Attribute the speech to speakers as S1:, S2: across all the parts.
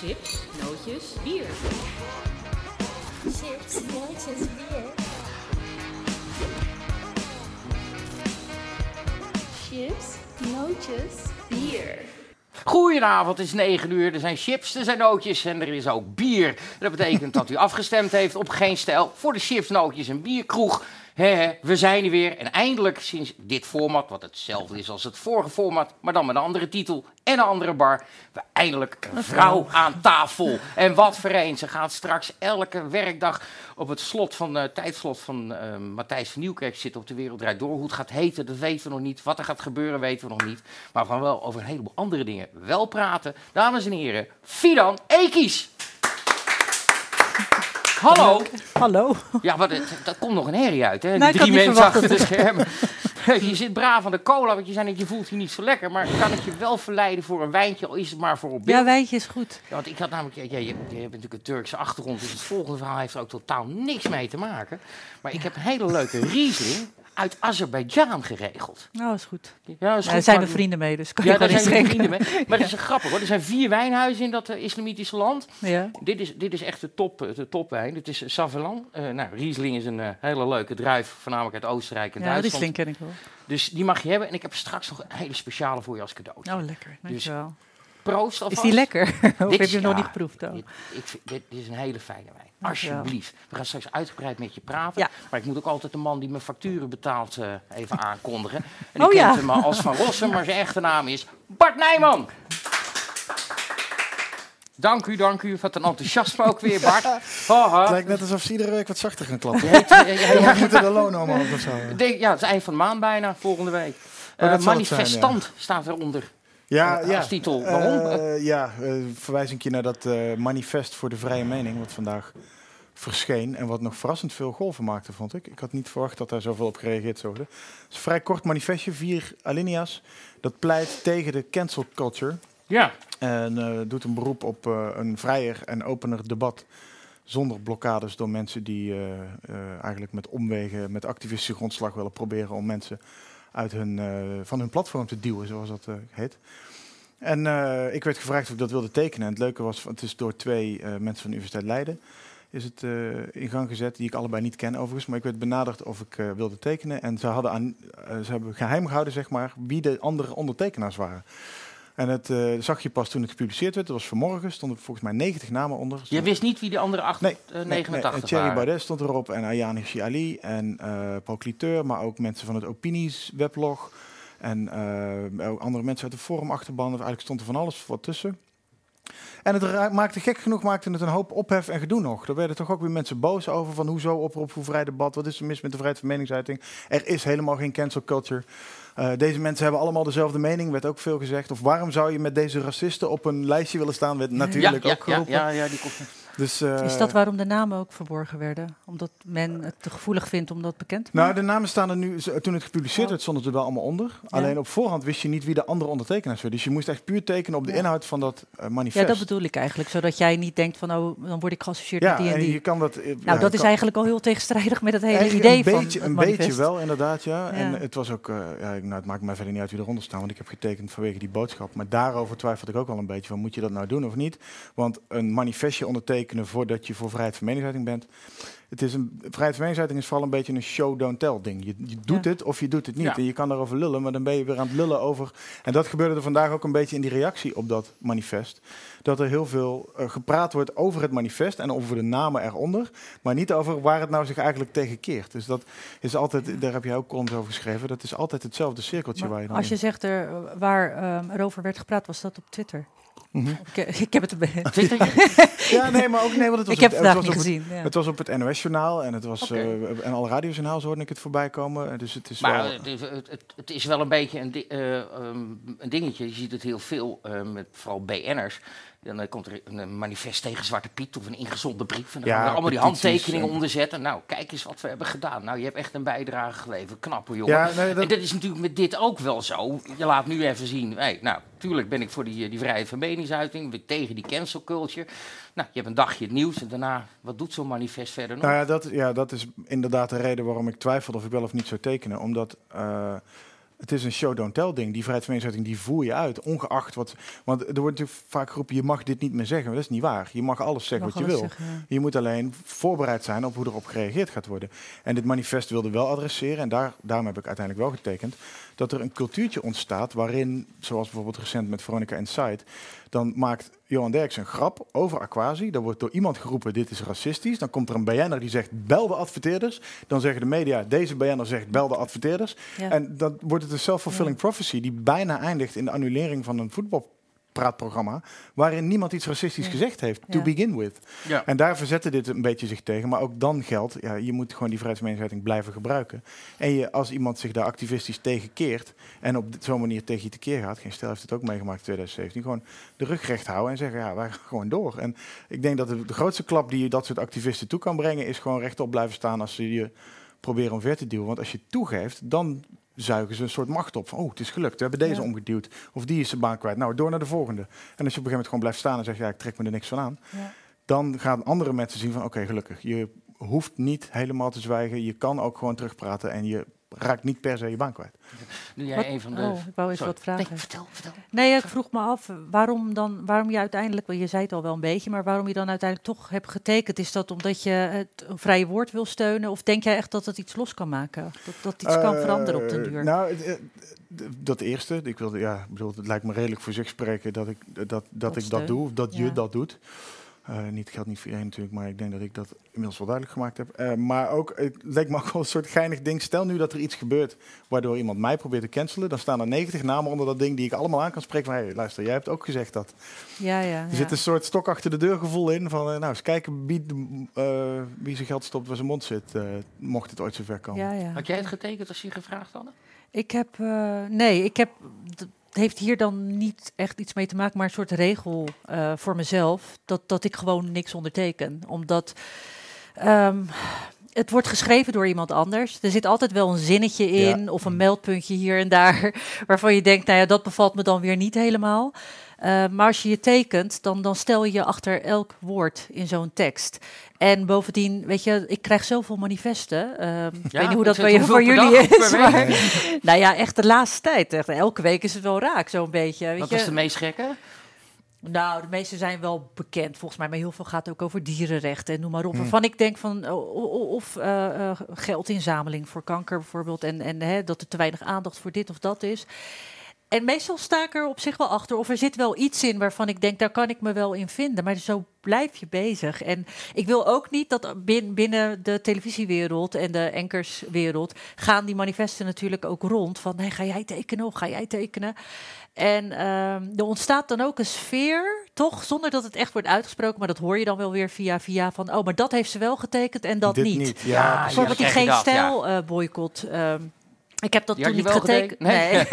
S1: Chips, nootjes, bier.
S2: Chips, nootjes, bier.
S1: Chips, nootjes, bier.
S3: Goedenavond, het is 9 uur. Er zijn chips, er zijn nootjes en er is ook bier. Dat betekent dat u afgestemd heeft op Geen Stijl voor de chips, nootjes en bierkroeg. He, he, we zijn er weer en eindelijk sinds dit format, wat hetzelfde is als het vorige format, maar dan met een andere titel en een andere bar, we eindelijk een vrouw aan tafel. En wat voor een, ze gaat straks elke werkdag op het slot van, eh tijdslot van eh, Matthijs van Nieuwkerk zitten op de Wereld Draait Door. Hoe het gaat heten, dat weten we nog niet. Wat er gaat gebeuren, weten we nog niet. Maar we gaan wel over een heleboel andere dingen wel praten. Dames en heren, Fidan Ekies. Hallo.
S4: Hallo.
S3: Ja, maar dat, dat komt nog een herrie uit, hè? Die drie mensen achter de schermen. Je zit braaf aan de cola, want je zei net, je voelt je niet zo lekker. Maar kan ik je wel verleiden voor een wijntje, al is het maar voor op beeld?
S4: Ja, wijntje is goed.
S3: Ja, want ik had namelijk, ja, je hebt natuurlijk een Turkse achtergrond, dus het volgende verhaal heeft er ook totaal niks mee te maken. Maar ik heb een hele leuke Riesling uit Azerbeidzjan geregeld.
S4: Nou, is goed.
S3: Ja, is
S4: Ja,
S3: goed,
S4: daar zijn we vrienden mee, dus kan
S3: Ja,
S4: je
S3: daar zijn we vrienden mee. Maar dat is grappig hoor. Er zijn vier wijnhuizen in dat eh, islamitische land.
S4: Ja.
S3: Dit is, dit is echt de, top, eh, de topwijn. Dit is Savelan. Eh nou, Riesling is een hele leuke druif, voornamelijk uit Oostenrijk en
S4: Ja,
S3: Duitsland.
S4: die ken ik wel.
S3: Dus die mag je hebben. En ik heb straks nog een hele speciale voor je als cadeau.
S4: Oh, lekker. Dankjewel.
S3: Proost
S4: Is die lekker? of
S3: Dit
S4: heb je hem nog
S3: ja,
S4: niet geproefd?
S3: Dit, ik vind, dit, dit is een hele fijne wijn. Alsjeblieft. We gaan straks uitgebreid met je praten.
S4: Ja.
S3: Maar ik moet ook altijd de man die mijn facturen betaalt eh, even aankondigen. En
S4: Oh
S3: ik
S4: ja.
S3: kent hem als Van Rossum, maar zijn echte naam is Bart Nijman. Dank u, dank u. Wat een enthousiasme ook weer, Bart. Haha.
S5: Het lijkt net alsof ze iedere week wat zachter gaan klappen.
S3: Je heet, ja, ja,
S5: We moeten de lonen omhoog of zo.
S3: Ja, het is eind van de maand bijna, volgende week.
S5: Oh,
S3: Eh,
S5: dat zal het zijn,
S3: manifestant staat eronder.
S5: Ja, ja.
S3: titel. Waarom?
S5: Eh, ja, eh, verwijzing je naar dat eh, manifest voor de vrije mening, wat vandaag verscheen. En wat nog verrassend veel golven maakte, vond ik. Ik had niet verwacht dat daar zoveel op gereageerd zou worden. Het is een vrij kort manifestje, vier alinea's. Dat pleit tegen de cancel culture.
S3: Ja,
S5: En eh, doet een beroep op eh, een vrijer en opener debat. Zonder blokkades door mensen die eh, eh, eigenlijk met omwegen, met activistische grondslag willen proberen om mensen uit hun, eh, van hun platform te duwen, zoals dat eh, heet. En eh, ik werd gevraagd of ik dat wilde tekenen. En het leuke was, het is door twee mensen van de Universiteit Leiden is het in gang gezet, die ik allebei niet ken overigens. Maar ik werd benaderd of ik wilde tekenen. En ze, hadden aan, ze hebben geheim gehouden, zeg maar, wie de andere ondertekenaars waren. En het eh, zag je pas toen het gepubliceerd werd. Dat was vanmorgen. stonden volgens mij 90 namen onder.
S3: je wist niet wie die andere acht,
S5: Nee,
S3: eh,
S5: Nee,
S3: 89
S5: nee, Thierry. Baudet stond erop en Ayaan Hirsi Ali en eh Paul Cliteur, maar ook mensen van het Opinies weblog en ook andere mensen uit de Forum achterban. Eigenlijk stond er van alles wat tussen. En het maakte gek genoeg maakte het een hoop ophef en gedoe nog. Er werden toch ook weer mensen boos over van hoezo oproep voor vrij debat. Wat is er mis met de vrijheid van meningsuiting? Er is helemaal geen cancel culture. Eh, deze mensen hebben allemaal dezelfde mening, werd ook veel gezegd. Of waarom zou je met deze racisten op een lijstje willen staan? Werd natuurlijk
S3: ja,
S5: ook geroepen.
S3: ja, ja, die komt.
S5: Dus, eh,
S4: Is dat waarom de namen ook verborgen werden? Omdat men het te gevoelig vindt om dat bekend te
S5: Nou,
S4: maken?
S5: de namen staan er nu. Toen het gepubliceerd
S4: Oh.
S5: werd, stonden ze er wel allemaal onder. Alleen op voorhand wist je niet wie de andere ondertekenaars werden. Dus je moest echt puur tekenen op de
S4: Ja.
S5: inhoud van dat eh,
S4: ja,
S5: manifest.
S4: dat bedoel ik eigenlijk. Zodat jij niet denkt van, oh, dan word ik geassocieerd
S5: Ja,
S4: met die en
S5: en
S4: die.
S5: je kan dat. eh,
S4: nou,
S5: ja,
S4: dat is eigenlijk al heel tegenstrijdig met het hele
S5: eigenlijk
S4: idee
S5: een
S4: van
S5: beetje,
S4: het
S5: een
S4: manifest.
S5: beetje wel, inderdaad, ja. En
S4: Ja.
S5: het was ook, ja, nou, het maakt mij verder niet uit wie eronder staan, want ik heb getekend vanwege die boodschap. Maar daarover twijfelde ik ook wel een beetje van, moet je dat nou doen of niet? Want een manifestje ondertekenen voordat je voor vrijheid van meningsuiting bent, het is een vrijheid van meningsuiting is vooral een beetje een show don't tell ding. Je, je doet
S4: Ja.
S5: het of je doet het niet.
S3: Ja.
S5: En je kan daarover lullen, maar dan ben je weer aan het lullen over. En dat gebeurde er vandaag ook een beetje in die reactie op dat manifest. Dat er heel veel eh, gepraat wordt over het manifest en over de namen eronder, maar niet over waar het nou zich eigenlijk tegen keert. Dus dat is altijd, daar heb jij ook columns over geschreven, dat is altijd hetzelfde cirkeltje
S4: Maar
S5: waar je dan
S4: als je
S5: in-
S4: zegt er, waar ehm, erover werd gepraat, was dat op Twitter?
S5: Mhm.
S4: Ik, ik heb het erbij.
S3: Twitter?
S5: Ja, nee, maar ook nee, want het was
S4: Ik heb
S5: op-
S4: het vandaag
S5: was
S4: niet
S5: op het-
S4: gezien. Ja.
S5: Het was op het NOS-journaal en het was
S3: Oké.
S5: eh, en alle radiojournaals hoorde ik het voorbij komen. Eh, Dus het is
S3: Maar
S5: wel.
S3: het, is- het, het, het is wel een beetje een, di- eh, ehm, een dingetje. Je ziet het heel veel, eh, met vooral BN'ers. Dan komt er een manifest tegen Zwarte Piet of een ingezonde brief. En dan
S5: Ja,
S3: gaan we allemaal die handtekeningen
S5: en-
S3: onder zetten. Nou, kijk eens wat we hebben gedaan. Nou, je hebt echt een bijdrage geleverd. Knap hoor, jongen.
S5: ja, nee, dat,
S3: En dat is natuurlijk met dit ook wel zo. Je laat nu even zien. Hey, nou, tuurlijk ben ik voor die, die vrijheid van meningsuiting. Ben ik tegen die cancel culture. Nou, je hebt een dagje het nieuws. En daarna, wat doet zo'n manifest verder nog?
S5: Nou ja dat, ja, dat is inderdaad de reden waarom ik twijfelde of ik wel of niet zou tekenen. Omdat eh, Het is een show-don't-tell ding. Die vrijheid van meningsuiting, die voer je uit, ongeacht wat... Want er wordt natuurlijk vaak geroepen, je mag dit niet meer zeggen. Maar dat is niet waar. Je mag alles zeggen
S4: Mag
S5: wat je wil.
S4: zeggen, ja.
S5: Je moet alleen voorbereid zijn op hoe erop gereageerd gaat worden. En dit manifest wilde wel adresseren, en daar, daarom heb ik uiteindelijk wel getekend, dat er een cultuurtje ontstaat waarin, zoals bijvoorbeeld recent met Veronica Inside, dan maakt Johan Derks een grap over Aquasi. Dan wordt door iemand geroepen, dit is racistisch. Dan komt er een BN'er die zegt, bel de adverteerders. Dan zeggen de media, deze BN'er zegt, bel de adverteerders.
S4: Ja.
S5: En dan wordt het een self-fulfilling prophecy die bijna eindigt in de annulering van een voetbalpraatprogramma, waarin niemand iets racistisch gezegd heeft, to
S4: Ja.
S5: begin with.
S3: Ja.
S5: En daar verzette dit een beetje zich tegen. Maar ook dan geldt, ja, je moet gewoon die vrijheidsmeningsuiting blijven gebruiken. En je, als iemand zich daar activistisch tegen keert en op dit- zo'n manier tegen je tekeer gaat, geen stel heeft het ook meegemaakt in 2017, gewoon de rug recht houden en zeggen, ja, wij gaan gewoon door. En ik denk dat de, de grootste klap die je dat soort activisten toe kan brengen, is gewoon rechtop blijven staan als ze je proberen omver te duwen. Want als je toegeeft, dan zuigen ze een soort macht op. Van, oh, het is gelukt, we hebben deze
S4: Ja.
S5: omgeduwd. Of die is zijn baan kwijt. Nou, door naar de volgende. En als je op een gegeven moment gewoon blijft staan en zegt, ja, ik trek me er niks van aan
S4: Ja.
S5: dan gaan andere mensen zien van oké, gelukkig. Je hoeft niet helemaal te zwijgen. Je kan ook gewoon terugpraten en je raakt niet per se je baan kwijt.
S3: Doe jij
S4: Wat-
S3: een van de...
S4: oh, ik wou
S3: Sorry.
S4: wat vragen.
S3: Nee, vertel, vertel.
S4: Nee, ik vroeg me af waarom dan, waarom je uiteindelijk, je zei het al wel een beetje, maar waarom je dan uiteindelijk toch hebt getekend. Is dat omdat je het een vrije woord wil steunen? Of denk jij echt dat het iets los kan maken? Dat, dat iets kan
S5: Eh,
S4: veranderen op den duur?
S5: Nou, dat eerste. Ik wilde, ja, bedoel, het lijkt me redelijk voor zich spreken dat ik dat, dat,
S4: Dat
S5: ik dat doe, of dat je dat doet. Eh, niet, het geldt niet voor iedereen natuurlijk, maar ik denk dat ik dat inmiddels wel duidelijk gemaakt heb. Eh, maar ook, het leek me ook wel een soort geinig ding. Stel nu dat er iets gebeurt waardoor iemand mij probeert te cancelen. Dan staan er 90 namen onder dat ding die ik allemaal aan kan spreken. Van, hey, luister, jij hebt ook gezegd dat.
S4: ja, ja.
S5: Er
S4: ja.
S5: zit een soort stok achter de deur gevoel in. Van, eh, nou, eens kijken wie, eh, wie zijn geld stopt waar zijn mond zit. eh, mocht het ooit zover komen.
S4: ja, ja.
S3: Had jij het getekend als je gevraagd hadden?
S4: Ik heb, eh, nee, ik heb, heeft hier dan niet echt iets mee te maken, maar een soort regel eh, voor mezelf, dat, dat ik gewoon niks onderteken. Omdat ehm, het wordt geschreven door iemand anders. Er zit altijd wel een zinnetje in of een meldpuntje hier en daar, waarvan je denkt, nou ja, dat bevalt me dan weer niet helemaal. Eh, maar als je je tekent, dan, dan stel je je achter elk woord in zo'n tekst. En bovendien, weet je, ik krijg zoveel manifesten. Ehm, ik weet niet hoe dat bij voor jullie is. Maar, nou ja, echt de laatste tijd. Echt, elke week is het wel raak, zo'n beetje. Weet
S3: Wat
S4: je?
S3: was de meest gekke?
S4: Nou, de meeste zijn wel bekend volgens mij, maar heel veel gaat ook over dierenrechten en noem maar op.
S5: Hmm.
S4: Waarvan ik denk van, of eh, eh, geldinzameling voor kanker bijvoorbeeld, en, en hè, dat er te weinig aandacht voor dit of dat is. En meestal sta ik er op zich wel achter, of er zit wel iets in waarvan ik denk, daar kan ik me wel in vinden. Maar zo blijf je bezig. En ik wil ook niet dat bin- binnen de televisiewereld en de ankerswereld gaan die manifesten natuurlijk ook rond. Van, nee, ga jij tekenen of ga jij tekenen? En ehm, er ontstaat dan ook een sfeer, toch, zonder dat het echt wordt uitgesproken, maar dat hoor je dan wel weer via via van, oh, maar dat heeft ze wel getekend en dat
S5: Dit
S4: niet.
S5: niet.
S3: Ja,
S5: Ja,
S3: ja.
S4: Die geen stijl eh, boycott. ehm, ik heb dat toen
S3: je
S4: niet getekend. Nee,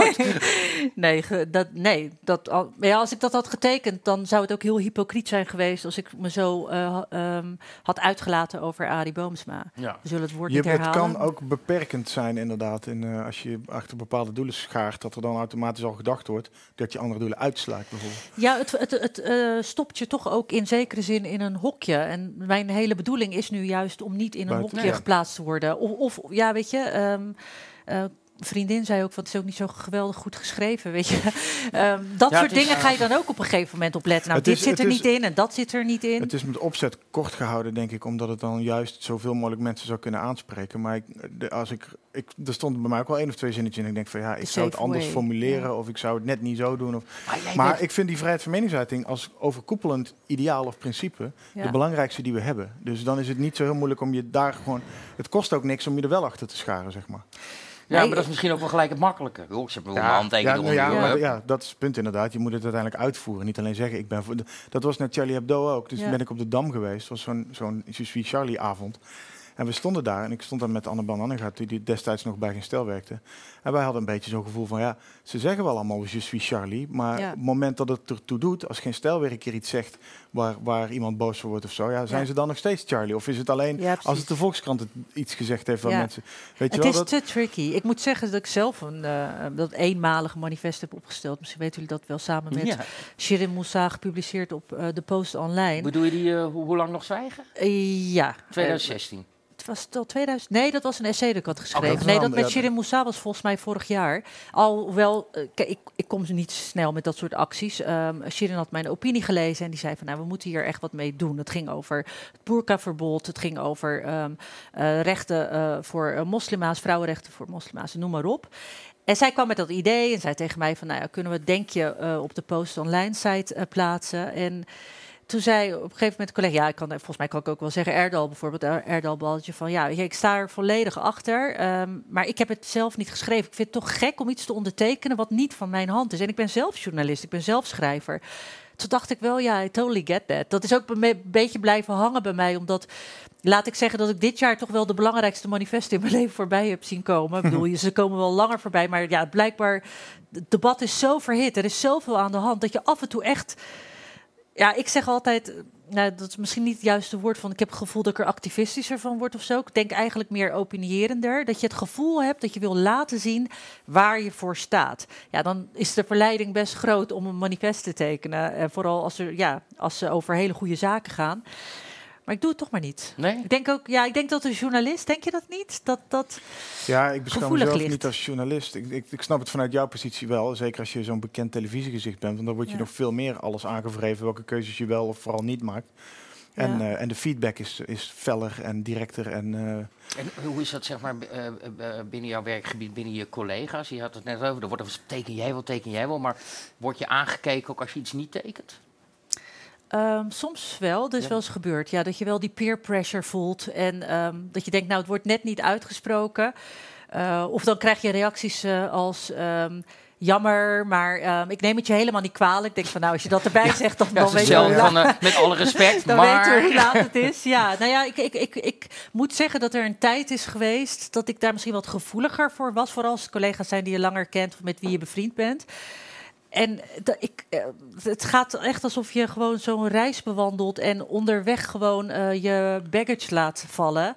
S4: nee, ge- dat, nee dat, al, maar ja, als ik dat had getekend, dan zou het ook heel hypocriet zijn geweest als ik me zo eh, ehm, had uitgelaten over Arie Boomsma.
S3: Ja.
S4: We zullen het woord
S5: Je,
S4: niet
S5: het
S4: herhalen.
S5: kan ook beperkend zijn inderdaad. En, eh, als je achter bepaalde doelen schaart, dat er dan automatisch al gedacht wordt dat je andere doelen uitsluit bijvoorbeeld.
S4: Ja, het, het, het eh, stopt je toch ook in zekere zin in een hokje. En mijn hele bedoeling is nu juist om niet in een
S5: Buiten-
S4: hokje geplaatst te worden. Of, of ja, weet je, ehm, eh, vriendin zei ook, van het is ook niet zo geweldig goed geschreven, weet je. Ehm, dat
S3: Ja,
S4: soort
S3: is,
S4: dingen ga je dan ook op een gegeven moment op letten. Nou, dit
S5: is-
S4: zit er
S5: is-
S4: niet in en dat zit er niet in.
S5: Het is met opzet kort gehouden, denk ik, omdat het dan juist zoveel mogelijk mensen zou kunnen aanspreken. Maar ik, de, als ik, ik, er stonden bij mij ook wel één of twee zinnetjes in. En ik denk van ja, ik
S4: The
S5: zou het anders
S4: way,
S5: formuleren of ik zou het net niet zo doen. Of,
S3: Maar, jij
S5: maar
S3: bent-
S5: ik vind die vrijheid van meningsuiting als overkoepelend ideaal of principe
S4: Ja.
S5: de belangrijkste die we hebben. Dus dan is het niet zo heel moeilijk om je daar gewoon. Het kost ook niks om je er wel achter te scharen, zeg maar.
S3: Ja,
S4: Nee,
S3: maar dat is misschien ook wel gelijk het makkelijke. Ik heb wel mijn handtekening
S5: ja,
S3: eronder.
S5: nou ja, maar ja, dat is het punt inderdaad. Je moet het uiteindelijk uitvoeren. Niet alleen zeggen, ik ben voor... Dat was net Charlie Hebdo ook. Dus
S4: Ja.
S5: ben ik op de Dam geweest. Het was zo'n zo'n Je suis Charlie avond. En we stonden daar en ik stond daar met Annabel Nanninga, die die destijds nog bij geen stel werkte. En wij hadden een beetje zo'n gevoel van, ja, ze zeggen wel allemaal je suis Charlie, maar
S4: Ja.
S5: op het moment dat het ertoe doet, als geen stel weer een keer iets zegt waar, waar iemand boos voor wordt of zo, ja, zijn
S4: Ja.
S5: ze dan nog steeds Charlie? Of is het alleen
S4: Ja,
S5: als het de Volkskrant het iets gezegd heeft
S4: Ja.
S5: mensen... Weet je
S4: Het
S5: wel,
S4: is
S5: dat,
S4: te tricky. Ik moet zeggen dat ik zelf een eh, dat eenmalige manifest heb opgesteld. Misschien weten jullie dat wel samen met
S3: Ja.
S4: Shirin Moussa gepubliceerd op eh, de Post Online.
S3: Bedoel je die, eh, hoe, hoe lang nog zwijgen?
S4: Ja, eh,
S3: 2016.
S4: Was al 2000? Nee, dat was een essay dat ik had geschreven.
S5: dat
S4: nee, dat met
S5: ja.
S4: Shirin Moussa was volgens mij vorig jaar. Alhoewel, eh, kijk, ik, ik kom niet snel met dat soort acties. Ehm Shirin had mijn opinie gelezen en die zei van... nou, we moeten hier echt wat mee doen. Het ging over het boerkaverbod. Het ging over ehm, eh, rechten eh, voor moslima's, vrouwenrechten voor moslima's, noem maar op. En zij kwam met dat idee en zei tegen mij van... nou ja, kunnen we het denkje eh, op de Post Online site plaatsen? En toen zei op een gegeven moment een collega, ja, ik kan, volgens mij kan ik ook wel zeggen, Erdal bijvoorbeeld, Er- Erdal Balletje van, ja, ik sta er volledig achter, ehm, maar ik heb het zelf niet geschreven. Ik vind het toch gek om iets te ondertekenen wat niet van mijn hand is. En ik ben zelf journalist, ik ben zelf schrijver. Toen dacht ik wel, ja, I totally get that. Dat is ook een be- beetje blijven hangen bij mij, omdat, laat ik zeggen dat ik dit jaar toch wel de belangrijkste manifesten in mijn leven voorbij heb zien komen. Ik bedoel, ze komen wel langer voorbij, maar ja, blijkbaar, het debat is zo verhit, er is zoveel aan de hand, dat je af en toe echt ja, ik zeg altijd, eh, nou, dat is misschien niet het juiste woord van. Ik heb het gevoel dat ik er activistischer van word of zo. Ik denk eigenlijk meer opinierender. Dat je het gevoel hebt dat je wil laten zien waar je voor staat. Ja, dan is de verleiding best groot om een manifest te tekenen. En vooral als, er, ja, als ze over hele goede zaken gaan. Maar ik doe het toch maar niet.
S3: Nee?
S4: Ik denk ook, ja, ik denk dat een journalist, denk je dat niet? Dat, dat,
S5: Ja, ik beschouw mezelf
S4: ligt.
S5: niet als journalist. Ik, ik, ik snap het vanuit jouw positie wel. Zeker als je zo'n bekend televisiegezicht bent. Want dan word je
S4: Ja.
S5: nog veel meer alles aangevreven. Welke keuzes je wel of vooral niet maakt. En,
S4: Ja.
S5: eh, en de feedback is, is feller en directer. En, eh,
S3: En hoe is dat zeg maar eh, binnen jouw werkgebied, binnen je collega's? Je had het net over, er wordt er teken jij wel, teken jij wel, maar word je aangekeken ook als je iets niet tekent?
S4: Ehm, soms wel, dat is
S3: Ja.
S4: wel eens gebeurd. Ja, dat je wel die peer pressure voelt en ehm, dat je denkt, nou, het wordt net niet uitgesproken. Eh, of dan krijg je reacties eh, als ehm, jammer, maar ik neem het je helemaal niet kwalijk. Ik denk van, nou, als je dat erbij zegt, dan,
S3: Ja,
S4: dan weet je
S3: van, eh, met alle respect,
S4: dan weten we
S3: maar...
S4: hoe laat het is. Ja, nou ja, ik, ik, ik, ik moet zeggen dat er een tijd is geweest dat ik daar misschien wat gevoeliger voor was. Vooral als het collega's zijn die je langer kent of met wie je bevriend bent. En dat ik, eh, het gaat echt alsof je gewoon zo'n reis bewandelt en onderweg gewoon eh, je baggage laat vallen.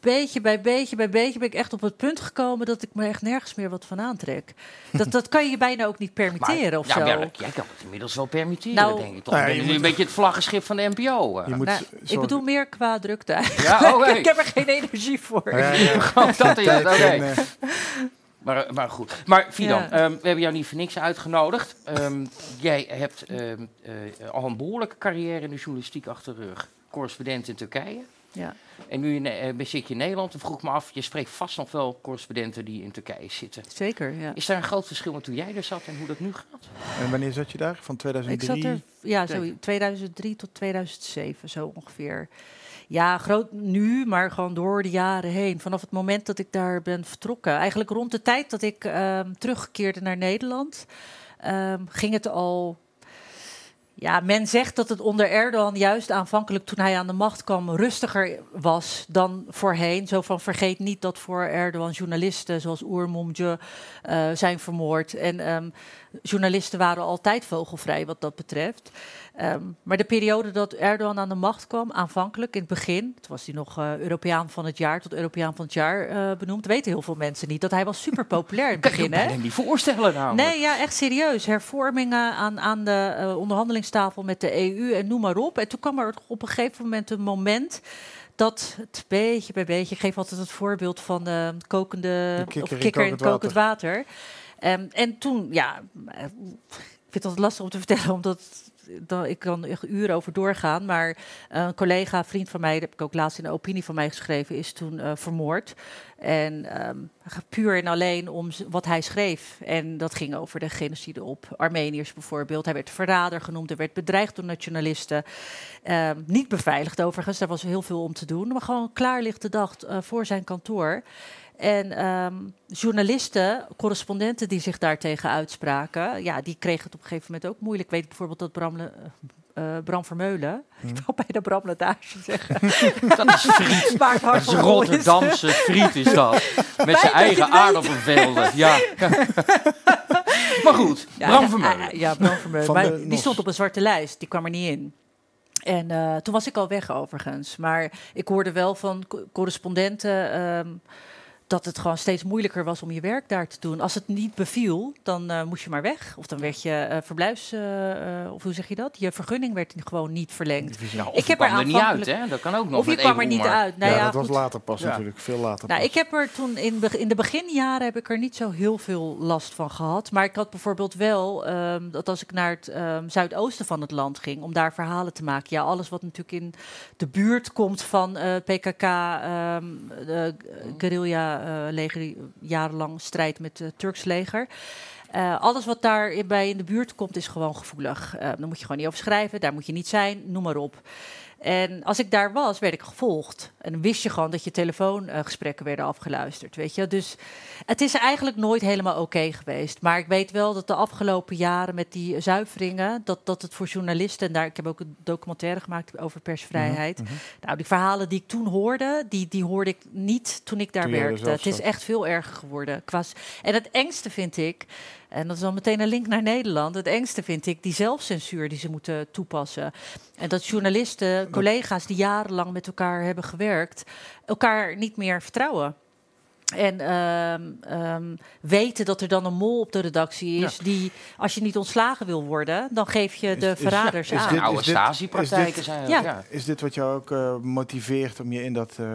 S4: Beetje bij beetje bij beetje ben ik echt op het punt gekomen dat ik me echt nergens meer wat van aantrek. Dat, dat kan je je bijna ook niet permitteren of
S3: ja,
S4: zo.
S3: ja, jij kan het inmiddels wel permitteren,
S4: Nou,
S3: denk ik toch?
S5: Nou ja,
S3: Ben
S5: je
S3: nu
S5: moet-
S3: een beetje het vlaggenschip van de NPO. eh.
S5: je moet
S4: Nou, ik bedoel meer qua drukte.
S3: Ja, oké.
S4: ik heb er geen energie voor.
S5: Ja, ja, ja.
S3: Dat is het, oké.
S5: En, eh,
S3: Maar, maar goed. Maar Fidan,
S4: Ja.
S3: ehm, we hebben jou niet voor niks uitgenodigd. Ehm, jij hebt ehm, eh, al een behoorlijke carrière in de journalistiek achter de rug. Correspondent in Turkije.
S4: Ja.
S3: En nu je, ne- eh, zit je in Nederland en vroeg me af, je spreekt vast nog wel correspondenten die in Turkije zitten.
S4: Zeker, ja.
S3: Is daar een groot verschil met toen jij er zat en hoe dat nu gaat?
S5: en wanneer zat je daar? Van
S4: Ik
S5: 2003?
S4: zat er, ja, zo 2003 tot 2007, zo ongeveer. Ja, groot nu, maar gewoon door de jaren heen. Vanaf het moment dat ik daar ben vertrokken. Eigenlijk rond de tijd dat ik ehm, terugkeerde naar Nederland, ehm, ging het al. Ja, men zegt dat het onder Erdogan juist aanvankelijk toen hij aan de macht kwam rustiger was dan voorheen. Zo van vergeet niet dat voor Erdogan journalisten zoals Oer Mumcu eh, zijn vermoord. En ehm, journalisten waren altijd vogelvrij wat dat betreft. Ehm, maar de periode dat Erdogan aan de macht kwam, aanvankelijk in het begin, toen was hij nog eh, Europeaan van het jaar tot Europeaan van het jaar eh, benoemd, weten heel veel mensen niet. Dat hij was super populair in het
S3: Kan je
S4: begin.
S3: je
S4: hè?
S3: bijna niet voorstellen namelijk.
S4: Nee, ja, echt serieus. Hervormingen aan, aan de eh, onderhandelingstafel met de EU en noem maar op. En toen kwam er op een gegeven moment een moment dat het beetje bij beetje, ik geef altijd het voorbeeld van de kokende
S5: De kikker
S4: of kikker in
S5: kokend
S4: kokend water. Ehm, en toen, ja, ik vind het lastig om te vertellen, omdat ik kan echt uren over doorgaan. Maar een collega, vriend van mij, dat heb ik ook laatst in de opinie van mij geschreven, is toen eh, vermoord. En ehm, puur en alleen om wat hij schreef. En dat ging over de genocide op Armeniërs bijvoorbeeld. Hij werd verrader genoemd, hij werd bedreigd door nationalisten. Ehm, niet beveiligd overigens, daar was heel veel om te doen. Maar gewoon klaarlichte dag eh, voor zijn kantoor. En ehm, journalisten, correspondenten die zich daartegen uitspraken, ja, die kregen het op een gegeven moment ook moeilijk. Ik weet bijvoorbeeld dat Bram, Le- eh, Bram Vermeulen, ik wou bijna Bram Ledage zeggen,
S3: Dat is friet. Dat is. Rotterdamse friet is dat. Met zijn eigen aardappelvelden. Ja. maar goed,
S4: Ja,
S3: Bram Vermeulen.
S4: Ja, Bram Vermeulen. Maar die
S5: NOS.
S4: stond op een zwarte lijst, die kwam er niet in. En eh, toen was ik al weg overigens. Maar ik hoorde wel van co- correspondenten... ehm, dat het gewoon steeds moeilijker was om je werk daar te doen. Als het niet beviel, dan eh, moest je maar weg. Of dan werd je eh, verblijfs... eh, eh, of hoe zeg je dat? Je vergunning werd gewoon niet verlengd.
S3: Nou, of
S4: Ik
S3: je
S4: heb er
S3: kwam er niet uit, hè? Dat kan ook nog
S4: Of je kwam er niet uit. Nou
S5: ja,
S4: ja,
S5: dat was later pas
S3: Ja.
S5: natuurlijk, veel later
S4: Nou,
S5: pas.
S4: ik heb er toen in, be- in de beginjaren heb ik er niet zo heel veel last van gehad. Maar ik had bijvoorbeeld wel ehm, dat als ik naar het ehm, zuidoosten van het land ging om daar verhalen te maken. Ja, alles wat natuurlijk in de buurt komt van eh, PKK, ehm guerrilla eh, leger die jarenlang strijdt met het Turks leger. Eh, alles wat daar in- de buurt komt is gewoon gevoelig. Eh, daar moet je gewoon niet over schrijven, daar moet je niet zijn, noem maar op. En als ik daar was, werd ik gevolgd. En dan wist je gewoon dat je telefoongesprekken werden afgeluisterd, weet je. Dus het is eigenlijk nooit helemaal oké geweest. Maar ik weet wel dat de afgelopen jaren met die zuiveringen... dat, dat het voor journalisten... en daar, ik heb ook een documentaire gemaakt over persvrijheid...
S5: Mhm,
S4: Nou, die verhalen die ik toen hoorde, die, die hoorde ik niet toen ik daar
S5: Toen er
S4: werkte. Het is echt veel erger geworden. Qua en het engste vind ik, en dat is dan meteen een link naar Nederland. Het engste vind ik die zelfcensuur die ze moeten toepassen. En dat journalisten, collega's die jarenlang met elkaar hebben gewerkt, elkaar niet meer vertrouwen. En ehm, ehm, weten dat er dan een mol op de redactie is die, als je niet ontslagen wil worden, dan geef je
S5: Is-
S4: de
S5: is-
S4: verraders
S5: is
S4: aan.
S5: dit-
S3: oude
S5: is dit-
S3: Stasi-praktijken
S5: is dit-
S3: zijn
S4: Ja.
S3: ja.
S5: Is dit wat jou ook eh, motiveert om je in dat eh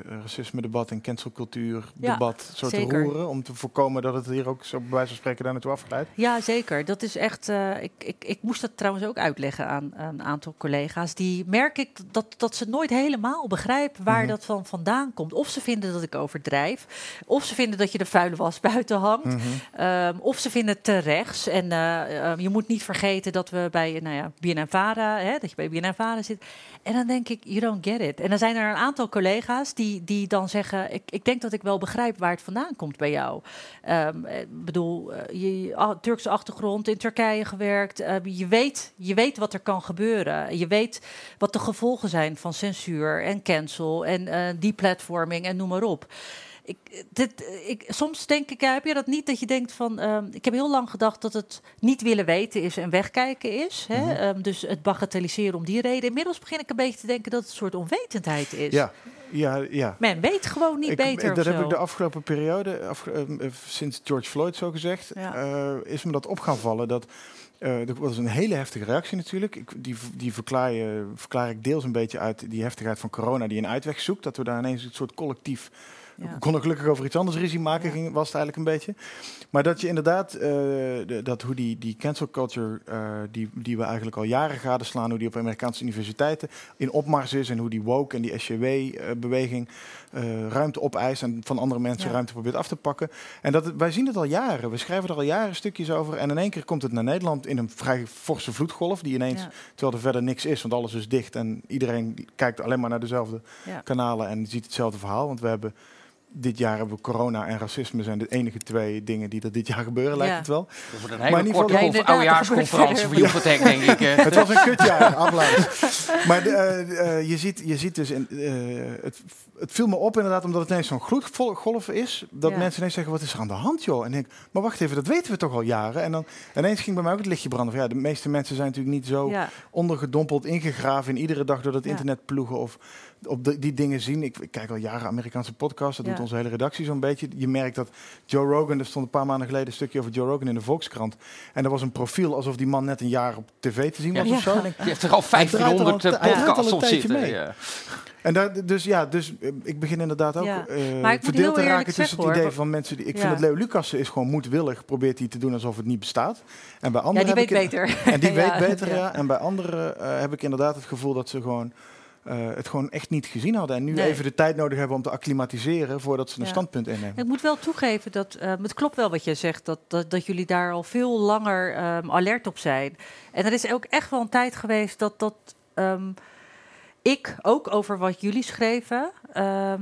S5: racisme-debat en cancelcultuur-debat zo te
S4: zeker.
S5: roeren? Om te voorkomen dat het hier ook zo bij wijze van spreken daar naartoe afgeleid?
S4: Ja, zeker. Dat is echt. eh, ik, ik, ik moest dat trouwens ook uitleggen aan, aan een aantal collega's. Die merk ik dat, dat ze nooit helemaal begrijpen waar
S5: Mhm.
S4: dat van vandaan komt. Of ze vinden dat ik overdrijf, of ze vinden dat je de vuile was buiten hangt,
S5: Mhm.
S4: Ehm, of ze vinden het te rechts. En eh, ehm, je moet niet vergeten dat we bij, nou ja, BNNVARA, hè, dat je bij BNNVARA zit. En dan denk ik, you don't get it. En dan zijn er een aantal collega's die, die dan zeggen, ik, ik denk dat ik wel begrijp waar het vandaan komt bij jou. Ehm, Ik bedoel, eh, je ah, Turkse achtergrond, in Turkije gewerkt. eh, je, weet, je weet wat er kan gebeuren. Je weet wat de gevolgen zijn van censuur en cancel en eh deplatforming en noem maar op. Ik, dit, ik, soms denk ik, ja, heb je dat niet, dat je denkt van... ehm, ik heb heel lang gedacht dat het niet willen weten is en wegkijken is. Hè?
S5: Mhm.
S4: Ehm, dus het bagatelliseren om die reden. Inmiddels begin ik een beetje te denken dat het een soort onwetendheid is.
S5: Ja, ja, ja.
S4: Men weet gewoon niet
S5: Ik-
S4: beter
S5: dat heb
S4: zo.
S5: ik de afgelopen periode, afge- eh, sinds George Floyd zo gezegd,
S4: Ja.
S5: eh, is me dat op gaan vallen. Dat, eh dat was een hele heftige reactie natuurlijk. Ik, die die verklaar, je, verklaar ik deels een beetje uit die heftigheid van corona die een uitweg zoekt. Dat we daar ineens een soort collectief
S4: Ja.
S5: We konden gelukkig over iets anders ruzie maken, ging, was het eigenlijk een beetje. Maar dat je inderdaad, eh, de- dat hoe die, die cancel culture, eh, die, die we eigenlijk al jaren gadeslaan, hoe die op Amerikaanse universiteiten in opmars is en hoe die woke en die SJW-beweging eh, ruimte opeist en van andere mensen
S4: Ja.
S5: ruimte probeert af te pakken. En dat, wij zien het al jaren. We schrijven er al jaren stukjes over. En in één keer komt het naar Nederland in een vrij forse vloedgolf, die ineens,
S4: Ja.
S5: terwijl er verder niks is, want alles is dicht en iedereen kijkt alleen maar naar dezelfde kanalen en ziet hetzelfde verhaal. Want we hebben dit jaar hebben we corona en racisme zijn de enige twee dingen die er dit jaar gebeuren, lijkt
S4: Ja.
S5: het wel.
S3: Dat wordt een
S5: Maar
S3: hele
S5: in ieder
S3: korte
S5: geval-
S3: conf-
S4: Ja, inderdaad,
S3: oudejaarsconferentie
S4: er
S3: voor Joepatec, denk ik. eh.
S5: Het was een kutjaar, applaus. Maar de, eh, eh, je, ziet, je ziet dus, in, eh, het, het viel me op inderdaad, omdat het ineens zo'n gloedgolf is, dat
S4: Ja.
S5: mensen ineens zeggen, wat is er aan de hand joh? En ik denk, maar wacht even, dat weten we toch al jaren? En dan ineens ging bij mij ook het lichtje branden van, ja, de meeste mensen zijn natuurlijk niet zo
S4: Ja.
S5: ondergedompeld, ingegraven in iedere dag door het
S4: Ja.
S5: internet ploegen of op de- die dingen zien. Ik, ik kijk al jaren Amerikaanse podcasts, dat
S4: Ja.
S5: doet onze hele redactie zo'n beetje. Je merkt dat Joe Rogan, er stond een paar maanden geleden een stukje over Joe Rogan in de Volkskrant. En er was een profiel alsof die man net een jaar op tv te zien was
S4: Ja.
S5: of zo. Ik-
S3: Die heeft er al 1500
S5: Hij draait er al- hij draait al
S3: podcasts op zitten.
S5: mee.
S3: Ja.
S5: En daar, dus ja, dus eh, ik begin inderdaad ook
S4: Ja.
S5: eh,
S4: Maar ik moet
S5: verdeeld te
S4: eerlijk
S5: raken tussen
S4: zeggen,
S5: het idee
S4: hoor,
S5: van mensen die. Ik
S4: Ja.
S5: vind dat Leo Lucassen is gewoon moedwillig, probeert hij te doen alsof het niet bestaat. En bij
S4: ja,
S5: anderen
S4: die
S5: heb
S4: weet
S5: ik
S4: beter.
S5: En die
S4: Ja,
S5: weet beter,
S4: ja.
S5: ja. En bij anderen eh, heb ik inderdaad het gevoel dat ze gewoon eh, het gewoon echt niet gezien hadden. En nu
S4: Nee.
S5: even de tijd nodig hebben om te acclimatiseren voordat ze een
S4: Ja.
S5: standpunt innemen.
S4: Ik moet wel toegeven dat ehm, het klopt wel wat je zegt, dat, dat, dat jullie daar al veel langer ehm, alert op zijn. En er is ook echt wel een tijd geweest dat, dat ehm, ik ook over wat jullie schreven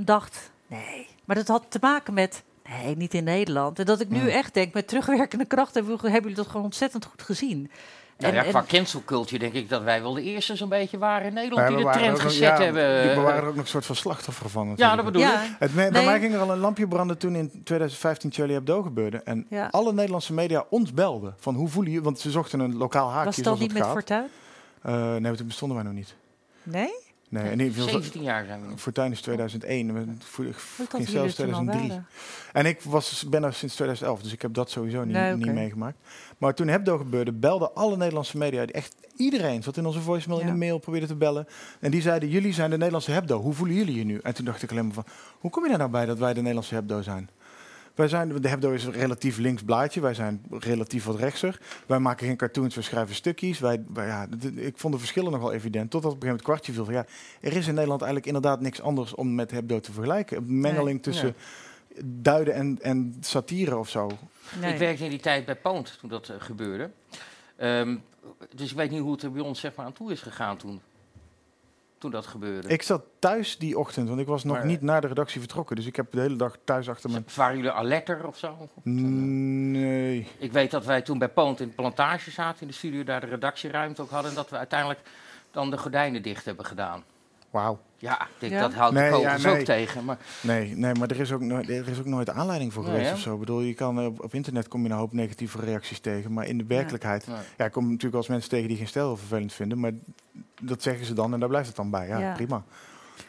S4: dacht, nee, maar dat had te maken met, nee, niet in Nederland. En dat ik nu
S5: Hmm.
S4: echt denk, met terugwerkende kracht hebben jullie dat gewoon ontzettend goed gezien.
S3: Nou
S4: En-
S3: ja, qua
S4: en-
S3: cancel culture denk ik dat wij wel de eerste zo'n beetje waren in Nederland die de
S5: waren
S3: trend
S5: nog-
S3: gezet
S5: ja,
S3: hebben.
S5: We waren er ook nog een soort van slachtoffer van.
S3: ja, dat bedoel
S4: ja,
S3: ik.
S5: Het, me- Bij
S4: Nee.
S5: mij ging er al een lampje branden toen in 2015 Charlie Hebdo gebeurde. En
S4: Ja.
S5: alle Nederlandse media ons belden. Van hoe voelen je? Want ze zochten een lokaal haakje.
S4: was
S5: zoals
S4: niet met
S5: gaat.
S4: Fortuin?
S5: Eh, nee, toen bestonden wij nog niet.
S4: Nee?
S5: Nee, in ieder geval,
S3: 17 jaar zijn we nu.
S5: Fortuin is 2001. we- voor-
S4: Hoe
S5: Ging
S4: dat
S5: zelfs
S4: jullie toen al
S5: 2003.
S4: waren?
S5: En ik was, ben er sinds 2011, dus ik heb dat sowieso niet,
S4: Nee,
S5: niet meegemaakt. Maar toen Hebdo gebeurde, belden alle Nederlandse media, echt iedereen zat in onze voicemail, in de mail, probeerde te bellen. En die zeiden, jullie zijn de Nederlandse Hebdo, hoe voelen jullie je nu? En toen dacht ik alleen maar van, hoe kom je daar nou bij dat wij de Nederlandse Hebdo zijn? Wij zijn, de Hebdo is een relatief links blaadje, wij zijn relatief wat rechtser. Wij maken geen cartoons, we schrijven stukjes. Wij, wij- ja, ik vond de verschillen nogal evident, totdat op een gegeven moment kwartje viel van, ja, er is in Nederland eigenlijk inderdaad niks anders om met Hebdo te vergelijken. Een mengeling tussen duiden en, en satire of zo.
S4: Nee.
S3: Ik werkte in die tijd bij Poont toen dat eh, gebeurde. Ehm, dus ik weet niet hoe het er bij ons zeg maar, aan toe is gegaan toen. Toen dat gebeurde.
S5: Ik zat thuis die ochtend, want ik was nog
S3: Maar-
S5: niet naar de redactie vertrokken. Dus ik heb de hele dag thuis achter mijn...
S3: Waren jullie alerter of zo?
S5: Nee.
S3: Ik weet dat wij toen bij Poont in de plantage zaten, in de studio, daar de redactieruimte ook hadden. En dat we uiteindelijk dan de gordijnen dicht hebben gedaan.
S5: Wauw.
S3: Ja, ik denk,
S4: Ja?
S3: dat houdt
S5: Nee,
S3: de
S5: ja,
S3: kogels
S5: nee.
S3: ook tegen. Maar
S5: Nee, nee, maar er is, ook nooit, er is ook nooit aanleiding voor geweest of zo. Ik bedoel, je kan, eh, op, op internet kom je een hoop negatieve reacties tegen. Maar in de werkelijkheid... Ja, ik kom natuurlijk wel eens mensen tegen die geen stijl vervelend vinden. Maar dat zeggen ze dan en daar blijft het dan bij. Ja,
S4: Ja.
S5: prima.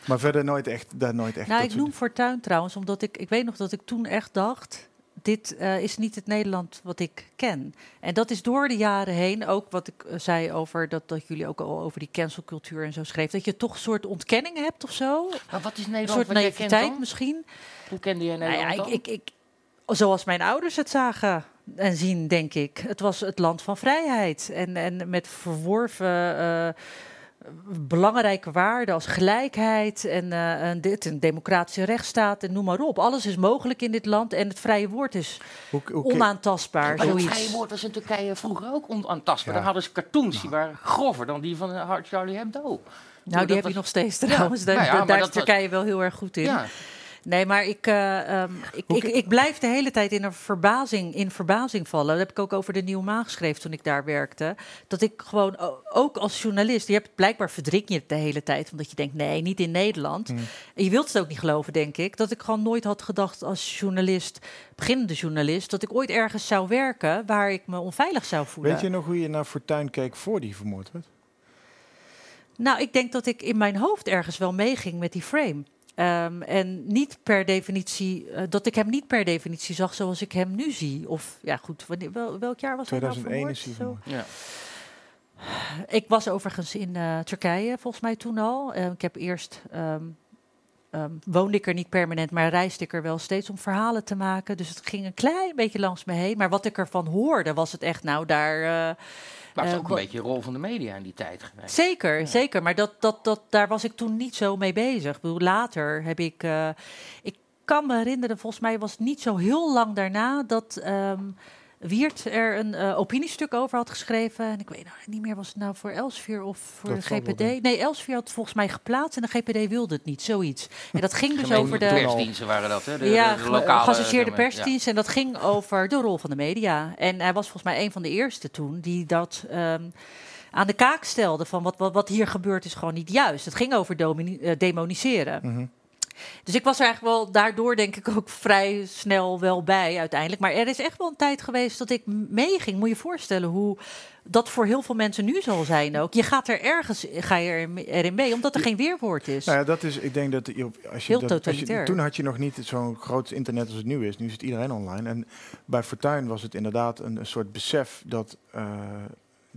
S5: Maar verder nooit echt... Daar nooit echt
S4: Nou, ik
S5: soort-
S4: noem Fortuin trouwens, omdat ik, ik weet nog dat ik toen echt dacht, dit eh, is niet het Nederland wat ik ken. En dat is door de jaren heen, ook wat ik eh, zei over dat, dat jullie ook al over die cancelcultuur en zo schreef, dat je toch een soort ontkenning hebt of zo.
S3: Maar wat is
S4: Een
S3: Nederland
S4: soort
S3: wat jij kent
S4: naïviteit misschien.
S3: Hoe kende jij
S4: Nou
S3: Nederland
S4: ja,
S3: dan?
S4: ik, ik, ik, zoals mijn ouders het zagen en zien, denk ik. Het was het land van vrijheid. En, en met verworven eh, belangrijke waarden als gelijkheid en eh, een, dit, een democratische rechtsstaat en noem maar op. Alles is mogelijk in dit land en het vrije woord is
S5: Hoe, hoe, hoe,
S4: onaantastbaar.
S3: Maar het vrije woord was in Turkije vroeger ook onaantastbaar.
S5: Ja.
S3: Daar hadden ze cartoons, die waren grover dan die van eh, Charlie Hebdo.
S4: Nou, die heb
S3: was-
S4: je nog steeds trouwens. Daar,
S3: nou ja,
S4: is
S3: was-
S4: Turkije wel heel erg goed in. Nee, maar ik, eh, ehm, ik, ik, ik blijf de hele tijd in een verbazing, in verbazing vallen. Dat heb ik ook over de Nieuwe Maan geschreven toen ik daar werkte. Dat ik gewoon, ook als journalist, je hebt blijkbaar verdrink je het de hele tijd. Omdat je denkt, nee, niet in Nederland.
S5: Hmm.
S4: En je wilt het ook niet geloven, denk ik. Dat ik gewoon nooit had gedacht als journalist, beginnende journalist, dat ik ooit ergens zou werken waar ik me onveilig zou voelen.
S5: Weet je nog hoe je naar Fortuin keek voor die vermoord werd?
S4: Nou, ik denk dat ik in mijn hoofd ergens wel meeging met die frame. Ehm, en niet per definitie, eh, dat ik hem niet per definitie zag zoals ik hem nu zie. Of ja, goed, wanneer, wel, welk jaar was hij nou
S5: 2001 is hij
S3: ja.
S4: Ik was overigens in eh, Turkije volgens mij toen al. Eh, ik heb eerst. ehm, ehm, woonde ik er niet permanent, maar reisde ik er wel steeds om verhalen te maken. Dus het ging een klein beetje langs me heen. Maar wat ik ervan hoorde, was het echt, nou, daar.
S3: Maar het is
S4: Eh,
S3: ook een beetje de rol van de media in die tijd geweest.
S4: Zeker,
S3: Ja.
S4: zeker. Maar dat, dat, dat, daar was ik toen niet zo mee bezig. Ik bedoel, later heb ik... eh, ik kan me herinneren, volgens mij was het niet zo heel lang daarna... dat ehm, Wiert er een eh, opiniestuk over had geschreven. En ik weet nou niet meer, was het nou voor Elsevier of voor
S5: Dat
S4: de GPD? Nee, Elsevier had het volgens mij geplaatst en de GPD wilde het niet, zoiets. En dat ging dus over de...
S3: persdiensten waren dat, hè? De,
S4: ja,
S3: de, lokale...
S4: geassocieerde
S3: zeg maar,
S4: persdienst. En dat ging over de rol van de media. En hij was volgens mij een van de eerste toen die dat ehm, aan de kaak stelde. Van wat, wat, wat hier gebeurt is gewoon niet juist. Het ging over eh, demoniseren.
S5: Mhm.
S4: Dus ik was er eigenlijk wel daardoor denk ik ook vrij snel wel bij uiteindelijk. Maar er is echt wel een tijd geweest dat ik meeging. Moet je je voorstellen hoe dat voor heel veel mensen nu zal zijn ook. Je gaat er ergens ga je er- erin mee, omdat er geen weerwoord is.
S5: Nou ja, dat is, ik denk dat je, als je,
S4: Heel
S5: dat, als je
S4: totalitair.
S5: toen had je nog niet zo'n groot internet als het nu is. Nu zit iedereen online. En bij Fortuin was het inderdaad een, een soort besef dat, eh,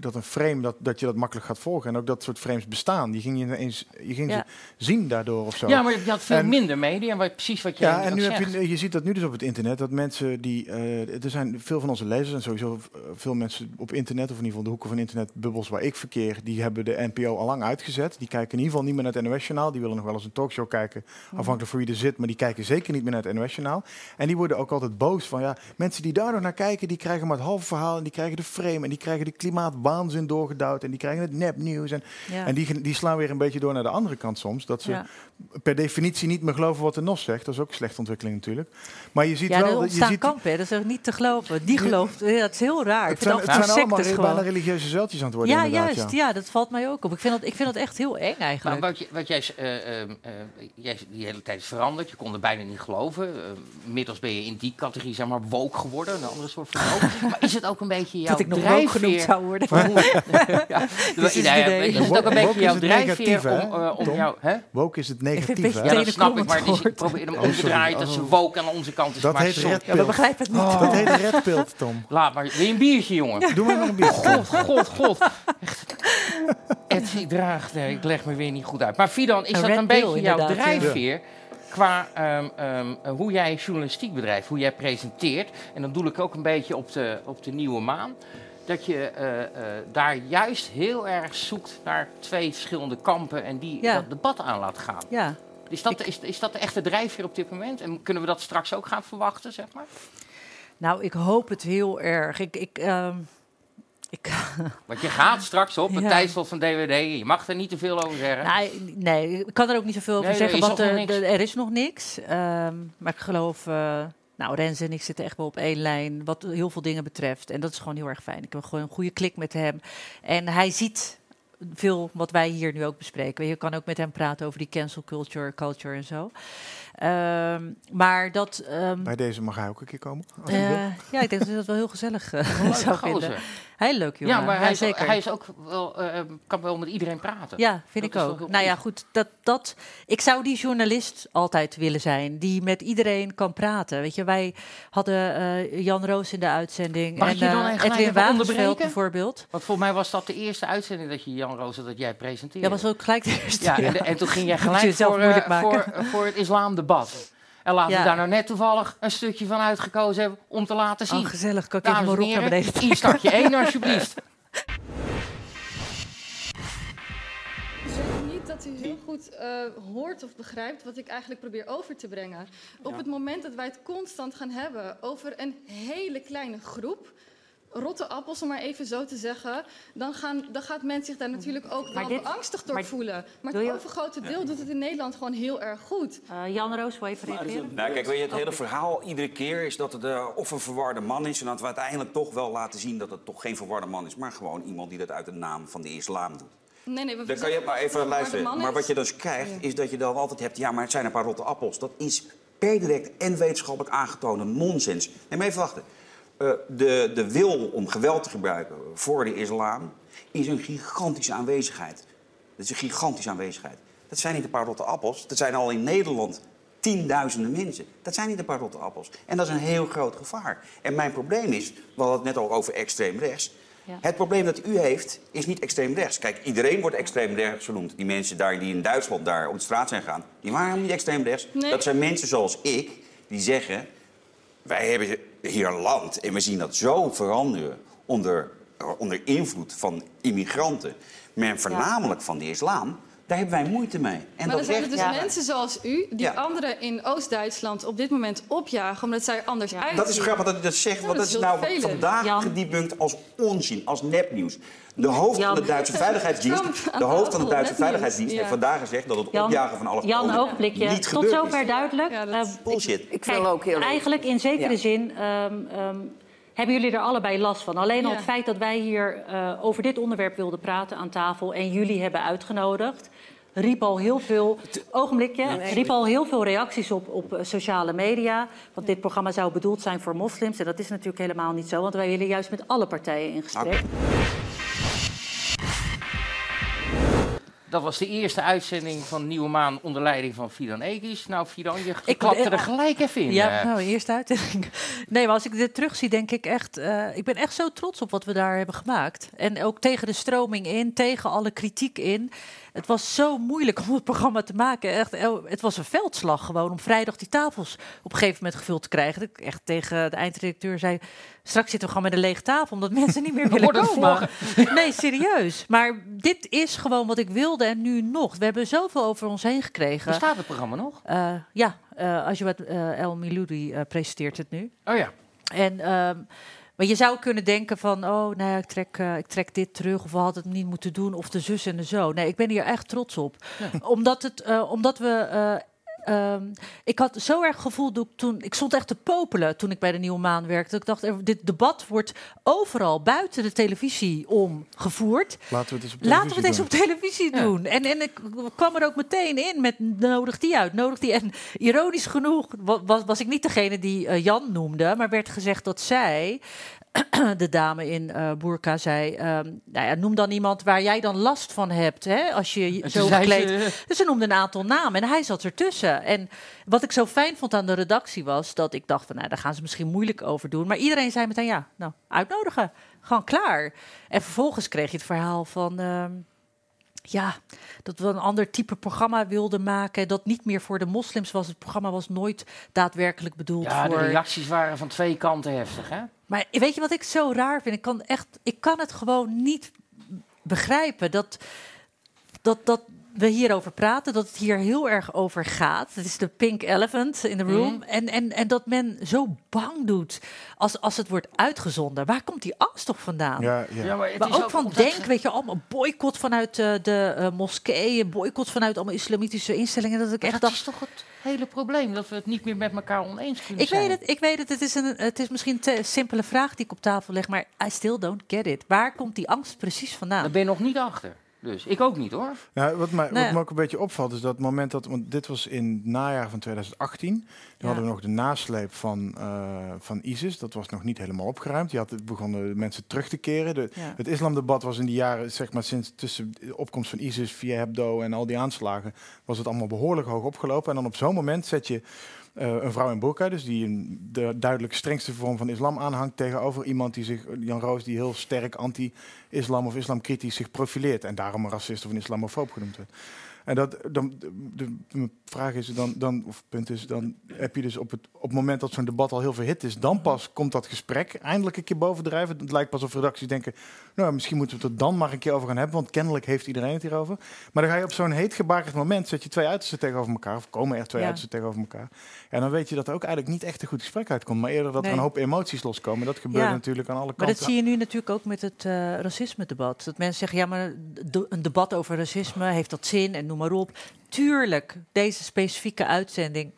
S5: dat een frame, dat, dat je dat makkelijk gaat volgen. En ook dat soort frames bestaan. Die ging je ineens, je ging
S4: Ja.
S5: ze zien daardoor of zo.
S3: Ja, maar je had veel
S5: En-
S3: minder media, maar precies wat je
S5: Ja, en nu
S3: zegt.
S5: heb je, je ziet dat nu dus op het internet, dat mensen die, eh, er zijn veel van onze lezers en sowieso veel mensen op internet, of in ieder geval de hoeken van internetbubbels waar ik verkeer, die hebben de NPO al lang uitgezet. Die kijken in ieder geval niet meer naar het NOS-journaal. Die willen nog wel eens een talkshow kijken, afhankelijk van wie er zit, maar die kijken zeker niet meer naar het NOS-journaal. En die worden ook altijd boos van, ja, mensen die daar nog naar kijken, die krijgen maar het halve verhaal en die krijgen de frame en die krijgen de klimaatwaanzin doorgedouwd en die krijgen het nepnieuws. En,
S4: Ja.
S5: en die, die slaan weer een beetje door naar de andere kant soms, dat ze
S4: Ja.
S5: per definitie niet meer geloven wat de NOS zegt. Dat is ook een slechte ontwikkeling natuurlijk. Maar je ziet
S4: Ja,
S5: wel...
S4: er
S5: dat- je ziet,
S4: kampen, hè. dat is ook niet te geloven. Die gelooft, ja, dat is heel raar.
S5: Het zijn, het allemaal
S4: gewoon.
S5: religieuze zeiltjes aan het worden
S4: Ja, juist.
S5: ja.
S4: Ja. dat valt mij ook op. Ik vind dat, ik vind dat echt heel eng
S3: Maar
S4: eigenlijk.
S3: wat, je, wat jij, eh, eh, eh, jij die hele tijd is veranderd, je kon er bijna niet geloven. Eh, inmiddels ben je in die categorie zeg maar woke geworden, een andere soort van woke. maar is het ook een beetje jouw
S4: dat ik nog woke genoemd zou worden.
S3: Ja,
S4: Dit is
S3: ja,
S4: het
S3: ja,
S4: idee.
S3: is het ook een beetje jouw drijfveer om, eh, om
S5: Tom?
S3: jou... Hè?
S5: Woke is het negatief?
S3: Ja, dat snap ik, maar is, ik probeer hem
S5: Oh,
S3: omgedraaid
S5: sorry.
S3: dat ze
S5: Oh.
S3: woke aan onze kant is.
S5: Dat
S3: maar
S5: heet
S3: sorry.
S5: red
S4: Ja, we begrijpen het niet.
S5: Dat heet red pill, Tom.
S3: Laat maar. Wil je een biertje, jongen?
S5: Doe maar nog een beetje.
S3: God, god, god. Echt. Ed, ik draag, ik leg me weer niet goed uit. Maar Fidan, is
S4: Een
S3: dat een beetje jouw drijfveer qua ehm, ehm, eh, hoe jij journalistiek bedrijft, hoe jij presenteert? En dan doe ik ook een beetje op de, op de nieuwe maan. Dat je eh, eh, daar juist heel erg zoekt naar twee verschillende kampen en die
S4: Ja.
S3: dat debat aan laat gaan.
S4: Ja.
S3: Is dat, is, is dat de echte drijfveer op dit moment? En kunnen we dat straks ook gaan verwachten, zeg maar?
S4: Nou, ik hoop het heel erg. Ik, ik, ehm, ik,
S3: Want je gaat straks op het
S4: Ja.
S3: tijdslot van DWD. Je mag er niet te veel over zeggen.
S4: nee, nee, ik kan er ook niet zoveel over
S3: Nee, er
S4: zeggen, want er,
S3: niks.
S4: er- is nog niks. Ehm, maar ik geloof, eh, nou, Rens en ik zitten echt wel op één lijn, wat heel veel dingen betreft. En dat is gewoon heel erg fijn. Ik heb gewoon een goede klik met hem. En hij ziet veel wat wij hier nu ook bespreken. Je kan ook met hem praten over die cancel culture, culture en zo. Ehm, maar dat... ehm,
S5: Bij deze mag hij ook een keer komen. als hij wil.
S4: eh, ja, ik denk dat hij dat wel heel gezellig eh,
S3: Leuke
S4: zou
S3: gozer.
S4: vinden. Heel leuk, jongen.
S3: Ja, maar hij, is,
S4: zeker.
S3: hij is ook wel, eh, kan wel met iedereen praten.
S4: Ja, vind
S3: Dat
S4: ik ook. Nou ja,
S3: goed.
S4: Dat, dat, ik zou die journalist altijd willen zijn, die met iedereen kan praten. Weet je, wij hadden eh, Jan Roos in de uitzending.
S3: Mag
S4: en
S3: je dan
S4: eh, Edwin Wagensveld
S3: onderbreken?
S4: bijvoorbeeld.
S3: Want volgens mij was dat de eerste uitzending dat je Jan Roos dat jij presenteerde.
S4: Dat was ook gelijk de eerste.
S3: ja, en, de- en toen ging jij gelijk voor, eh,
S4: moeilijk maken.
S3: voor, voor het En laten
S4: Ja.
S3: we daar nou net toevallig een stukje van uitgekozen hebben om te laten zien.
S4: Oh, gezellig. Kan ik even
S3: Dames
S4: mijn
S3: en
S4: rok naar
S3: heren,
S4: beneden
S3: hier startje 1 alsjeblieft.
S1: Ik denk niet dat u heel goed eh, hoort of begrijpt wat ik eigenlijk probeer over te brengen. Op het moment dat wij het constant gaan hebben over een hele kleine groep, rotte appels om maar even zo te zeggen, dan, gaan, dan gaat men zich daar natuurlijk ook wel
S4: dit-
S1: beangstigd door
S4: maar
S1: voelen. Maar het
S4: je-
S1: overgrote deel doet het in Nederland gewoon heel erg goed.
S4: Eh, Jan Roos, wil je even reageren?
S6: Nou, kijk, weet je, het hele verhaal iedere keer is dat het eh, of een verwarde man is... en dat we uiteindelijk toch wel laten zien dat het toch geen verwarde man is... maar gewoon iemand die dat uit de naam van de islam doet.
S1: Nee, nee, we
S6: Dan kan je maar even luisteren.
S1: man
S6: Maar wat je dus krijgt, is dat je dan altijd hebt... ja, maar het zijn een paar rotte appels. Dat is per direct en wetenschappelijk aangetoonde nonsens. Nee, maar even wachten. Eh, de, de wil om geweld te gebruiken voor de islam... is een gigantische aanwezigheid. Dat is een gigantische aanwezigheid. Dat zijn niet een paar rotte appels. Dat zijn al in Nederland tienduizenden mensen. Dat zijn niet een paar rotte appels. En dat is een heel groot gevaar. En mijn probleem is, we hadden het net al over extreem rechts...
S4: Ja.
S6: Het probleem dat u heeft, is niet extreem rechts. Kijk, iedereen wordt extreem rechts genoemd. Die mensen daar die in Duitsland daar op de straat zijn gegaan, die waren niet extreem rechts.
S1: Nee.
S6: Dat zijn mensen zoals ik, die zeggen... wij hebben hier een land. En we zien dat zo veranderen onder, onder invloed van immigranten. Maar voornamelijk van de islam, daar hebben wij moeite mee. En
S1: maar
S6: dat
S1: dan zijn er dus mensen zoals u die
S6: Ja.
S1: anderen in Oost-Duitsland op dit moment opjagen omdat zij er anders uitzien.
S6: Dat is grappig dat u dat zegt,
S1: Ja,
S6: want
S1: dat
S6: dat
S1: is
S6: nou vandaag
S4: Jan.
S6: gedebunked als onzin, als nepnieuws. De hoofd
S4: Jan.
S6: van de Duitse Veiligheidsdienst, de hoofd van de Duitse. Veiligheidsdienst
S1: Ja.
S6: heeft vandaag gezegd dat het
S4: Jan,
S6: opjagen van alle
S4: Jan, ogenblikje.
S6: niet
S4: Tot zover
S6: is.
S4: duidelijk.
S1: Ja, dat-
S4: Eh,
S6: Bullshit.
S7: Ik
S4: Kijk,
S7: wil ook heel
S4: eigenlijk in zekere
S7: Ja.
S4: zin ehm, ehm, hebben jullie er allebei last van. Alleen al
S1: Ja.
S4: het feit dat wij hier eh, over dit onderwerp wilden praten aan tafel en jullie hebben uitgenodigd. Riep al heel veel, ogenblikje, riep al heel veel reacties op, op eh, sociale media. Want dit programma zou bedoeld zijn voor moslims. En dat is natuurlijk helemaal niet zo, want wij willen juist met alle partijen in gesprek.
S3: Dat was de eerste uitzending van Nieuwe Maan onder leiding van Fidan Ekis. Nou, Fidan, je
S4: Ik-
S3: klapte
S4: eh,
S3: er gelijk even in.
S4: Ja,
S3: eh.
S4: nou, eerste uitzending. Nee, maar als ik dit terugzie, denk ik echt... eh, ik ben echt zo trots op wat we daar hebben gemaakt. En ook tegen de stroming in, tegen alle kritiek in. Het was zo moeilijk om het programma te maken. Echt, het was een veldslag gewoon om vrijdag die tafels op een gegeven moment gevuld te krijgen. Dat ik echt tegen de eindredacteur zei... Straks zitten we gewoon met een lege tafel, omdat mensen niet meer willen komen. Nee, serieus. Maar dit is gewoon wat ik wilde en nu nog. We hebben zoveel over ons heen gekregen.
S3: Bestaat het programma nog?
S4: Eh, ja, eh als je wat eh, El Miloudi presenteert het nu.
S3: Oh ja.
S4: En, ehm, maar je zou kunnen denken van, oh, nou, ja, ik, trek, eh, ik trek dit terug, of we hadden het niet moeten doen, of de zus en de zo. Nee, ik ben hier echt trots op. Omdat, het, eh, omdat we... eh, ehm, ik had zo erg gevoel dat ik toen. Ik stond echt te popelen toen ik bij de Nieuwe Maan werkte. Ik dacht, er- dit debat wordt overal buiten de televisie om gevoerd.
S5: Laten we het eens op
S4: we eens
S5: televisie
S4: op televisie
S3: Ja.
S4: doen. En, en ik kwam er ook meteen in met nodig die uit, nodig die. En ironisch genoeg wa- was, was ik niet degene die eh, Jan noemde, maar werd gezegd dat zij de dame in eh Burka zei, ehm, nou ja, noem dan iemand waar jij dan last van hebt, hè, als je
S3: En
S4: zo gekleed...
S3: ze,
S4: Dus ze noemde een aantal namen en hij zat ertussen. En wat ik zo fijn vond aan de redactie was dat ik dacht van, nou, daar gaan ze misschien moeilijk over doen. Maar iedereen zei meteen, ja, nou, uitnodigen. Gewoon klaar. En vervolgens kreeg je het verhaal van, ehm, ja, dat we een ander type programma wilden maken. Dat niet meer voor de moslims was. Het programma was nooit daadwerkelijk bedoeld
S3: ja, de
S4: voor...
S3: reacties waren van twee kanten heftig, hè?
S4: Maar weet je wat ik zo raar vind? Ik kan, echt, ik kan het gewoon niet begrijpen dat, dat, dat we hierover praten, dat het hier heel erg over gaat. Het is de pink elephant in the room.
S3: Mhm.
S4: En, en, en dat men zo bang doet als, als het wordt uitgezonden. Waar komt die angst toch vandaan?
S5: Ja, ja.
S3: maar is
S4: ook van denk, weet je, allemaal boycott vanuit eh, de eh, moskeeën, boycott vanuit allemaal islamitische instellingen. Dat ik echt
S3: dat
S4: dacht,
S3: is toch het hele probleem, dat we het niet meer met elkaar oneens kunnen
S4: ik
S3: zijn.
S4: weet het, ik weet het. Het is, een, het is misschien een te simpele vraag die ik op tafel leg, maar I still don't get it. Waar komt die angst precies vandaan?
S3: Daar ben je nog niet achter. Dus ik ook niet hoor.
S5: Nou, wat, mij,
S4: ja.
S5: wat me ook een beetje opvalt is dat het moment dat, want dit was in het najaar van 2018, toen
S4: Ja.
S5: hadden we nog de nasleep van, eh, van ISIS, dat was nog niet helemaal opgeruimd. Die had, het begonnen mensen terug te keren. De,
S4: Ja.
S5: Het islamdebat was in die jaren, zeg maar sinds tussen de opkomst van ISIS, via Hebdo en al die aanslagen, was het allemaal behoorlijk hoog opgelopen. En dan op zo'n moment zet je eh, een vrouw in burka, dus die een, de duidelijk strengste vorm van islam aanhangt, tegenover iemand die zich, Jan Roos, die heel sterk anti-islam of islamkritisch zich profileert. En daarom een racist of een islamofoob genoemd werd. En dat, dan, de, vraag is dan, dan, of punt is, dan heb je dus op het, op het moment dat zo'n debat al heel verhit is, dan pas komt dat gesprek eindelijk een keer bovendrijven. Het lijkt pas of redacties denken, nou misschien moeten we het er dan maar een keer over gaan hebben, want kennelijk heeft iedereen het hierover. Maar dan ga je op zo'n heet gebakerd moment, zet je twee uitersten tegenover elkaar, of komen er twee
S4: Ja.
S5: uitersten tegenover elkaar. En dan weet je dat er ook eigenlijk niet echt een goed gesprek uitkomt, maar eerder dat er een hoop emoties loskomen. Dat gebeurt
S4: Ja.
S5: natuurlijk aan alle
S4: Maar
S5: kanten.
S4: dat zie je nu natuurlijk ook met het eh, racisme-debat. Dat mensen zeggen, ja, maar de- een debat over racisme, heeft dat zin en noem maar op. Tuurlijk, deze specifieke uitzending,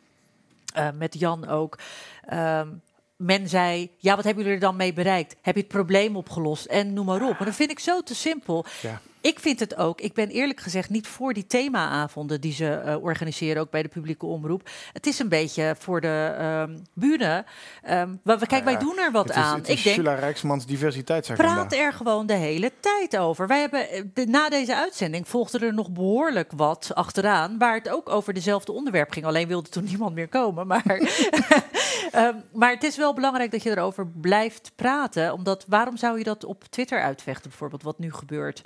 S4: eh, met Jan ook. ehm, men zei, ja, wat hebben jullie er dan mee bereikt? Heb je het probleem opgelost? En noem maar op. Maar dat vind ik zo te simpel.
S5: Ja.
S4: Ik vind het ook, ik ben eerlijk gezegd niet voor die themaavonden die ze eh, organiseren, ook bij de publieke omroep. Het is een beetje voor de buren. Maar we- kijk, wij
S5: ja,
S4: doen er wat
S5: het is,
S4: aan.
S5: Het is
S4: ik denk,
S5: Sula Rijksmans diversiteitsagenda.
S4: praat er gewoon de hele tijd over. Wij hebben, eh, de, na deze uitzending volgde er nog behoorlijk wat achteraan, waar het ook over dezelfde onderwerp ging. Alleen wilde toen niemand meer komen. Maar, Ehm, maar het is wel belangrijk dat je erover blijft praten. Omdat waarom zou je dat op Twitter uitvechten, bijvoorbeeld, wat nu gebeurt?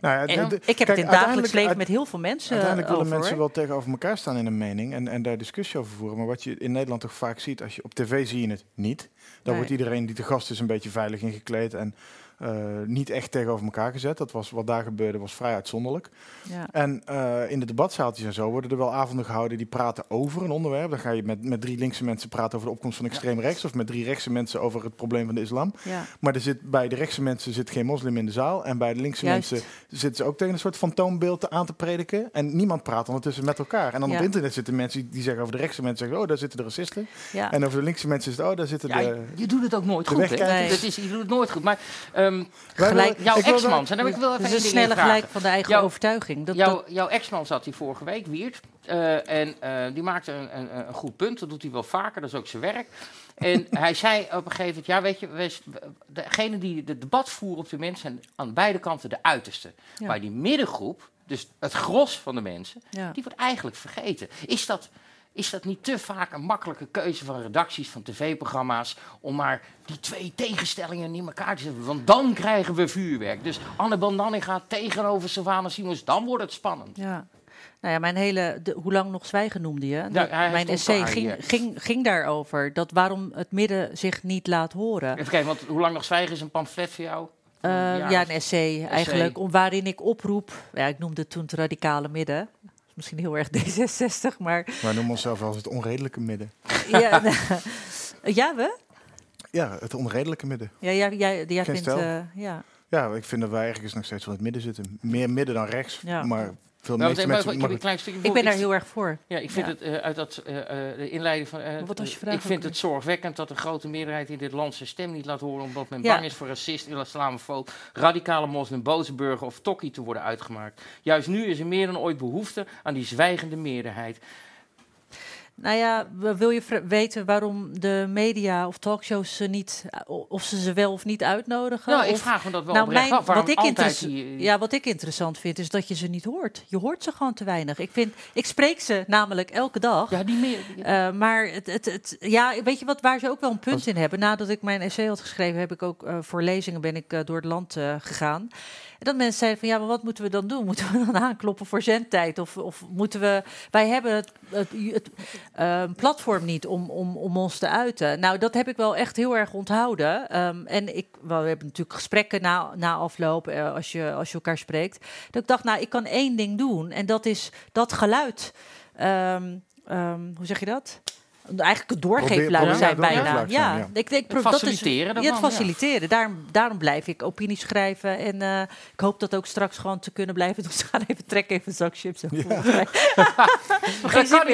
S5: Nou ja,
S4: En ik heb het in het dagelijks leven met heel veel mensen
S5: Uiteindelijk willen
S4: over.
S5: mensen wel tegenover elkaar staan in een mening en, en daar discussie over voeren. Maar wat je in Nederland toch vaak ziet, als je op tv zie je het niet. Dan
S4: Nee.
S5: wordt iedereen die te gast is een beetje veilig ingekleed en eh, niet echt tegenover elkaar gezet. Dat was wat daar gebeurde, was vrij uitzonderlijk.
S4: Ja.
S5: En eh, in de debatzaaltjes en zo worden er wel avonden gehouden die praten over een onderwerp. Dan ga je met, met drie linkse mensen praten over de opkomst van extreem rechts. Of met drie rechtse mensen over het probleem van de islam.
S4: Ja.
S5: Maar er zit, bij de rechtse mensen zit geen moslim in de zaal. En bij de linkse
S4: Juist.
S5: mensen zitten ze ook tegen een soort fantoombeeld te- aan te prediken. En niemand praat ondertussen met elkaar. En dan
S4: Ja.
S5: op internet zitten mensen die- zeggen over de rechtse mensen, zeggen, oh, daar zitten de racisten.
S4: Ja.
S5: En over de linkse mensen is het, oh, daar zitten
S3: Ja,
S5: de...
S3: je doet het ook nooit goed, hè?
S5: wegkijkers.
S3: Dat is, je doet het nooit goed. Maar ehm,
S5: Wij
S4: Gelijk-
S5: willen-
S3: jouw ex-man, dan wil ik wel even
S4: Dus
S3: één
S4: een snelle gelijk van de eigen
S3: Jouw-
S4: overtuiging. Dat,
S3: jouw,
S4: dat,
S3: jouw ex-man zat hier vorige week, Wiert. eh, en eh, die maakte een, een, een goed punt. Dat doet hij wel vaker, dat is ook zijn werk. En hij zei op een gegeven moment: Ja, weet je, wees- degene die de debat voeren op de mensen zijn aan beide kanten de uiterste.
S4: Ja.
S3: Maar die middengroep, dus het gros van de mensen,
S4: ja.
S3: die wordt eigenlijk vergeten. Is dat, is dat niet te vaak een makkelijke keuze van redacties, van tv-programma's, om maar die twee tegenstellingen in elkaar te zetten? Want dan krijgen we vuurwerk. Dus Annabel Nanninga tegenover Savannah Simons, dan wordt het spannend.
S4: Ja. Nou ja, mijn hele, de, hoe lang nog zwijgen noemde je?
S3: Ja,
S4: mijn essay ging, ging, ging daarover. Dat waarom het midden zich niet laat horen.
S3: Even kijken, want hoe lang nog zwijgen is een pamflet voor jou?
S4: Eh,
S3: Ja,
S4: ja, een essay eigenlijk. Om, waarin ik oproep, ja, ik noemde het toen het radicale midden. Misschien heel erg D66, maar
S5: Wij noemen onszelf wel eens het onredelijke midden.
S4: ja, ja, we?
S5: Ja, het onredelijke midden.
S4: Ja, jij, jij, jij
S5: Geen
S4: vindt, eh, ja.
S5: Ja, ik vind dat wij ergens nog steeds in het midden zitten. Meer midden dan rechts,
S4: Ja.
S5: maar veel
S3: Nou, maar ik heb
S5: maar
S3: een klein stukje
S4: Ik ben daar heel erg voor.
S3: Ja, ik vind
S4: Ja.
S3: het eh, uit dat, eh, eh, de inleiding van.
S4: Wat was je vraag
S3: ik vind het zorgwekkend dat de grote meerderheid in dit land zijn stem niet laat horen. omdat men
S4: Ja.
S3: bang is voor racist, islamofoob, radicale moslim, boze burger of tokkie te worden uitgemaakt. Juist nu is er meer dan ooit behoefte aan die zwijgende meerderheid.
S4: Nou ja, wil je weten waarom de media of talkshows ze niet, of ze ze wel of niet uitnodigen?
S3: Nou, ik
S4: Of-
S3: vraag me dat wel
S4: nou, mijn,
S3: af.
S4: Wat, ik
S3: die,
S4: ja, wat ik interessant vind, is dat je ze niet hoort. Je hoort ze gewoon te weinig. Ik, vind, ik spreek ze namelijk elke dag.
S3: Ja, die meer...
S4: Eh, maar het, het, het, ja, weet je wat, waar ze ook wel een punt in hebben? Nadat ik mijn essay had geschreven, heb ik ook eh, voor lezingen ben ik eh, door het land eh, gegaan. En dat mensen zeiden van ja, maar wat moeten we dan doen? Moeten we dan aankloppen voor zendtijd? Of, of moeten we. Wij hebben het, het, het eh, platform niet om, om, om ons te uiten. Nou, dat heb ik wel echt heel erg onthouden. Ehm, en ik, we hebben natuurlijk gesprekken na, na afloop, eh, als, je, als je elkaar spreekt. Dat ik dacht, nou, ik kan één ding doen. En dat is dat geluid. ehm, ehm, hoe zeg je dat? Eigenlijk het doorgeefluid
S5: Probeer-
S4: zijn
S5: ja,
S4: bijna. Ja,
S5: ja.
S4: ik
S3: Het
S4: pro- dat is-
S3: faciliteren
S4: Ja, het
S3: ja.
S4: faciliteren. Daarom, daarom blijf ik opinies schrijven. En eh, ik hoop dat ook straks gewoon te kunnen blijven. Dus we gaan even trekken, even een zak chips. En zin
S3: niet,
S4: meer.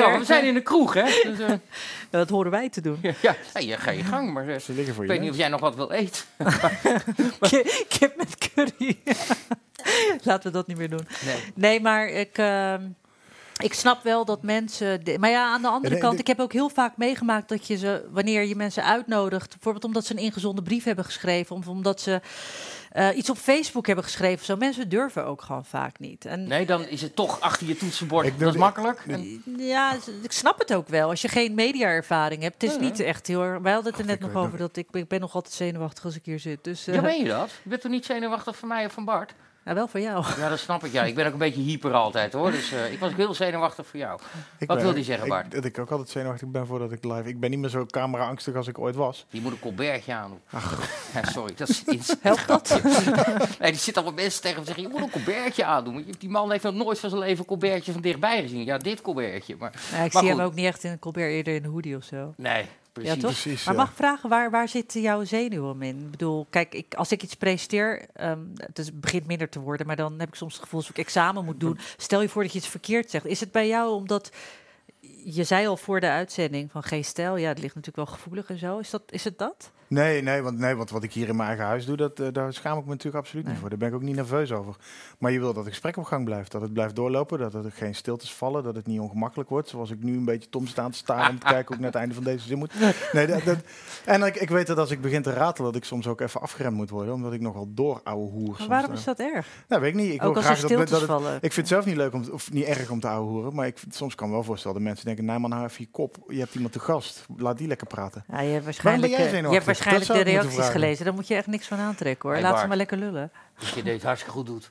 S3: hoor. we zijn in de kroeg, hè? Dus, eh,
S4: Dat horen wij te doen.
S3: ja, ja, je ga je gang, maar eh,
S5: Ze liggen voor
S3: ik
S5: je
S3: weet niet of jij nog wat wil eten.
S4: Ki- Kip met curry. Laten we dat niet meer doen.
S3: Nee.
S4: Nee, maar ik, ehm, ik snap wel dat mensen. de- maar ja, aan de andere kant, ik heb ook heel vaak meegemaakt dat je ze, wanneer je mensen uitnodigt, bijvoorbeeld omdat ze een ingezonden brief hebben geschreven, of omdat ze eh, iets op Facebook hebben geschreven, zo mensen durven ook gewoon vaak niet. En
S3: Nee, dan is het toch achter je toetsenbord.
S5: Ik
S3: dat is makkelijk. En-
S4: Ja, ik snap het ook wel. Als je geen media-ervaring hebt. Het is
S3: Ja.
S4: niet echt heel erg... Wij hadden het er net nog over dat ik, ik ben nog altijd zenuwachtig als ik hier zit. Dus eh,
S3: Ja, ben je dat? Je bent toch niet zenuwachtig van mij of van Bart?
S4: Nou, wel voor jou.
S3: Ja, dat snap ik. Ja, ik ben ook een beetje hyper altijd, hoor. Dus eh, ik was ook heel zenuwachtig voor jou.
S5: Ik
S3: Wat
S5: ben-
S3: wil die zeggen,
S5: ik-
S3: Bart?
S5: Dat ik ook altijd zenuwachtig ben voordat ik live... Ik ben niet meer zo camera-angstig als ik ooit was.
S3: Die moet een colbertje aan. Ja, sorry, dat is iets.
S4: Helpt dat?
S3: Nee, die zit allemaal mensen tegen me zeggen, je moet een colbertje aandoen. Want Die man heeft nog nooit van zijn leven een colbertje van dichtbij gezien. Ja, dit colbertje. Maar
S4: Nou, ik
S3: Maar
S4: zie hem ook niet echt in een Colbert, eerder in een hoodie of zo.
S3: nee, precies.
S4: Ja, toch?
S5: Precies,
S4: Maar
S5: ja.
S4: mag ik vragen, waar, waar zitten jouw zenuwen in? Ik bedoel, kijk, ik, als ik iets presenteer, ehm, het is, begint minder te worden, maar dan heb ik soms het gevoel als ik examen moet doen. Stel je voor dat je iets verkeerd zegt. Is het bij jou omdat, je zei al voor de uitzending van geen stijl, ja, het ligt natuurlijk wel gevoelig en zo. Is, dat, is het dat?
S5: Nee, nee, want, nee, want wat ik hier in mijn eigen huis doe, dat, eh, daar schaam ik me natuurlijk absoluut
S4: Nee.
S5: niet voor. Daar ben ik ook niet nerveus over. Maar je wil dat het gesprek op gang blijft. Dat het blijft doorlopen, dat er geen stiltes vallen, dat het niet ongemakkelijk wordt. Zoals ik nu een beetje tom staan te staren om te kijken hoe ik naar het einde van deze zin moet. Nee, dat, dat- en ik, ik weet dat als ik begin te ratelen, dat ik soms ook even afgeremd moet worden. Omdat ik nogal door ouwe hoer.
S4: Maar waarom
S5: eh.
S4: is dat erg?
S5: Nou, weet ik niet. Ik wil
S4: ook als er
S5: graag dat, het,
S4: vallen.
S5: ik vind het zelf niet leuk om, of niet erg om te ouwe hoeren. Maar ik, soms kan wel voorstellen dat mensen denken, nee man, hou even je kop. Je hebt iemand te gast. Laat die lekker praten.
S4: Ja, je hebt waarschijnlijk,
S5: jij
S4: je
S5: zenuwachtig?
S4: hebt waarschijnlijk
S5: Dat
S4: de reacties gelezen. Daar moet je echt niks van aantrekken hoor.
S3: Hey,
S4: Laat ze maar lekker lullen.
S3: Dat je dit hartstikke goed doet.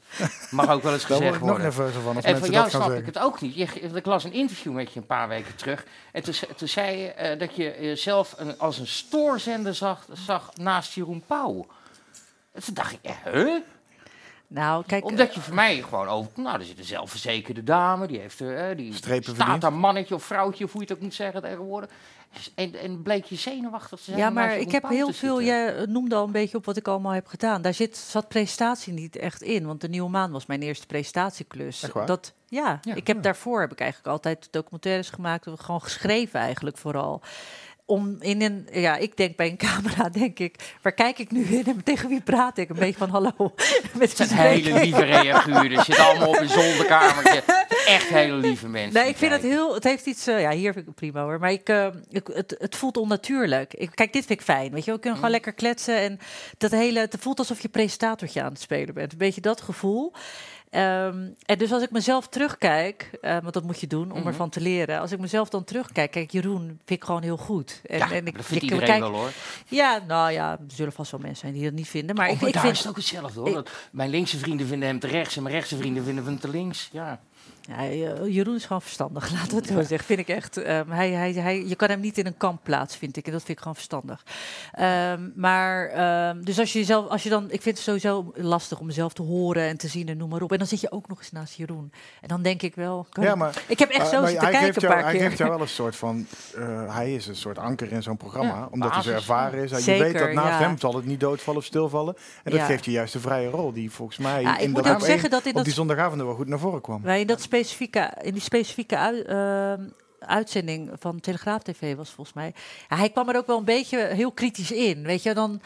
S3: Mag ook wel eens
S5: Daar word
S3: gezegd
S5: ik nog
S3: worden.
S5: nerveuzer van als
S3: En van jou snap ik het ook niet. Je, ik las een interview met je een paar weken terug. En toen, ze- toen zei je eh, dat je jezelf een, als een stoorzender zag, zag naast Jeroen Pauw. En toen dacht ik, eh, huh?
S4: Nou, kijk,
S3: Omdat je voor mij gewoon over... Nou, er zit een zelfverzekerde dame. Die heeft er... eh, die
S5: Strepen
S3: staat
S5: verdiend.
S3: daar mannetje of vrouwtje, of hoe je het ook moet zeggen tegenwoordig. En, en bleek je zenuwachtig te zijn
S4: Ja, maar ik heb heel veel. Jij noemde al een beetje op wat ik allemaal heb gedaan. Daar zit, zat presentatie niet echt in. Want de Nieuwe Maan was mijn eerste
S5: waar?
S4: Dat, ja,
S3: Ja.
S4: ik heb daarvoor heb ik eigenlijk altijd documentaires gemaakt. Gewoon geschreven eigenlijk vooral. Om in een, ja, ik denk bij een camera, denk ik, waar kijk ik nu in en tegen wie praat ik? Een beetje van hallo. Met
S3: Het zijn hele lieve reaguurders. Zitten allemaal op een zolderkamertje. Echt hele lieve mensen.
S4: Nee, ik vind het heel. Het heeft iets. eh, ja, hier vind ik het prima hoor. Maar ik, eh, ik, het, het voelt onnatuurlijk. Ik, kijk, dit vind ik fijn. Weet je, we kunnen gewoon lekker kletsen. En dat hele. Het voelt alsof je presentatortje aan het spelen bent. Een beetje dat gevoel. Ehm, en dus als ik mezelf terugkijk, eh, want dat moet je doen om
S3: Mhm.
S4: ervan te leren. Als ik mezelf dan terugkijk, kijk, Jeroen vind ik gewoon heel goed. En,
S3: Ja,
S4: en ik,
S3: dat vindt
S4: ik-
S3: iedereen
S4: kijk-
S3: wel hoor.
S4: Ja, nou ja, er zullen vast wel mensen zijn die dat niet vinden. Maar
S3: Maar,
S4: ik,
S3: maar
S4: ik
S3: daar
S4: vind.
S3: is het ook hetzelfde hoor.
S4: ik-
S3: mijn linkse vrienden vinden hem te rechts en mijn rechtse vrienden vinden hem te links. Ja.
S4: Ja, eh, Jeroen is gewoon verstandig, laten we het zo zeggen. Vind ik echt. Ehm, hij, hij, hij, je kan hem niet in een kamp plaatsen, vind ik. En dat vind ik gewoon verstandig. Ehm, maar, ehm, dus als je jezelf, als je dan, ik vind het sowieso lastig om mezelf te horen en te zien en noem maar op. En dan zit je ook nog eens naast Jeroen. En dan denk ik wel.
S5: Ja,
S4: ik-
S5: maar,
S4: ik heb echt zo zitten kijken een
S5: jou,
S4: paar
S5: Hij geeft jou wel een soort van... eh, hij is een soort anker in zo'n programma.
S3: Ja,
S5: omdat hij zo ervaren is. Je
S4: Zeker,
S5: weet dat naast hem zal het niet doodvallen of stilvallen. En dat geeft je juist de vrije rol. Die volgens mij
S4: Ja, ik
S5: in
S4: moet ook zeggen dat in
S5: op
S4: dat
S5: die zondagavond wel goed naar voren kwam.
S4: Wij in, dat specifieke, in die specifieke ehm, uitzending van Telegraaf TV was volgens mij. Ja, hij kwam er ook wel een beetje heel kritisch in. Weet je, dan.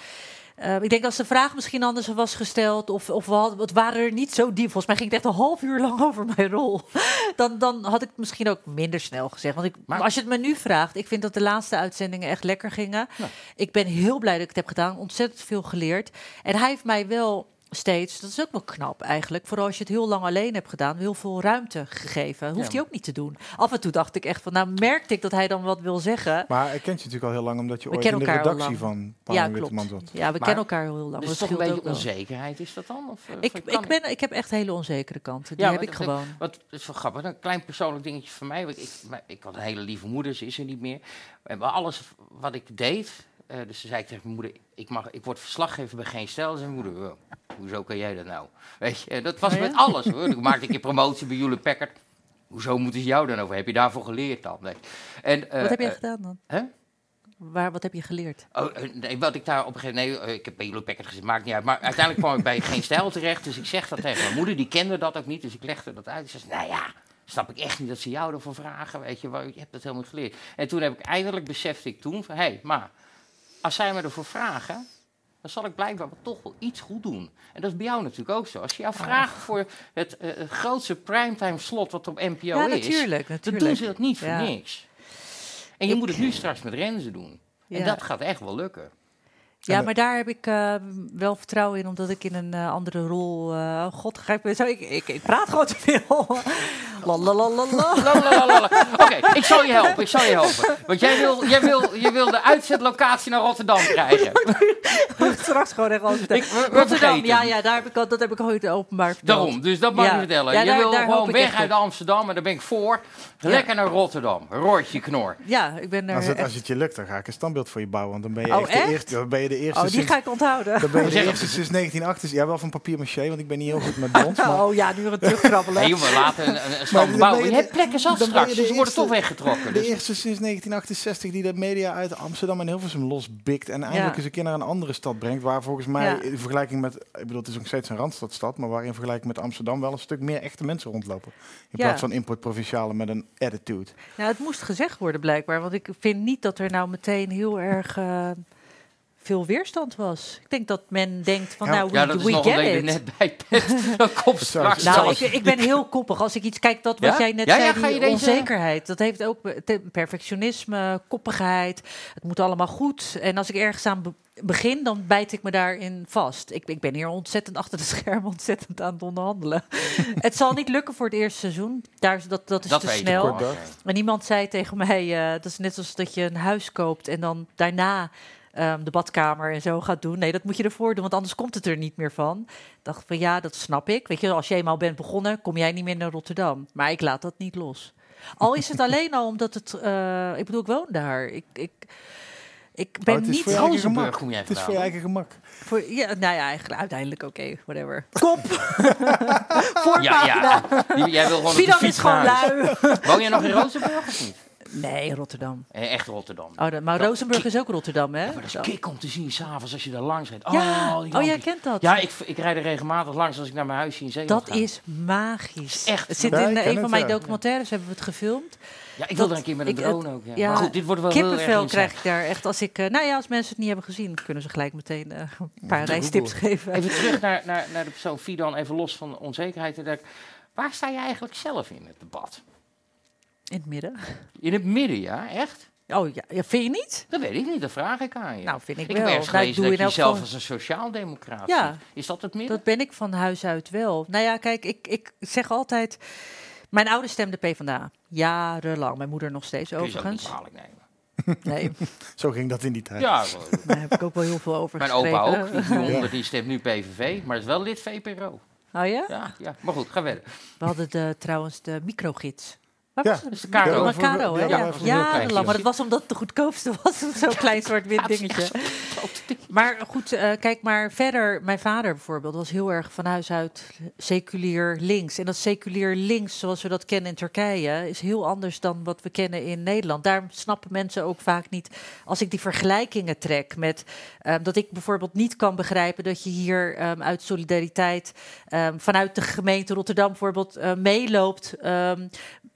S4: Eh, ik denk als de vraag misschien anders was gesteld, of, of we hadden, het waren er niet zo diep. Volgens mij ging het echt een half uur lang over mijn rol. Dan, dan had ik het misschien ook minder snel gezegd. Want ik,
S3: Maar-
S4: maar als je het me nu vraagt, ik vind dat de laatste uitzendingen echt lekker gingen.
S3: Ja.
S4: Ik ben heel blij dat ik het heb gedaan, ontzettend veel geleerd. En hij heeft mij wel steeds, dat is ook wel knap eigenlijk, vooral als je het heel lang alleen hebt gedaan, heel veel ruimte gegeven. Hoeft
S3: Ja.
S4: hij ook niet te doen. Af en toe dacht ik echt van, nou merkte ik dat hij dan wat wil zeggen.
S5: Maar hij kent je natuurlijk al heel lang, omdat je
S4: We
S5: ooit in de redactie van Paul
S4: Ja,
S5: Witteman zat.
S4: Ja, we
S3: Maar
S4: kennen elkaar al heel lang.
S3: Dus
S4: dat
S3: toch een beetje onzekerheid is dat dan? Of, eh,
S4: Ik, ik, ben, ik heb echt hele onzekere kanten. Die
S3: Ja,
S4: heb
S3: maar
S4: ik gewoon.
S3: Wat het is wel grappig. Een klein persoonlijk dingetje van mij. Ik, maar ik had een hele lieve moeder, ze is er niet meer. Bij alles wat ik deed. Eh, dus ze zei ik tegen mijn moeder: ik, mag, ik word verslaggever bij geen stijl. En zei mijn moeder: "Oh, hoezo kan jij dat nou? Weet je, dat was
S4: Oh ja?
S3: met alles hoor. Ik maakte een keer promotie bij Hewlett Packard. Hoezo moeten ze jou dan over? Heb je daarvoor geleerd dan? Nee. En, eh,
S4: wat heb je
S3: eh,
S4: gedaan dan?
S3: hè?
S4: Waar, wat heb je geleerd?
S3: Oh, nee, wat ik daar op een gegeven moment... Nee, ik heb bij Hewlett Packard gezet, maakt niet uit. Maar uiteindelijk kwam ik bij Geen Stijl terecht. Dus ik zeg dat tegen mijn moeder. Die kende dat ook niet. Dus ik legde dat uit. Ze zei, nou ja, snap ik echt niet dat ze jou ervoor vragen. Weet je, je hebt dat helemaal niet geleerd. En toen heb ik eindelijk besefte ik toen van... Hé, hey, maar als zij me ervoor vragen... Dan zal ik blijkbaar toch wel iets goed doen. En dat is bij jou natuurlijk ook zo. Als je jou vraagt voor het, eh, het grootste primetime slot wat op NPO
S4: ja,
S3: is...
S4: natuurlijk.
S3: dan
S4: natuurlijk.
S3: doen ze dat niet voor
S4: Ja.
S3: niks. En je
S4: Ik-
S3: moet het nu straks met Renze doen. En dat gaat echt wel lukken.
S4: Ja, maar daar heb ik eh, wel vertrouwen in, omdat ik in een eh, andere rol. eh, God, ga ik, me zo, ik, ik, ik praat gewoon te veel.
S3: Oké, ik zal je helpen, ik zal je helpen. Want jij wil, jij wil, je wil de uitzetlocatie naar Rotterdam krijgen.
S4: Straks gewoon echt
S3: Ik, we
S4: Rotterdam, ja, ja, daar heb ik al, dat heb ik ooit openbaar verteld.
S3: Daarom, dus dat mag
S4: Ja.
S3: je vertellen.
S4: Ja,
S3: je
S4: daar-
S3: wil
S4: daar
S3: gewoon
S4: ik
S3: weg uit
S4: op.
S3: Amsterdam en daar ben ik voor. Lekker naar Rotterdam. Rotje knor.
S4: Ja, ik ben er
S5: Als het,
S4: echt-
S5: als het je lukt, dan ga ik een standbeeld voor je bouwen. Want dan ben je
S4: Oh,
S5: echt,
S4: echt?
S5: de eerste. Dan ben je de eerste
S4: Oh, die
S5: sinds,
S4: ga ik onthouden.
S5: dan ben je de eerste sinds 1980. Ja, wel van papier maché, want ik ben niet heel goed met brons. Maar,
S4: Oh ja, nu weer het terugkrabbelen.
S3: Nee, we laten een, een, een stand bouwen.
S5: je
S3: hebt plekken straks, dus ze worden toch weggetrokken.
S5: de
S3: Dus,
S5: eerste sinds 1968 die de media uit Amsterdam en Hilversum losbikt. En eindelijk
S4: Ja.
S5: eens een keer naar een andere stad brengt. Waar volgens mij
S4: Ja.
S5: in vergelijking met. Ik bedoel, het is nog steeds een randstadstad. Maar waar in vergelijking met Amsterdam wel een stuk meer echte mensen rondlopen. In
S4: Ja.
S5: plaats van importprovincialen met een attitude.
S4: Ja, het moest gezegd worden blijkbaar. Want ik vind niet dat er nou meteen heel erg eh, veel weerstand was. Ik denk dat men denkt van
S5: Ja,
S4: nou, we,
S3: ja, dat is
S4: we
S3: nog
S4: get it.
S3: er net bij komt straks
S5: zou-
S4: Nou, ik, ik ben heel koppig. Als ik iets kijk, dat wat
S3: Ja?
S4: jij net
S3: Ja, ja,
S4: zei,
S3: ga je
S4: die
S3: deze-
S4: onzekerheid. Dat heeft ook perfectionisme, koppigheid. Het moet allemaal goed. En als ik ergens aan be- begin, dan bijt ik me daarin vast. Ik, ik ben hier ontzettend achter de schermen, ontzettend aan het onderhandelen. het zal niet lukken voor het eerste seizoen. Daar, is- dat, dat is
S3: Dat
S4: te snel. En iemand zei tegen mij, eh, dat is net als dat je een huis koopt en dan daarna ehm, de badkamer en zo gaat doen. Nee, dat moet je ervoor doen, want anders komt het er niet meer van. Ik dacht van ja, dat snap ik. Weet je, als je eenmaal bent begonnen, kom jij niet meer naar Rotterdam. Maar ik laat dat niet los. Al is het alleen al omdat het, eh, ik bedoel, ik woon daar. Ik, ik, ik ben
S5: Oh, het is
S4: niet
S5: voor je eigen
S3: Rozenburg
S5: gemak.
S3: kom jij
S5: Het is voor je eigen gemak.
S4: voor, ja, nou ja, eigenlijk uiteindelijk oké, whatever. Kop,
S3: Ja, ja. Die- Jij wil gewoon op de
S4: Fidan
S3: fiets
S4: is gewoon
S3: naar huis.
S4: lui.
S3: Woon jij nog in Rozenburg of niet?
S4: Nee, Rotterdam.
S3: Eh, Echt Rotterdam.
S4: Oh, dat- maar
S3: Dat-
S4: Rozenburg is ook Rotterdam, hè?
S3: Ja, maar dat
S4: Zo.
S3: is kick om te zien s'avonds als je daar langs rijdt.
S4: Ja,
S3: oh,
S4: oh, jij kent dat.
S3: Ja, ik, ik rijd er regelmatig langs als ik naar mijn huisje in Zeeland
S4: Dat
S3: ga.
S4: is magisch.
S3: Echt.
S4: Het zit in eh, een van mijn
S5: ja.
S4: documentaires, hebben we het gefilmd.
S3: Ja, ik wil er een keer met een
S4: ik-
S3: drone ook. Ja.
S4: ja,
S3: maar goed, dit wordt wel heel erg
S4: Kippenvel krijg ik daar echt als ik... eh, nou ja, als mensen het niet hebben gezien, kunnen ze gelijk meteen een paar
S5: googlen.
S4: geven.
S3: Even terug naar, naar, naar de persoon Fidan, even los van onzekerheid. Waar sta je eigenlijk zelf in het debat?
S4: In het midden.
S3: In het midden, ja? Echt?
S4: Oh ja, ja, vind je niet?
S3: Dat weet ik niet, dat vraag ik aan je.
S4: Nou, vind ik,
S3: ik
S4: wel.
S3: heb ergens
S4: Nou,
S3: gelezen
S4: doe
S3: dat je
S4: elk
S3: jezelf als een sociaaldemocraat
S4: Ja.
S3: ziet. Is dat het midden?
S4: Dat ben ik van huis uit wel. Nou ja, kijk, ik, ik zeg altijd... Mijn ouders stemden PvdA. Jarenlang. Mijn moeder nog steeds,
S3: Kun je ze ook niet
S4: overigens.
S3: kwalijk nemen.
S4: Nee,
S5: Zo ging dat in die tijd.
S3: Ja,
S4: daar heb ik ook wel heel veel over
S3: mijn opa ook. Die, die stemt nu PVV, maar is wel lid VPRO.
S4: Oh ja?
S3: Ja, ja. maar goed, ga verder.
S4: We hadden de, trouwens de microgids. Waar
S5: Ja.
S4: was het?
S3: Dat is de Caro.
S5: Ja,
S4: Caro, hè?
S5: ja,
S4: Ja, maar dat was omdat het de goedkoopste was. Zo'n klein zwart-wit dingetje. Maar goed, eh, kijk maar verder. Mijn vader bijvoorbeeld was heel erg van huis uit seculier links. En dat seculier links, zoals we dat kennen in Turkije, is heel anders dan wat we kennen in Nederland. Daarom snappen mensen ook vaak niet, als ik die vergelijkingen trek met ehm, dat ik bijvoorbeeld niet kan begrijpen dat je hier ehm, uit solidariteit ehm, vanuit de gemeente Rotterdam bijvoorbeeld eh, meeloopt ehm,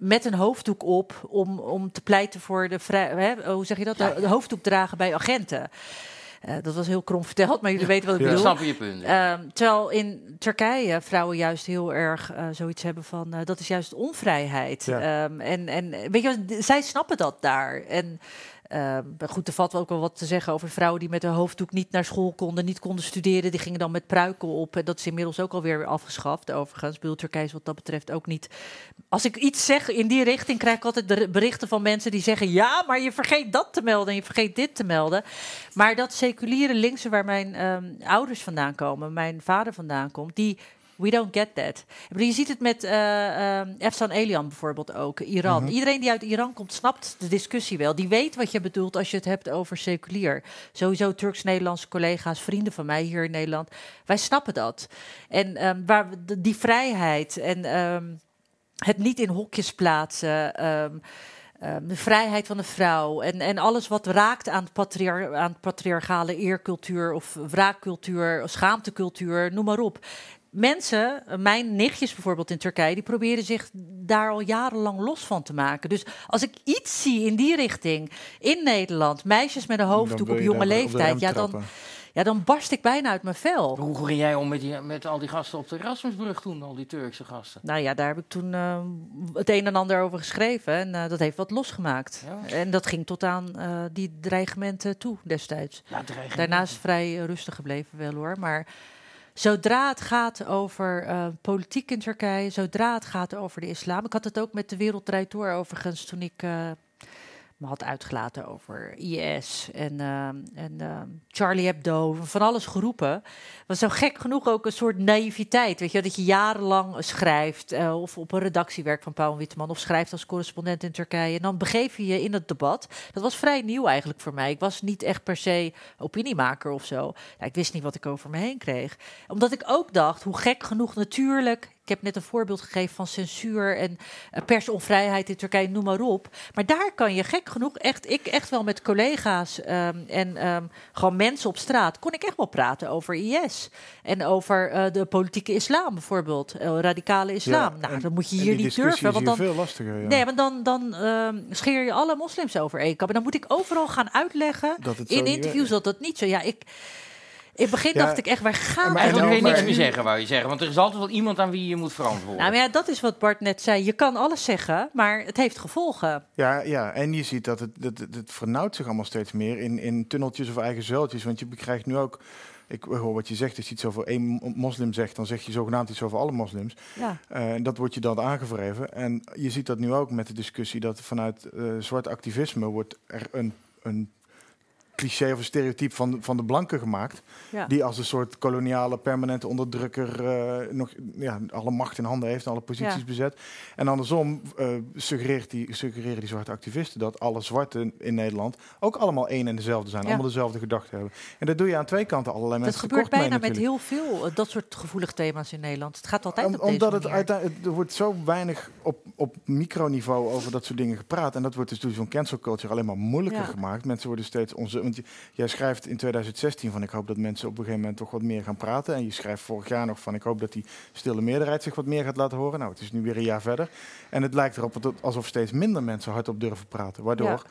S4: met een hoofddoek op om, om te pleiten voor de vrij, hè, hoe zeg je dat? De, de hoofddoek dragen bij agenten. Eh, dat was heel krom verteld, maar jullie weten wat ik bedoel.
S3: snap je punt.
S4: Ehm, terwijl in Turkije vrouwen juist heel erg eh, zoiets hebben van... eh, dat is juist onvrijheid.
S5: Ja.
S4: Ehm, en, en weet je, zij snappen dat daar. En ehm, goed, er valt ook wel wat te zeggen over vrouwen... die met hun hoofddoek niet naar school konden, niet konden studeren. Die gingen dan met pruiken op. En dat is inmiddels ook alweer weer afgeschaft, overigens. Bedoel, Turkije is wat dat betreft ook niet... Als ik iets zeg in die richting, krijg ik altijd de berichten van mensen die zeggen... ja, maar je vergeet dat te melden en je vergeet dit te melden. Maar dat seculiere linkse waar mijn ehm, ouders vandaan komen, mijn vader vandaan komt, die we don't get that. Je ziet het met eh ehm Efsan Elian bijvoorbeeld ook, Iran. Iedereen die uit Iran komt, snapt de discussie wel. Die weet wat je bedoelt als je het hebt over seculier. Sowieso Turks-Nederlandse collega's, vrienden van mij hier in Nederland. Wij snappen dat. En ehm, waar we, die vrijheid en ehm, het niet in hokjes plaatsen. ehm, de vrijheid van de vrouw en, en alles wat raakt aan, patriar aan patriarchale eercultuur of wraakcultuur, schaamtecultuur, noem maar op. Mensen, eh, mijn nichtjes bijvoorbeeld in Turkije, die proberen zich daar al jarenlang los van te maken. Dus als ik iets zie in die richting in Nederland, meisjes met een hoofddoek op jonge
S5: op
S4: leeftijd, ja dan, ja, dan barst ik bijna uit mijn vel.
S3: Hoe ging jij om met, die, met al die gasten op de Erasmusbrug toen, al die Turkse gasten?
S4: Nou ja, daar heb ik toen eh, het een en ander over geschreven. En eh, dat heeft wat losgemaakt.
S3: Ja.
S4: En dat ging tot aan eh, die dreigementen toe destijds.
S3: Ja, dreiging.
S4: Daarna is het vrij rustig gebleven wel hoor. Maar zodra het gaat over eh, politiek in Turkije, zodra het gaat over de islam. Ik had het ook met de Wereld Door overigens toen ik eh, me had uitgelaten over IS en, ehm, en ehm, Charlie Hebdo, van alles geroepen. Was zo gek genoeg ook een soort naïviteit. Weet je, dat je jarenlang schrijft eh, of op een redactie werkt van Paul Witteman of schrijft als correspondent in Turkije. En dan begeef je je in het debat. Dat was vrij nieuw eigenlijk voor mij. Ik was niet echt per se opiniemaker of zo. Ik wist niet wat ik over me heen kreeg. Omdat ik ook dacht, hoe gek genoeg natuurlijk. Ik heb net een voorbeeld gegeven van censuur en eh, personvrijheid in Turkije, noem maar op. Maar daar kan je gek genoeg echt, ik echt wel met collega's ehm, en ehm, gewoon mensen op straat, kon ik echt wel praten over IS. En over eh, de politieke islam bijvoorbeeld, eh, radicale islam. nou,
S5: en-
S4: dan moet je hier niet durven,
S5: is
S4: want
S5: hier
S4: dan,
S5: veel lastiger. Ja.
S4: Nee, want dan, dan ehm, scheer je alle moslims over één. En dan moet ik overal gaan uitleggen
S5: Dat
S4: in interviews dat dat niet zo... Ja, ik, in het begin
S5: Ja,
S4: dacht ik echt, waar gaan we
S3: Eigenlijk
S4: over?
S3: niks meer zeggen, wou je zeggen. Want er is altijd wel iemand aan wie je moet verantwoorden.
S4: Nou, maar ja, dat is wat Bart net zei. Je kan alles zeggen, maar het heeft gevolgen.
S5: Ja, ja, en je ziet dat het, het, het, het vernauwt zich allemaal steeds meer in, in tunneltjes of eigen zuiltjes. Want je krijgt nu ook, ik hoor wat je zegt, als je iets over één mo- moslim zegt, dan zeg je zogenaamd iets over alle moslims.
S4: Ja.
S5: Eh, en dat wordt je dan aangevreven. En je ziet dat nu ook met de discussie dat vanuit eh, zwart activisme wordt er een, een cliché of een stereotype van, van de blanken gemaakt.
S4: Ja.
S5: Die als een soort koloniale, permanente onderdrukker eh, nog ja, alle macht in handen heeft en alle posities
S4: Ja.
S5: bezet. En andersom eh, suggereert die, suggereren die zwarte activisten dat alle zwarten in Nederland ook allemaal één en dezelfde zijn. Allemaal dezelfde gedachten hebben. En dat doe je aan twee kanten allerlei
S4: Dat
S5: mensen
S4: gebeurt
S5: tekort mee
S4: bijna met heel veel eh, dat soort gevoelige thema's in Nederland. Het gaat altijd
S5: Om-
S4: op deze
S5: omdat het uiteindelijk, er wordt zo weinig op, op microniveau over dat soort dingen gepraat. En dat wordt dus door zo'n cancel culture alleen maar moeilijker gemaakt. Mensen worden steeds onze. Want jij schrijft in 2016 van ik hoop dat mensen op een gegeven moment toch wat meer gaan praten. En je schrijft vorig jaar nog van ik hoop dat die stille meerderheid zich wat meer gaat laten horen. Nou, het is nu weer een jaar verder. En het lijkt erop dat- alsof steeds minder mensen hardop durven praten. Waardoor
S4: Ja.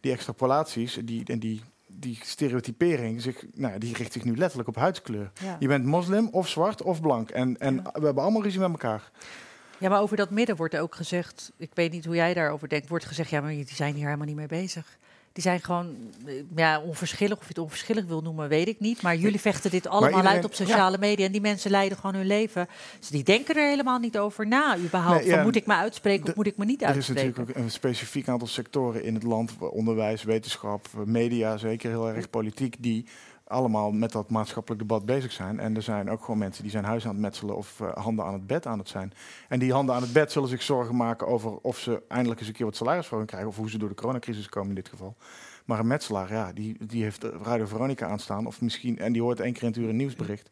S5: die extrapolaties die, en die, die stereotypering zich, nou, die richt zich nu letterlijk op huidskleur.
S4: Ja.
S5: Je bent moslim of zwart of blank. En, en
S4: Ja.
S5: we hebben allemaal ruzie met elkaar.
S4: Ja, maar over dat midden wordt ook gezegd, ik weet niet hoe jij daarover denkt, wordt gezegd, ja, maar die zijn hier helemaal niet mee bezig. Die zijn gewoon eh, ja, onverschillig. Of je het onverschillig wil noemen, weet ik niet. Maar jullie vechten dit allemaal
S5: iedereen-
S4: uit op sociale media. En die mensen leiden gewoon hun leven. Dus die denken er helemaal niet over na, überhaupt.
S5: Nee, ja,
S4: van, moet ik me uitspreken of moet ik me niet
S5: Er is
S4: uitspreken?
S5: natuurlijk ook een specifiek aantal sectoren in het land, onderwijs, wetenschap, media, zeker heel erg politiek, die allemaal met dat maatschappelijk debat bezig zijn. En er zijn ook gewoon mensen die zijn huis aan het metselen of eh, handen aan het bed aan het zijn. En die handen aan het bed zullen zich zorgen maken over of ze eindelijk eens een keer wat salarisverhoging krijgen, of hoe ze door de coronacrisis komen in dit geval. Maar een metselaar, ja, die, die heeft Radio Veronica aanstaan, of misschien, en die hoort één keer in het uur een nieuwsbericht.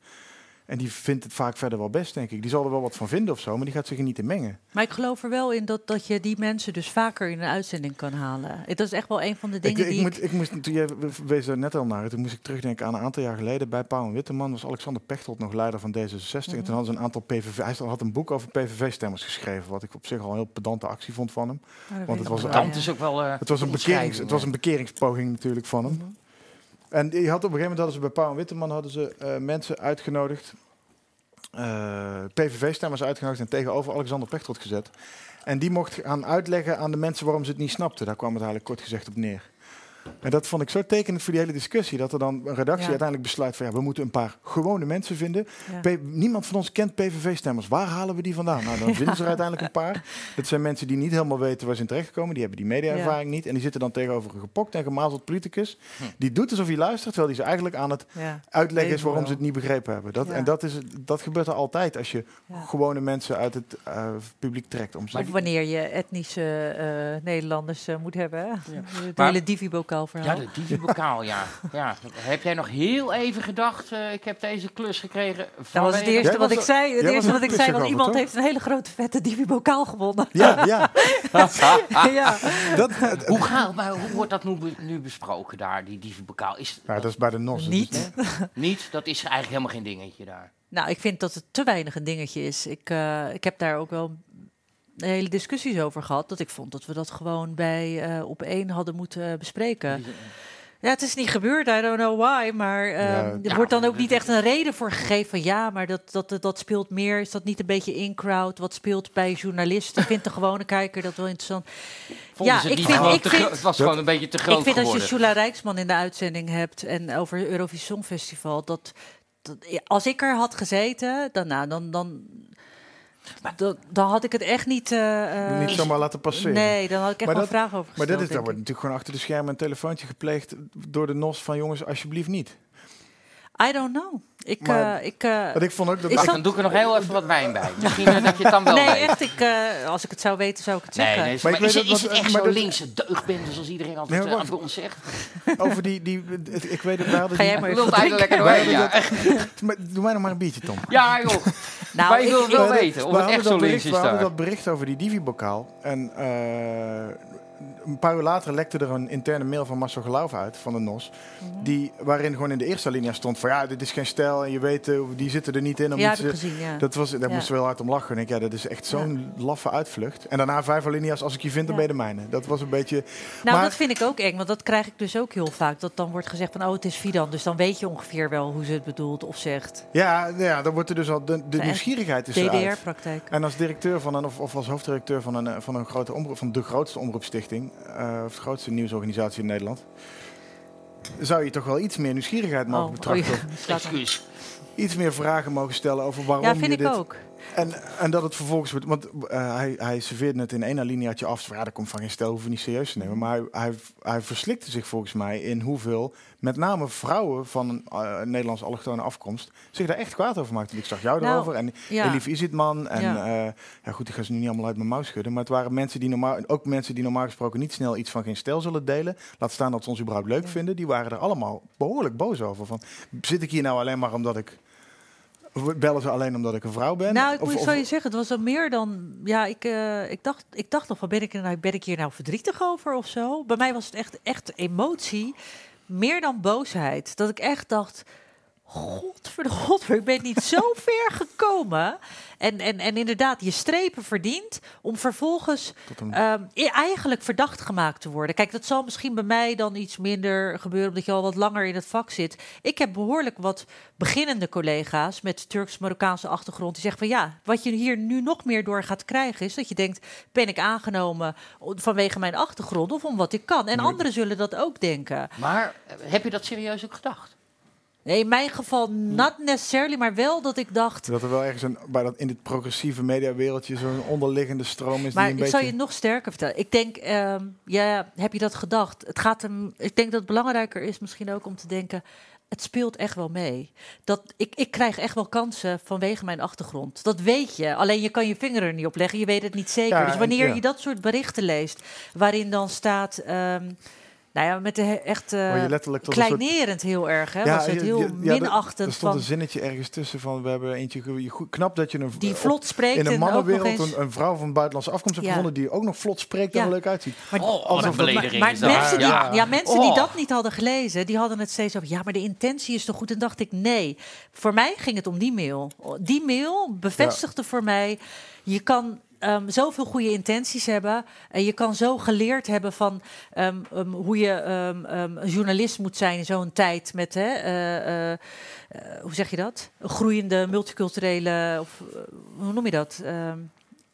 S5: En die vindt het vaak verder wel best, denk ik. Die zal er wel wat van vinden of zo, maar die gaat zich er niet in mengen.
S4: Maar ik geloof er wel in dat, dat je die mensen dus vaker in een uitzending kan halen. Dat is echt wel een van de dingen
S5: ik, ik
S4: die
S5: moet, ik moest, toen jij wees er net al naar, toen moest ik terugdenken aan een aantal jaar geleden bij Pauw en Witteman was Alexander Pechtold nog leider van D66. En toen hadden ze een aantal PVV, hij had een boek over PVV-stemmers geschreven, wat ik op zich al een heel pedante actie vond van hem.
S4: Dat weet
S5: het was een
S3: is ook wel.
S5: Het was een, bekerings, het was een bekeringspoging natuurlijk van hem. En die had op een gegeven moment hadden ze bij Pauw en Witteman hadden ze eh, mensen uitgenodigd. eh, PVV-stemmers uitgenodigd en tegenover Alexander Pechtold gezet. En die mocht gaan uitleggen aan de mensen waarom ze het niet snapten. Daar kwam het eigenlijk kort gezegd op neer. En dat vond ik zo tekenend voor die hele discussie. Dat er dan een redactie
S4: Ja.
S5: uiteindelijk besluit van ja, we moeten een paar gewone mensen vinden.
S4: Ja.
S5: Niemand van ons kent PVV-stemmers. Waar halen we die vandaan? Nou, dan vinden ze er uiteindelijk een paar. Dat zijn mensen die niet helemaal weten waar ze in terechtkomen. Die hebben die media-ervaring niet. En die zitten dan tegenover een gepokt en gemazeld politicus. Die doet alsof hij luistert, terwijl hij ze eigenlijk aan het
S4: Ja.
S5: uitleggen is waarom ze het niet begrepen hebben. Dat,
S4: Ja.
S5: En dat, is, dat gebeurt er altijd als je
S4: Ja.
S5: gewone mensen uit het eh, publiek trekt. Om ze
S4: Of wanneer je etnische eh, Nederlanders eh, moet hebben.
S3: Maar-
S4: hele Divi-bokaal
S3: Ja, de divi-bokaal, ja. ja. Heb jij nog heel even gedacht, eh, ik heb deze klus gekregen
S4: Dat was het eerste
S5: Jij
S4: wat ik zei. Het eerste
S5: er
S4: wat ik zei
S5: over,
S4: iemand
S5: toch?
S4: heeft een hele grote vette Divi-bokaal gewonnen.
S5: Ja, ja.
S4: ja.
S5: Dat,
S3: Hoe, gaat, maar hoe wordt dat nu, nu besproken daar, die divi-bokaal? Is
S5: ja, dat is bij de NOS.
S4: Niet.
S3: niet? Dat is eigenlijk helemaal geen dingetje daar.
S4: Nou, ik vind dat het te weinig een dingetje is. Ik, eh, ik heb daar ook wel hele discussies over gehad. Dat ik vond dat we dat gewoon bij eh, op één hadden moeten bespreken. Ja, het is niet gebeurd, I don't know why. Maar eh,
S5: Ja,
S4: er
S3: ja,
S4: wordt dan ook niet echt een reden voor gegeven van ja, maar dat, dat, dat, speelt meer. Is dat niet een beetje in-crowd? Wat speelt bij journalisten? Vindt de gewone kijker dat wel interessant?
S3: Vonden
S4: Ja, ik
S3: niet
S4: vind- ik vind-
S3: Het was gewoon een beetje te groot
S4: ik vind als je Shula Rijksman in de uitzending hebt en over het Eurovisie Songfestival, dat, dat als ik er had gezeten, dan, nou, dan, dan, dan, dan had ik het echt niet. eh, eh,
S5: niet zomaar laten passeren.
S4: Nee, dan had ik echt
S5: Maar
S4: wel
S5: dat-
S4: vragen over
S5: Maar dat is, daar
S4: denk
S5: wordt natuurlijk gewoon achter de schermen een telefoontje gepleegd door de NOS van jongens, alsjeblieft niet.
S4: I don't know. Ik,
S5: Maar-
S4: eh, ik, eh,
S5: Want ik vond ook dat...
S4: Dat-
S3: dan doe ik er nog heel even wat wijn bij. Misschien eh, dat je het dan wel
S4: nee,
S3: weet.
S4: echt. Ik, eh, als ik het zou weten, zou ik het zeggen.
S3: nee,
S5: Maar
S3: maar,
S5: ik
S3: is,
S5: weet
S3: het-
S5: dat-
S3: is het
S5: dat-
S3: echt
S5: dat-
S3: linkse deugdbende zoals iedereen altijd
S5: Nee,
S3: over ons zegt?
S5: Over die... die het- ik weet het, hadden
S4: Ga
S5: die-
S4: jij maar
S3: Ik
S4: even
S3: wil het
S4: wat
S3: eigenlijk
S4: drinken.
S3: lekker
S5: Wij
S3: doorheen, ja.
S5: Maar Doe mij nog maar een biertje, Tom.
S3: Ja, joh.
S4: Nou,
S3: maar
S4: ik-
S3: wil het wel
S5: We hadden-
S3: weten of
S5: we
S3: het echt
S5: dat
S3: zo links
S5: bericht-
S3: is
S5: We hadden dat bericht over die Divi-bokaal. En eh, een paar uur later lekte er een interne mail van Marcel Geloof uit, van de NOS.
S4: Mhm.
S5: Die, waarin gewoon in de eerste alinea stond van ja, dit is geen stijl. En je weet, eh, die zitten er niet in. Om
S4: Ja,
S5: iets,
S4: heb ik
S5: eh,
S4: gezien, ja.
S5: dat was, daar
S4: Ja.
S5: moesten we wel hard om lachen. En ik, ja, dat is echt zo'n laffe uitvlucht. En daarna vijf alinea's, als ik je vind, dan ben je de mijne. Dat was een beetje...
S4: Nou,
S5: maar-
S4: dat vind ik ook eng, want dat krijg ik dus ook heel vaak. Dat dan wordt gezegd van, oh, het is Fidan. Dus dan weet je ongeveer wel hoe ze het bedoelt of zegt.
S5: Ja, ja, dan wordt er dus al... De, de nieuwsgierigheid is.
S4: DDR-praktijk.
S5: En als directeur van een, of, of als hoofddirecteur van een, eh, van een grote omroep, van de grootste omroepstichting, eh, of de grootste nieuwsorganisatie in Nederland, zou je toch wel iets meer nieuwsgierigheid mogen
S4: Oh,
S5: betrachten.
S4: oh.
S3: Excuus.
S5: Iets meer vragen mogen stellen over waarom
S4: Ja,
S5: je
S4: vind ik
S5: dit...
S4: ook.
S5: En, en dat het vervolgens wordt... Want eh, hij, hij serveerde het in één alineaatje af. Ja, dat komt van geen stel, hoeven niet serieus te nemen. Maar hij, hij, hij verslikte zich volgens mij in hoeveel... met name vrouwen van een eh, Nederlandse allochtone afkomst... zich daar echt kwaad over maakten. Ik zag jou
S4: Nou,
S5: erover en
S4: ja.
S5: Elif Isitman. En
S4: Ja.
S5: ja, goed, ik ga ze nu niet allemaal uit mijn mouw schudden. Maar het waren mensen die normaal... ook mensen die normaal gesproken niet snel iets van geen stijl zullen delen. Laat staan dat ze ons überhaupt leuk vinden. Die waren er allemaal behoorlijk boos over. Van, zit ik hier nou alleen maar omdat ik... Bellen ze alleen omdat ik een vrouw ben?
S4: Nou, ik
S5: Of-
S4: moet
S5: of-
S4: zo je zeggen, het was al meer dan... Ja, ik, eh, ik, dacht, ik dacht nog, van, ben ik, nou, ben ik hier nou verdrietig over of zo? Bij mij was het echt, echt emotie, meer dan boosheid. Dat ik echt dacht, godverdomme, ik ben niet zo ver gekomen. En, en, en inderdaad, je strepen verdient om vervolgens
S5: een-
S4: ehm, i- eigenlijk verdacht gemaakt te worden. Kijk, dat zal misschien bij mij dan iets minder gebeuren, omdat je al wat langer in het vak zit. Ik heb behoorlijk wat beginnende collega's met Turks-Marokkaanse achtergrond die zeggen van ja, wat je hier nu nog meer door gaat krijgen is dat je denkt, ben ik aangenomen vanwege mijn achtergrond of om wat ik kan? En anderen zullen dat ook denken.
S3: Maar eh, heb je dat serieus ook gedacht?
S4: Nee, in mijn geval not necessarily, maar wel dat ik dacht,
S5: Dat er wel ergens een, bij dat, in dit progressieve mediawereldje zo'n onderliggende stroom is
S4: Maar
S5: die een
S4: ik
S5: beetje...
S4: zal je nog sterker vertellen. Ik denk, ehm, ja, heb je dat gedacht? Het gaat hem. Ik denk dat het belangrijker is misschien ook om te denken. Het speelt echt wel mee. Dat, ik, ik krijg echt wel kansen vanwege mijn achtergrond. Dat weet je. Alleen je kan je vinger er niet op leggen. Je weet het niet zeker.
S5: Ja,
S4: dus wanneer
S5: ja.
S4: je dat soort berichten leest, waarin dan staat. ehm, nou ja, met de he- echt eh,
S5: Word je letterlijk tot een soort-
S4: kleinerend heel erg. Hè?
S5: Ja,
S4: was het heel
S5: ja, ja, Er
S4: minachtend
S5: stond
S4: van
S5: een zinnetje ergens tussen van... we hebben eentje... goed- Knap dat je een...
S4: die vlot spreekt
S5: in een mannenwereld
S4: eens.
S5: een, een vrouw van buitenlandse afkomst hebt
S4: Ja.
S5: gevonden... die ook nog vlot spreekt en
S4: Ja.
S5: er leuk uitziet.
S4: Maar-
S3: Oh,
S5: alsof
S3: een belediging
S4: Maar
S3: is dat.
S4: mensen, die,
S5: Ja.
S4: ja. mensen die
S3: Oh.
S4: dat niet hadden gelezen, die hadden het steeds over. Ja, maar de intentie is toch goed? En dacht ik, nee. Voor mij ging het om die mail. Die mail bevestigde voor mij. Je kan ehm, zoveel goede intenties hebben. En je kan zo geleerd hebben van ehm, ehm, hoe je een journalist moet zijn in zo'n tijd met, hè, eh, eh, eh, hoe zeg je dat? Groeiende multiculturele, of hoe noem je dat?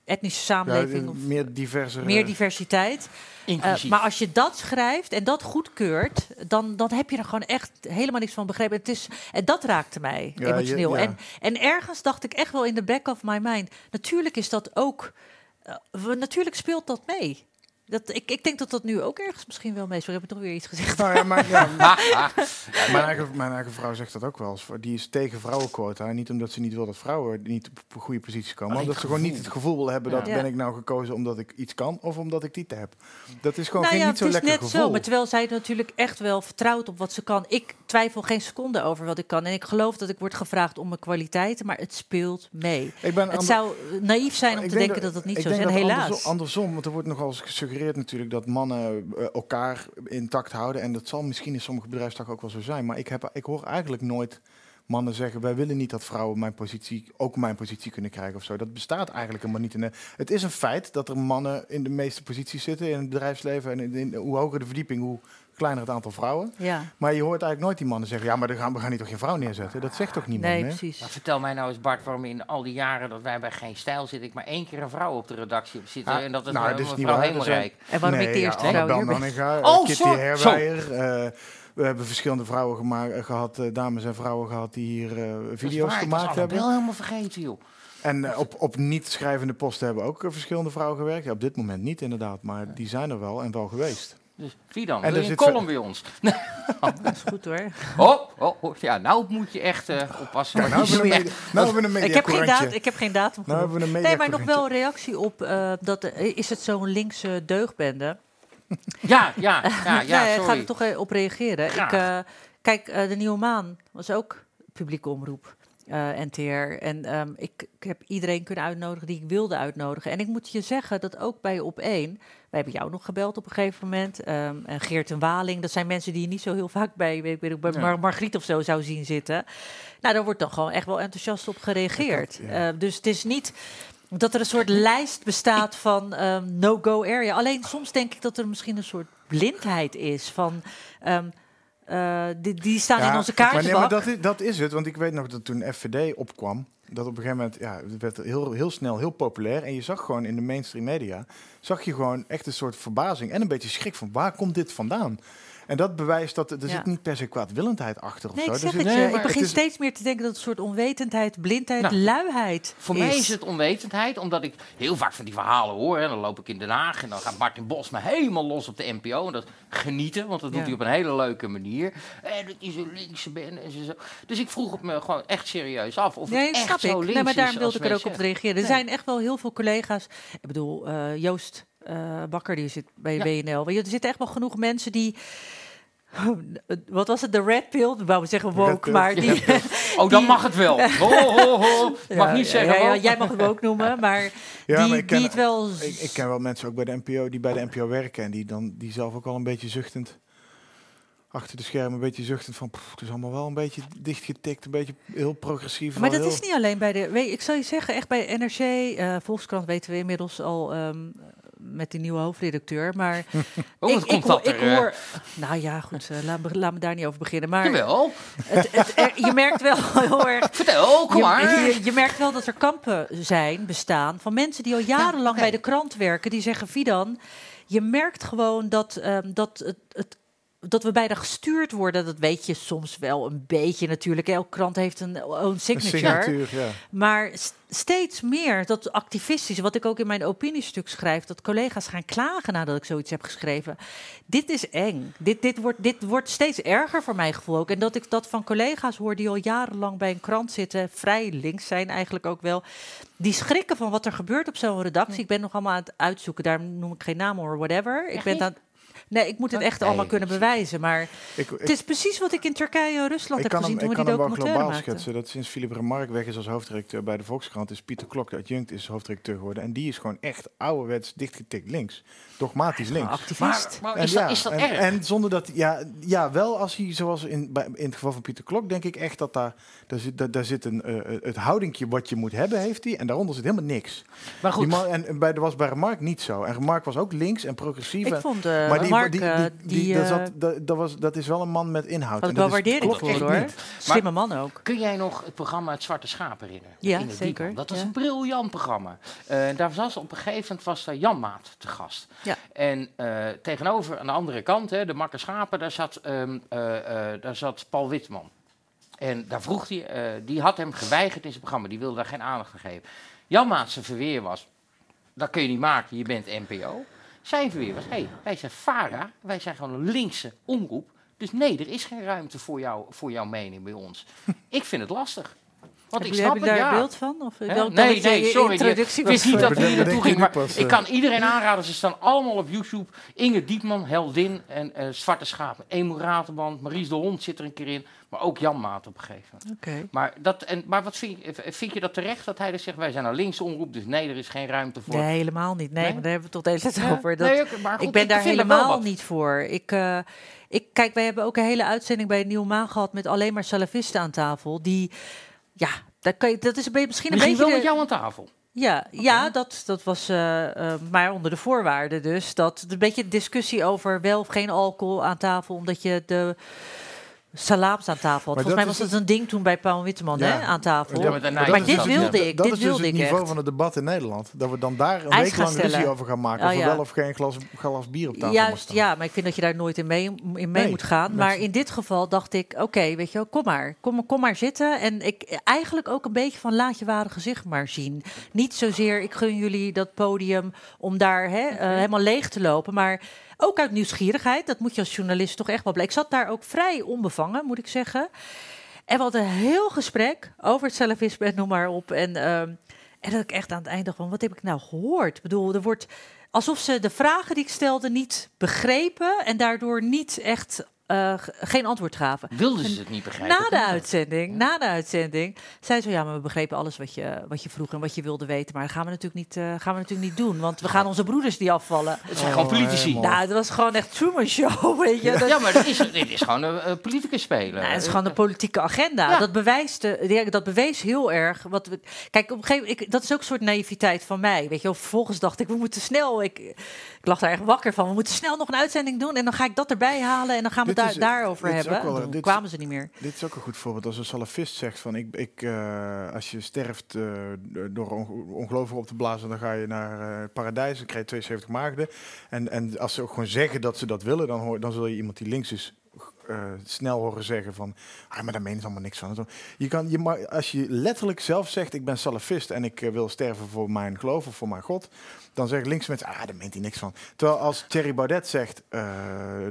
S4: Etnische
S5: Ja,
S4: samenleving. of,
S5: meer diverse.
S4: meer diversiteit. Eh,
S3: Inclusief.
S4: maar als je dat schrijft en dat goedkeurt, dan, dan heb je er gewoon echt helemaal niks van begrepen. Het is, en dat raakte mij
S5: Ja,
S4: emotioneel.
S5: je- ja.
S4: En, en ergens dacht ik echt wel in de back of my mind. Natuurlijk is dat ook. eh, we- natuurlijk speelt dat mee. Dat, ik, ik denk dat dat nu ook ergens misschien wel mee. Sorry, heb ik toch weer iets gezegd?
S5: Nou ja, maar, ja, mijn, eigen, mijn eigen vrouw zegt dat ook wel eens. Die is tegen vrouwenquota. En niet omdat ze niet wil dat vrouwen niet op een goede posities komen. Maar omdat ze gewoon niet
S3: gevoel.
S5: het gevoel wil hebben dat
S4: Ja.
S5: ben ik nou gekozen omdat ik iets kan of omdat ik titel heb. Dat is gewoon
S4: nou
S5: geen
S4: ja,
S5: niet zo
S4: het is
S5: lekker
S4: net
S5: gevoel.
S4: zo. Maar terwijl zij natuurlijk echt wel vertrouwt op wat ze kan. Ik twijfel geen seconde over wat ik kan. En ik geloof dat ik word gevraagd om mijn kwaliteiten, maar het speelt mee.
S5: ik ben
S4: Het zou naïef zijn om te
S5: denk
S4: denken dat dat niet zo is. En helaas.
S5: Andersom, andersom, want er wordt nogal eens natuurlijk dat mannen eh, elkaar intact houden. En dat zal misschien in sommige bedrijfstakken ook wel zo zijn. Maar ik, heb, ik hoor eigenlijk nooit mannen zeggen: wij willen niet dat vrouwen mijn positie, ook mijn positie kunnen krijgen of zo. Dat bestaat eigenlijk helemaal niet. In de, het is een feit dat er mannen in de meeste posities zitten in het bedrijfsleven. En in, in- hoe hoger de verdieping, hoe kleiner het aantal vrouwen.
S4: Ja,
S5: Maar je hoort eigenlijk nooit die mannen zeggen: ja, maar dan gaan, we gaan hier toch geen vrouw neerzetten. Dat zegt toch niemand
S4: nee,
S5: meer?
S4: precies.
S3: Maar vertel mij nou eens, Bart, waarom in al die jaren dat wij bij Geen Stijl zitten, ik maar één keer een vrouw op de redactie heb zitten.
S5: Ah,
S3: en dat is
S5: nou,
S3: nou,
S5: dat is niet
S3: mevrouw
S5: waar. Zijn-
S3: Hemelrijk.
S4: En waarom ik de
S5: Nee,
S4: eerste
S5: ja,
S4: vrouw hier
S5: Annabel
S4: ben.
S5: Nanninga, eh,
S3: Oh,
S5: Kitty Herwijer. eh, we hebben verschillende vrouwen eh, gehad, eh, dames en vrouwen gehad die hier eh,
S3: Dat is
S5: video's
S3: waar,
S5: gemaakt hebben.
S3: Annabel helemaal vergeten, joh.
S5: En op, op niet schrijvende posten hebben ook verschillende vrouwen gewerkt. Ja, op dit moment niet inderdaad, maar die zijn er wel en wel geweest.
S3: Dus wie dan?
S5: En
S3: Wil je een column bij ons?
S4: Dat is goed hoor.
S3: Oh, oh, oh, ja, nou moet je echt eh, oppassen.
S5: Nou, hebben
S3: echt-
S5: media, nou hebben we een
S4: Ik heb, geen datum, ik heb geen datum
S5: Nou
S4: genoemd.
S5: hebben we een
S4: Nee, maar nog wel een reactie op eh, dat eh, is het zo'n linkse deugbende?
S3: Ja, ja, ja, ja,
S4: nee, daar ga
S3: sorry.
S4: ik toch op reageren. Ik, eh, kijk, de Nieuwe Maan was ook publieke omroep. Eh, NTR. En ehm, ik, ik heb iedereen kunnen uitnodigen die ik wilde uitnodigen. En ik moet je zeggen dat ook bij Op 1... Wij hebben jou nog gebeld op een gegeven moment. ehm, en Geert en Waling, dat zijn mensen die je niet zo heel vaak bij, weet ik, bij. Mar- Margriet of zo zou zien zitten. Nou, daar wordt dan gewoon echt wel enthousiast op gereageerd.
S5: Ik had- ja.
S4: Eh, dus het is niet dat er een soort lijst bestaat van ehm, no-go area. Alleen soms denk ik dat er misschien een soort blindheid is van... ehm, eh, die, die staan in onze
S5: maar, nee,
S4: kaartenbak.
S5: maar dat is, dat is het, want ik weet nog dat toen FVD opkwam, dat op een gegeven moment, ja, het werd heel, heel snel heel populair. En je zag gewoon in de mainstream media, zag je gewoon echt een soort verbazing en een beetje schrik van waar komt dit vandaan? En dat bewijst dat er
S4: Ja.
S5: zit niet per se kwaadwillendheid achter of
S4: Nee,
S5: zo.
S4: ik zeg
S5: zit-
S4: het
S3: nee,
S4: je.
S3: maar
S4: Ik begin
S5: het is-
S4: steeds meer te denken dat het een soort onwetendheid, blindheid,
S3: Nou,
S4: luiheid
S3: Voor mij is het onwetendheid, omdat ik heel vaak van die verhalen hoor. Hè. Dan loop ik in Den Haag en dan gaat Martin Bos me helemaal los op de NPO. En dat genieten, want dat doet
S4: Ja.
S3: hij op een hele leuke manier. En dat hij zo linkse bent en zo. Dus ik vroeg het me gewoon echt serieus af of
S4: Nee,
S3: het echt
S4: snap
S3: zo
S4: ik.
S3: links
S4: Nee, maar daarom wilde ik er ook op reageren. Er
S3: Nee.
S4: zijn echt wel heel veel collega's. Ik bedoel, eh, Joost eh, Bakker, die zit bij
S3: Ja.
S4: BNL. Weet je, Er zitten echt wel genoeg mensen die... Wat was het? De red pill? Wou zeggen
S5: Red
S4: woke,
S5: pill.
S4: maar die...
S3: Oh, dan mag het wel. Ho, ho, ho. Mag
S4: Ja,
S3: niet zeggen.
S4: ja, ja,
S3: woke.
S4: jij mag het ook noemen, maar
S5: Ja,
S4: die,
S5: maar ik ken-
S4: die het wel...
S5: Ik, ik ken wel mensen ook bij de NPO die bij de NPO werken en die dan die zelf ook al een beetje zuchtend achter de schermen een beetje zuchtend van pff, het is allemaal wel een beetje dichtgetikt, een beetje heel progressief.
S4: Maar dat
S5: heel-
S4: is niet alleen bij de. Weet, ik zal je zeggen, echt bij NRC, eh, Volkskrant weten we inmiddels al ehm, met die nieuwe hoofdredacteur. Maar
S3: Oh,
S4: ik,
S3: komt
S4: ik,
S3: eh,
S4: hoor. Nou ja, goed, eh, laat, me, laat me daar niet over beginnen. Maar
S3: Jawel.
S4: het, het, er- je merkt wel heel erg.
S3: Vertel, kom maar.
S4: je, je merkt wel dat er kampen zijn, bestaan, van mensen die al jarenlang bij de krant werken. Die zeggen, Fidan, je merkt gewoon dat, ehm, dat het, het dat we bijna gestuurd worden, dat weet je soms wel een beetje natuurlijk. Elke krant heeft een own
S5: een
S4: signature.
S5: signatuur, ja.
S4: Maar st- steeds meer dat activistisch, wat ik ook in mijn opiniestuk schrijf, dat collega's gaan klagen nadat ik zoiets heb geschreven. Dit is eng. Dit, dit, wordt, dit wordt steeds erger voor mijn gevoel ook. En dat ik dat van collega's hoor die al jarenlang bij een krant zitten, vrij links zijn eigenlijk ook wel. Die schrikken van wat er gebeurt op zo'n redactie. Ik ben nog allemaal aan het uitzoeken, daar noem ik geen naam of whatever. Ik ben aan, Nee, ik moet het echt
S3: Oké.
S4: allemaal kunnen bewijzen. Maar
S5: Ik, ik,
S4: het is precies wat ik in Turkije en Rusland
S5: ik
S4: heb
S5: kan
S4: gezien
S5: hem,
S4: toen we die
S5: kan hem wel
S4: documentaire
S5: globaal schetsen. Dat sinds Philip Remarque weg is als hoofddirecteur bij de Volkskrant... is Pieter Klok uit Junct is hoofddirecteur geworden. En die is gewoon echt ouderwets dichtgetikt links. Dogmatisch links.
S4: activist.
S3: Maar, maar
S5: En
S3: is,
S5: ja,
S3: dat, is dat
S5: en,
S3: erg?
S5: En zonder dat, ja, ja, wel als hij, zoals in, bij, in het geval van Pieter Klok, denk ik echt dat daar, daar zit, daar, daar zit een, eh, het houdingje wat je moet hebben, heeft hij. En daaronder zit helemaal niks.
S3: maar goed,
S5: man, en bij, dat was bij Remark niet zo. En Remark was ook links en progressief.
S4: Ik
S5: en-
S4: vond uh,
S5: maar die, Die, die,
S4: die,
S5: die- daar
S4: eh,
S5: zat, dat, dat, was, dat is wel een man met inhoud.
S4: had
S5: En
S4: ik wel
S5: dat klopt
S4: voor
S5: echt
S4: hoor.
S5: niet.
S4: Slimme man ook.
S3: Kun jij nog het programma Het Zwarte Schaap herinneren?
S4: Ja,
S3: In de
S4: zeker.
S3: Dat was
S4: ja.
S3: een briljant programma. Eh, daar was op een gegeven moment was daar Jan Maat te gast.
S4: Ja.
S3: En eh, tegenover aan de andere kant, hè, de makke schapen, daar zat, ehm, eh, eh, daar zat Paul Witman. En daar vroeg hij, eh, die had hem geweigerd in zijn programma. Die wilde daar geen aandacht aan geven. Jan Maat zijn verweer was, dat kun je niet maken, je bent NPO. Zijn verweer was, hé, hey, wij zijn VARA, wij zijn gewoon een linkse omroep. Dus nee, er is geen ruimte voor, jou, voor jouw mening bij ons. ik vind het lastig. Want ik
S4: Hebben
S3: snap
S4: daar
S3: ja.
S4: een beeld van? Of wel-
S3: Nee, nee,
S4: je
S3: sorry. Ik wist niet dat hij hier naartoe ging, maar
S5: pas,
S3: ik
S5: eh.
S3: kan iedereen aanraden. Ze staan allemaal op YouTube. Inge Diepman, Heldin en eh, Zwarte Schapen. Emo Ratenband, Maries de Hond zit er een keer in. Maar ook Jan Maat op een gegeven moment.
S4: Oké.
S3: Maar, dat, en, maar wat vind, je- vind je dat terecht dat hij dus zegt... wij zijn een linkse omroep, dus nee, er is geen ruimte voor...
S4: Nee, helemaal niet. Nee,
S3: Nee?
S4: maar daar hebben we het toch de hele tijd
S3: Ja,
S4: over. Dat,
S3: nee, maar goed,
S4: ik ben daar
S3: er
S4: helemaal niet voor. Ik, eh, ik, kijk, wij hebben ook een hele uitzending bij Nieuw Maan gehad met alleen maar salafisten aan tafel. Die, ja, daar kan je, dat is misschien een beetje.
S3: wel
S4: de-
S3: met jou aan tafel.
S4: Ja, ja dat, dat was eh, eh, maar onder de voorwaarden dus. Dat een beetje discussie over wel of geen alcohol aan tafel, omdat je de salaams aan tafel. Volgens
S5: dat
S4: mij was dat een ding toen bij Paul Witteman
S5: Ja.
S4: hè, aan tafel.
S3: Ja, een
S4: maar
S3: nijpje
S4: dit wilde
S3: Ja.
S4: ik,
S5: dat
S4: dit
S5: is dus
S4: wilde
S5: het niveau
S4: echt.
S5: van het debat in Nederland. Dat we dan daar een week lang ruzie over gaan maken.
S4: Oh,
S5: of er
S4: ja.
S5: wel of geen glas, glas bier op tafel
S4: Juist, ja, maar ik vind dat je daar nooit in mee, in mee
S5: Nee,
S4: moet gaan.
S5: met
S4: Maar in dit geval dacht ik, oké, weet je wel, kom maar. Kom, kom maar zitten. En ik eigenlijk ook een beetje van laat je ware gezicht maar zien. Niet zozeer, ik gun jullie dat podium om daar hè, eh, helemaal leeg te lopen. Maar ook uit nieuwsgierigheid. Dat moet je als journalist toch echt wel blijken. Ik zat daar ook vrij onbevangen, moet ik zeggen. En we hadden een heel gesprek over het salafisme en noem maar op. En, ehm, en dat ik echt aan het eind dacht van, wat heb ik nou gehoord? Ik bedoel, er wordt alsof ze de vragen die ik stelde niet begrepen en daardoor niet echt eh, geen antwoord gaven.
S3: Wilden ze het niet begrijpen?
S4: Na de uitzending, na de uitzending, zei ze ja, maar we begrepen alles wat je, wat je vroeg en wat je wilde weten, maar dat gaan we natuurlijk niet, eh, gaan we natuurlijk niet doen, want we gaan onze broeders die afvallen.
S3: Het zijn gewoon
S5: Oh,
S3: politici.
S4: Nou, het was gewoon echt Truman Show, weet je.
S3: Ja, maar dit is, dit is gewoon een, een politicus spelen.
S4: nou, het is gewoon de politieke agenda.
S3: Ja.
S4: Dat, bewijst de, ja, dat bewees heel erg. Wat we, kijk, op een gegeven moment, ik, dat is ook een soort naïviteit van mij. Weet je, vervolgens dacht ik, we moeten snel. Ik, ik lag daar echt wakker van. We moeten snel nog een uitzending doen. En dan ga ik dat erbij halen. En dan gaan we Het
S5: is-
S4: daarover hebben.
S5: wel-
S4: kwamen ze niet meer.
S5: Dit is ook een goed voorbeeld. Als een salafist zegt van ik, ik, eh, als je sterft eh, door on- ongelovigen op te blazen, dan ga je naar eh, paradijs. Dan krijg je 72 maagden. En, en als ze ook gewoon zeggen dat ze dat willen, dan, hoor, dan zul je iemand die links is snel horen zeggen van, ah, maar daar menen ze allemaal niks van. En. Je kan, je mag, als je letterlijk zelf zegt, ik ben salafist en ik wil sterven voor mijn geloof of voor mijn God, dan zeggen linkse mensen, ah, daar meent hij niks van. Terwijl als Thierry Baudet zegt, eh,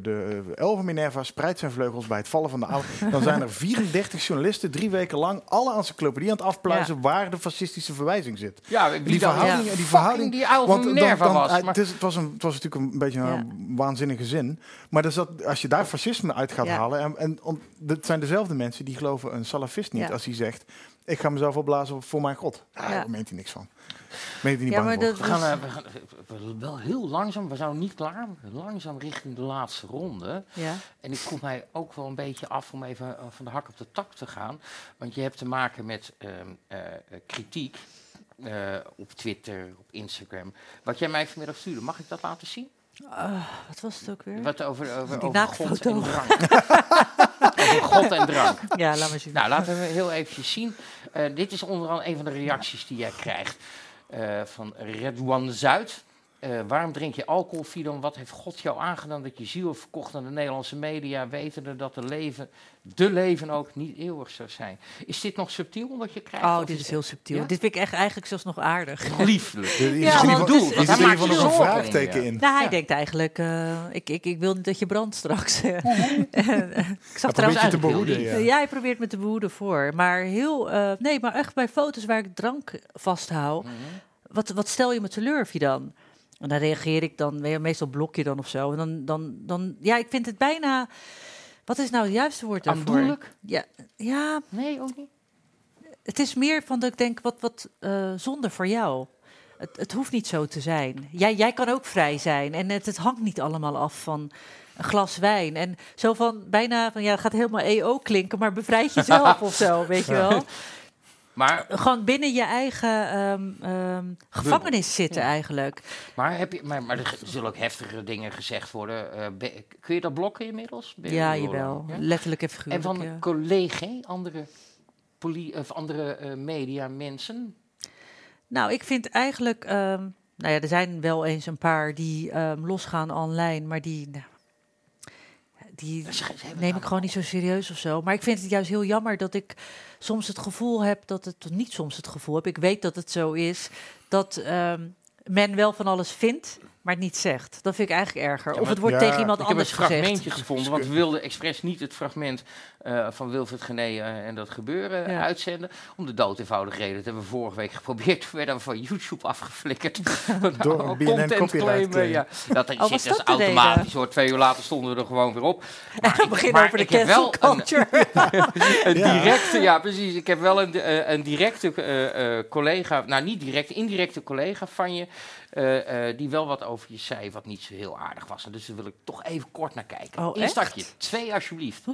S5: de elf Minerva spreidt zijn vleugels bij het vallen van de aarde, dan zijn er 34 journalisten drie weken lang alle encyclopedieën aan het afpluizen waar de fascistische verwijzing zit.
S3: Ja, wie
S5: Die
S3: dan-
S5: verhouding,
S3: Ja.
S5: die verhouding,
S3: die
S5: dan-
S3: Minerva was. maar-
S5: het, is, het, was een, het was natuurlijk een beetje
S4: Ja.
S5: een waanzinnige zin. Maar dus dat, als je daar fascisme uit gaat
S4: Ja.
S5: halen... en, en om, dat zijn dezelfde mensen die geloven een salafist niet...
S4: Ja.
S5: als hij zegt, ik ga mezelf opblazen voor mijn god. Ah,
S4: Ja.
S5: Daar meent hij niks van. Meent hij niet
S4: Ja,
S5: bang
S4: maar
S5: voor.
S4: dat-
S3: We gaan, eh, we gaan eh, we- wel heel langzaam, we zijn nog niet klaar, langzaam richting de laatste ronde.
S4: Ja.
S3: En ik voel mij ook wel een beetje af om even eh, van de hak op de tak te gaan. Want je hebt te maken met ehm, eh, eh, kritiek eh, op Twitter, op Instagram. Wat jij mij vanmiddag stuurde, mag ik dat laten zien?
S4: Ah, wat was het ook weer?
S3: Wat over, over,
S4: Die
S3: over. God en drank. over God en drank.
S4: Ja, laat maar zien.
S3: Nou, laten we heel eventjes zien. Eh, dit is onder andere een van de reacties die jij krijgt eh, van Redouan Zuid. Eh, waarom drink je alcohol, Fidan? Wat heeft God jou aangedaan dat je ziel verkocht aan de Nederlandse media, wetende dat de leven, de leven ook niet eeuwig zou zijn? Is dit nog subtiel omdat je krijgt?
S4: Oh, dit is heel subtiel.
S3: Ja?
S4: Dit vind ik echt eigenlijk zelfs nog aardig.
S3: lieflijk?
S4: Ja,
S5: is
S4: is-
S5: nog
S3: je
S5: een vraagteken in.
S4: Nou, hij
S3: Ja.
S4: denkt eigenlijk, eh, ik, ik, ik wil niet dat je brandt straks. ik zag trouwens
S5: te
S3: eigenlijk
S5: behoeden.
S3: heel
S5: Ja.
S4: Ja. hij probeert me te behoeden voor. Maar heel, eh, nee, maar echt bij foto's waar ik drank vasthoud,
S3: Mhm.
S4: wat, wat stel je me teleur, dan? En dan reageer ik dan, me- meestal blok je dan of zo. En dan, dan, dan, ja, ik vind het bijna, wat is nou het juiste woord daarvoor?
S3: Afdoenlijk?
S4: Ja, ja,
S3: Nee, ook niet.
S4: het is meer van dat ik denk, wat, wat eh, zonde voor jou. Het, het hoeft niet zo te zijn. Jij, jij kan ook vrij zijn. En het, het hangt niet allemaal af van een glas wijn. En zo van bijna van ja, het gaat helemaal EO klinken, maar bevrijd jezelf of zo, weet je wel.
S3: Maar,
S4: Gewoon binnen je eigen ehm, ehm, gevangenis zitten eigenlijk.
S3: maar, heb je, maar, maar er zullen ook heftigere dingen gezegd worden. Eh, be- kun je dat blokken inmiddels? Ben
S4: Ja,
S3: Ja?
S4: jawel. Letterlijk en
S3: En
S4: figuurlijk.
S3: van
S4: ja.
S3: collega, andere, poli of andere eh, media mensen?
S4: Nou, ik vind eigenlijk, ehm, nou ja, er zijn wel eens een paar die losgaan online, maar die, nou, die neem ik gewoon niet zo serieus of zo. Maar ik vind het juist heel jammer dat ik soms het gevoel heb dat het, niet soms het gevoel heb, ik weet dat het zo is, dat ehm, men wel van alles vindt, maar het niet zegt. Dat vind ik eigenlijk erger.
S3: Ja,
S4: of het wordt
S5: Ja,
S4: tegen iemand
S3: Ik heb een
S4: anders gezegd.
S3: fragmentje gevonden, want we wilden expres niet het fragment eh, van Wilfred Gené eh, en dat gebeuren
S4: Ja.
S3: uitzenden. Om de dood eenvoudige reden. Dat hebben we vorige week geprobeerd. Toen werden we van YouTube afgeflikkerd.
S5: Door een BNN
S3: content
S5: copyright
S3: claim. Ja, dat
S4: Oh,
S3: zit
S4: dat
S3: dus automatisch hoor. Twee uur later stonden we er gewoon weer op. Maar
S4: We
S3: ik-
S4: beginnen
S3: maar
S4: over de
S3: ik heb wel
S4: cancel
S3: een-
S4: culture.
S3: een
S5: Ja.
S3: directe, ja precies. Ik heb wel een, eh, een directe eh, eh, collega, nou niet direct, indirecte collega van je, eh, eh, die wel wat over je zei wat niet zo heel aardig was. En dus daar wil ik toch even kort naar kijken.
S4: Oh,
S3: Instartje, twee alsjeblieft.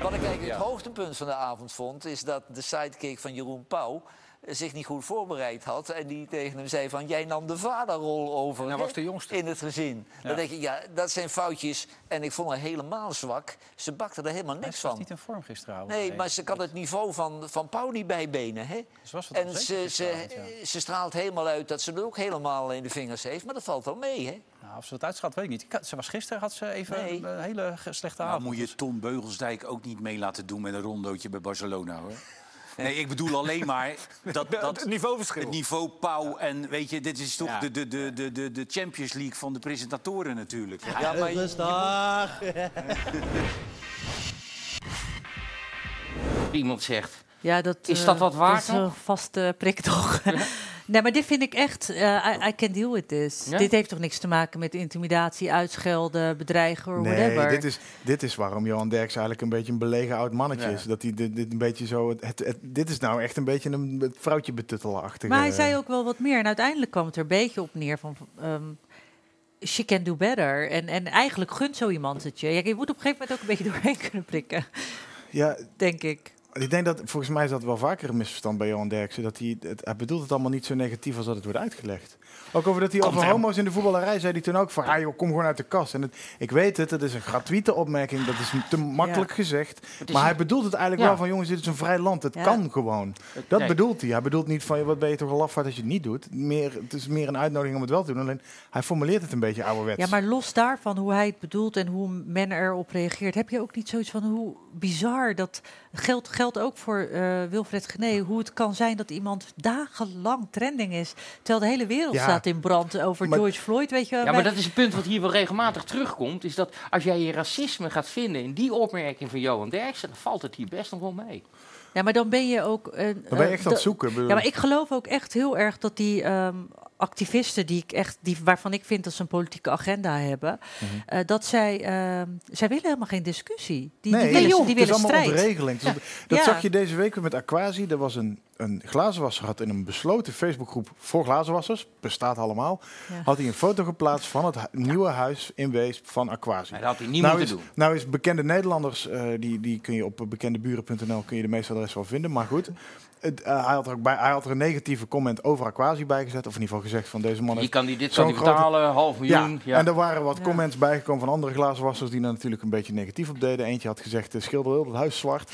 S7: Wat ik eigenlijk het hoogtepunt van de avond vond, is dat de sidekick van Jeroen Pauw zich niet goed voorbereid had. En die tegen hem zei van, jij nam de vaderrol over
S8: hij was de jongste.
S7: in het gezin. Dan denk ik, ja, dat zijn foutjes. En ik vond haar helemaal zwak. Ze bakte er helemaal niks
S8: was
S7: van.
S8: niet in vorm gisteravond.
S7: Nee, maar ze kan het niveau van, van Pauw niet bijbenen. Hè?
S8: Ze was wat
S7: En ze, ze,
S8: ja.
S7: ze straalt helemaal uit dat ze het ook helemaal in de vingers heeft. Maar dat valt wel mee, hè?
S8: Nou, of ze dat uitschat, weet ik niet. Ze was gisteren had ze even
S7: Nee.
S8: een hele slechte
S9: Nou
S8: avond.
S9: moet je Tom Beugelsdijk ook niet mee laten doen met een rondootje bij Barcelona, hoor. Nee, ik bedoel alleen maar dat, dat
S8: het niveauverschil.
S9: het niveau Pauw en weet je, dit is toch
S8: Ja.
S9: de, de, de, de, de, de Champions League van de presentatoren natuurlijk.
S7: Ja, maar
S3: Iemand zegt,
S4: Ja, dat,
S3: Is
S4: eh,
S3: dat wat waard
S4: Dat is een vaste prik toch? nee, maar dit vind ik echt... eh, I, I can deal with this.
S3: Ja?
S4: Dit heeft toch niks te maken met intimidatie, uitschelden, bedreigen of
S5: Nee,
S4: whatever.
S5: dit is, dit is waarom Johan Derks eigenlijk een beetje een belegen oud mannetje
S3: Ja.
S5: is. Dat hij dit, dit een beetje zo... Het, het, het- dit is nou echt een beetje een het vrouwtje betuttelachtige...
S4: Maar hij zei ook wel wat meer. En uiteindelijk kwam het er een beetje op neer van... ehm, she can do better. En, en eigenlijk gunt zo iemand het je. Ja, je moet op een gegeven moment ook een beetje doorheen kunnen prikken,
S5: Ja,
S4: denk ik.
S5: Ik denk dat... Volgens mij is dat wel vaker een misverstand bij Johan Derksen. Dat hij, het, hij bedoelt het allemaal niet zo negatief als dat het wordt uitgelegd. Ook over dat hij over
S3: er-
S5: homo's in de voetballerij zei hij toen ook van... Ah joh, kom gewoon uit de kast. En het, ik weet het, het is een gratuite opmerking. Dat is te makkelijk gezegd. Maar hij bedoelt het eigenlijk
S3: Ja.
S5: wel van... Jongens, dit is een vrij land. Het
S4: Ja.
S5: kan gewoon. Dat
S3: Nee.
S5: bedoelt hij. Hij bedoelt niet van... Wat ben je toch een als je het niet doet. Meer, het is meer een uitnodiging om het wel te doen. Alleen hij formuleert het een beetje ouderwets.
S4: Ja, maar los daarvan, hoe hij het bedoelt en hoe men erop reageert... heb je ook niet zoiets van hoe bizar dat... Geldt, geldt ook voor eh, Wilfred Gené, hoe het kan zijn dat iemand dagenlang trending is... terwijl de hele wereld
S5: Ja.
S4: staat in brand over
S5: Maar-
S4: George Floyd, weet je wel.
S3: Ja, maar dat is een punt wat hier wel regelmatig terugkomt. Is dat als jij je racisme gaat vinden in die opmerking van Johan Derksen, dan valt het hier best nog wel mee.
S4: Ja, maar dan ben je ook... een
S5: Dan ben je
S4: eh,
S5: echt aan het zoeken. bedoel-
S4: Ja, maar ik geloof ook echt heel erg dat die ehm, activisten die ik echt, die, waarvan ik vind dat ze een politieke agenda hebben,
S5: Mhm.
S4: eh, dat zij, ehm, zij willen helemaal geen discussie. Die,
S5: nee,
S4: die willen,
S5: joh,
S4: die
S5: het
S4: willen
S5: is allemaal
S4: strijd.
S5: ontregeling. Dat
S4: Ja.
S5: zag je deze week weer met Aquasi. Er was een, een glazenwasser had in een besloten Facebookgroep voor glazenwassers, bestaat allemaal,
S4: Ja.
S5: had hij een foto geplaatst van het hu- nieuwe huis in Weesp van Aquasi.
S3: Maar dat had hij niet
S5: nou,
S3: moeten
S5: is,
S3: doen.
S5: nou is bekende Nederlanders, eh, die, die kun je op bekendeburen.nl kun je de meeste adres wel vinden. Maar goed, het, eh, hij, had er ook bij, hij had er een negatieve comment over Aquasi bijgezet. Of in ieder geval gezegd van deze man
S3: Je
S5: heeft
S3: kan die, dit
S5: zo'n
S3: kan die
S5: grote-
S3: betalen, half miljoen.
S5: ja,
S3: Ja,
S5: en er waren wat
S4: Ja.
S5: comments bijgekomen van andere glazenwassers die daar natuurlijk een beetje negatief op deden. Eentje had gezegd, eh, schilder heel het huis zwart.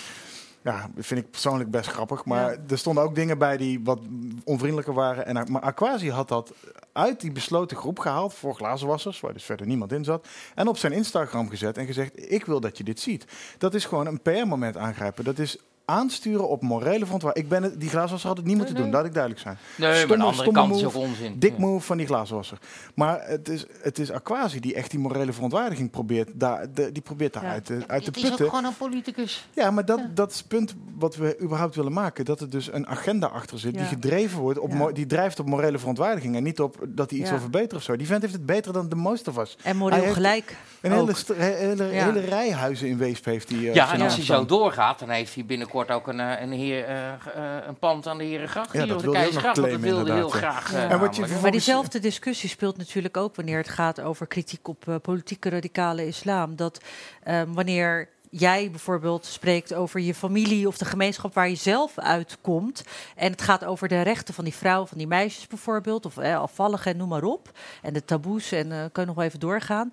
S5: Ja, dat vind ik persoonlijk best grappig. Maar
S4: Ja.
S5: er stonden ook dingen bij die wat onvriendelijker waren. En, maar Aquasi had dat uit die besloten groep gehaald voor glazenwassers, waar dus verder niemand in zat. En op zijn Instagram gezet en gezegd, ik wil dat je dit ziet. Dat is gewoon een PR-moment aangrijpen. Dat is aansturen op morele verontwaardiging. Ik ben het, die glazenwasser had het niet moeten
S3: nee.
S5: doen, laat ik duidelijk zijn.
S3: Nee, maar aan de
S5: Stomme-
S3: andere
S5: stomme
S3: kant is
S5: move,
S3: ook onzin.
S5: Dik
S3: Ja.
S5: move van die glazenwasser. Maar het is, het is Aquasi die echt die morele verontwaardiging probeert, daar, de, die probeert daar
S4: Ja.
S5: uit, te- uit te
S3: Het is ook
S5: putten.
S3: gewoon een politicus.
S5: Ja, maar dat, dat is het punt wat we überhaupt willen maken. Dat er dus een agenda achter zit die gedreven wordt, op die drijft op morele verontwaardiging. En niet op dat hij iets
S4: Ja.
S5: wil verbeteren of zo. Die vent heeft het beter dan de most of us.
S4: En moreel gelijk.
S5: Een hele, hele,
S4: Ja.
S5: hele rij huizen in Weesp heeft hij. eh,
S3: Ja, en als hij zo doorgaat, dan heeft hij binnenkort ook een, eh, een, heer, eh, eh, een pand aan de Herengracht.
S5: Ja,
S3: hier
S5: dat
S3: op de Keizersgracht. Want dat wilde heel graag.
S4: ja.
S5: En wat je.
S4: Maar diezelfde discussie speelt natuurlijk ook wanneer het gaat over kritiek op politieke radicale islam. Dat ehm, wanneer jij bijvoorbeeld spreekt over je familie of de gemeenschap waar je zelf uitkomt. En het gaat over de rechten van die vrouwen, van die meisjes bijvoorbeeld, of eh, afvalligen en noem maar op. En de taboes, en eh kan je nog wel even doorgaan.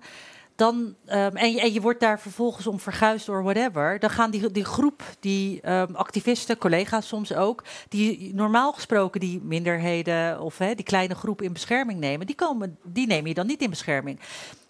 S4: Dan, ehm, en, je, wordt daar vervolgens om verguisd door whatever. Dan gaan die, die groep, die ehm, activisten, collega's soms ook, die normaal gesproken die minderheden of die kleine groep in bescherming nemen, die, komen, die neem je dan niet in bescherming.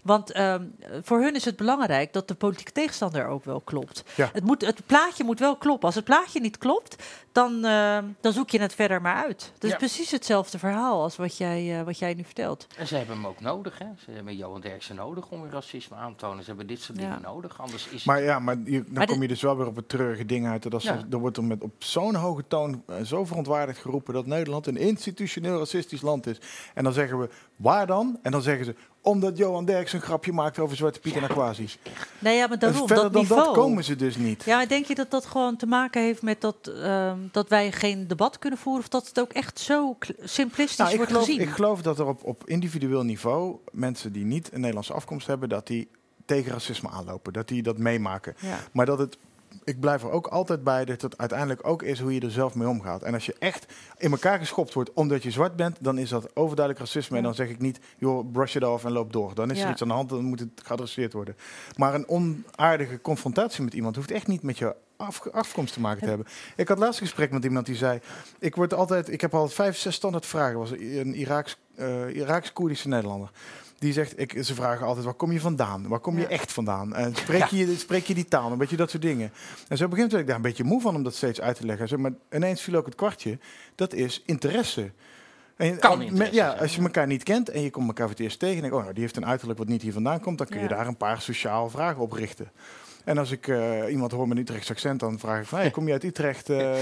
S4: Want ehm, voor hun is het belangrijk dat de politieke tegenstander ook wel klopt.
S5: Ja.
S4: Het, moet, het plaatje moet wel kloppen. Als het plaatje niet klopt, dan, ehm, dan zoek je het verder maar uit. Dat
S3: Ja.
S4: is precies hetzelfde verhaal als wat jij, eh, wat jij nu vertelt.
S3: En ze hebben hem ook nodig, hè? Ze hebben Johan Derksen nodig om weer racisme aan te tonen. Ze hebben dit soort
S4: Ja.
S3: dingen nodig, anders is
S5: Maar ja, maar je, dan
S4: Maar
S5: kom je dus wel weer op het treurige ding uit. Dat als
S3: Ja.
S5: er, er wordt er met op zo'n hoge toon eh, zo verontwaardigd geroepen dat Nederland een institutioneel racistisch land is. En dan zeggen we, waar dan? En dan zeggen ze, omdat Johan Derks een grapje maakt over Zwarte Piet en Aquasi's.
S4: Nee, ja, maar
S5: En
S4: daarom,
S5: verder
S4: dat
S5: dan
S4: niveau.
S5: dat komen ze dus niet.
S4: Ja, denk je dat dat gewoon te maken heeft met dat, ehm, dat wij geen debat kunnen voeren? Of dat het ook echt zo simplistisch
S5: Nou, ik,
S4: wordt
S5: geloof,
S4: gezien?
S5: ik geloof dat er op, op individueel niveau mensen die niet een Nederlandse afkomst hebben, dat die tegen racisme aanlopen. Dat die dat meemaken.
S4: ja.
S5: Maar dat het, ik blijf er ook altijd bij dat het uiteindelijk ook is hoe je er zelf mee omgaat. En als je echt in elkaar geschopt wordt omdat je zwart bent, dan is dat overduidelijk racisme. En dan zeg ik niet, joh, brush it off en loop door. Dan is er iets aan de hand, dan moet het geadresseerd worden. Maar een onaardige confrontatie met iemand hoeft echt niet met je af, afkomst te maken te hebben. Ik had laatst een gesprek met iemand die zei, ik word altijd, ik heb altijd vijf, zes standaard vragen. Was een Iraaks, eh Iraaks-Koerdische Nederlander. Die zegt, ik, ze vragen altijd, waar kom je vandaan? Waar kom je echt vandaan? En spreek, je, spreek je die taal? Een beetje dat soort dingen. En zo begint ik daar een beetje moe van om dat steeds uit te leggen. Zeg Maar ineens viel ook het kwartje, dat is interesse. En,
S3: Kan
S5: me- Ja, als je elkaar niet kent en je komt elkaar voor het eerst tegen... en denk, oh, nou, die heeft een uiterlijk wat niet hier vandaan komt... dan kun je
S4: Ja.
S5: daar een paar sociale vragen op richten. En als ik eh, iemand hoor met een Utrechts accent, dan vraag ik van... Hey, kom je uit Utrecht? Eh,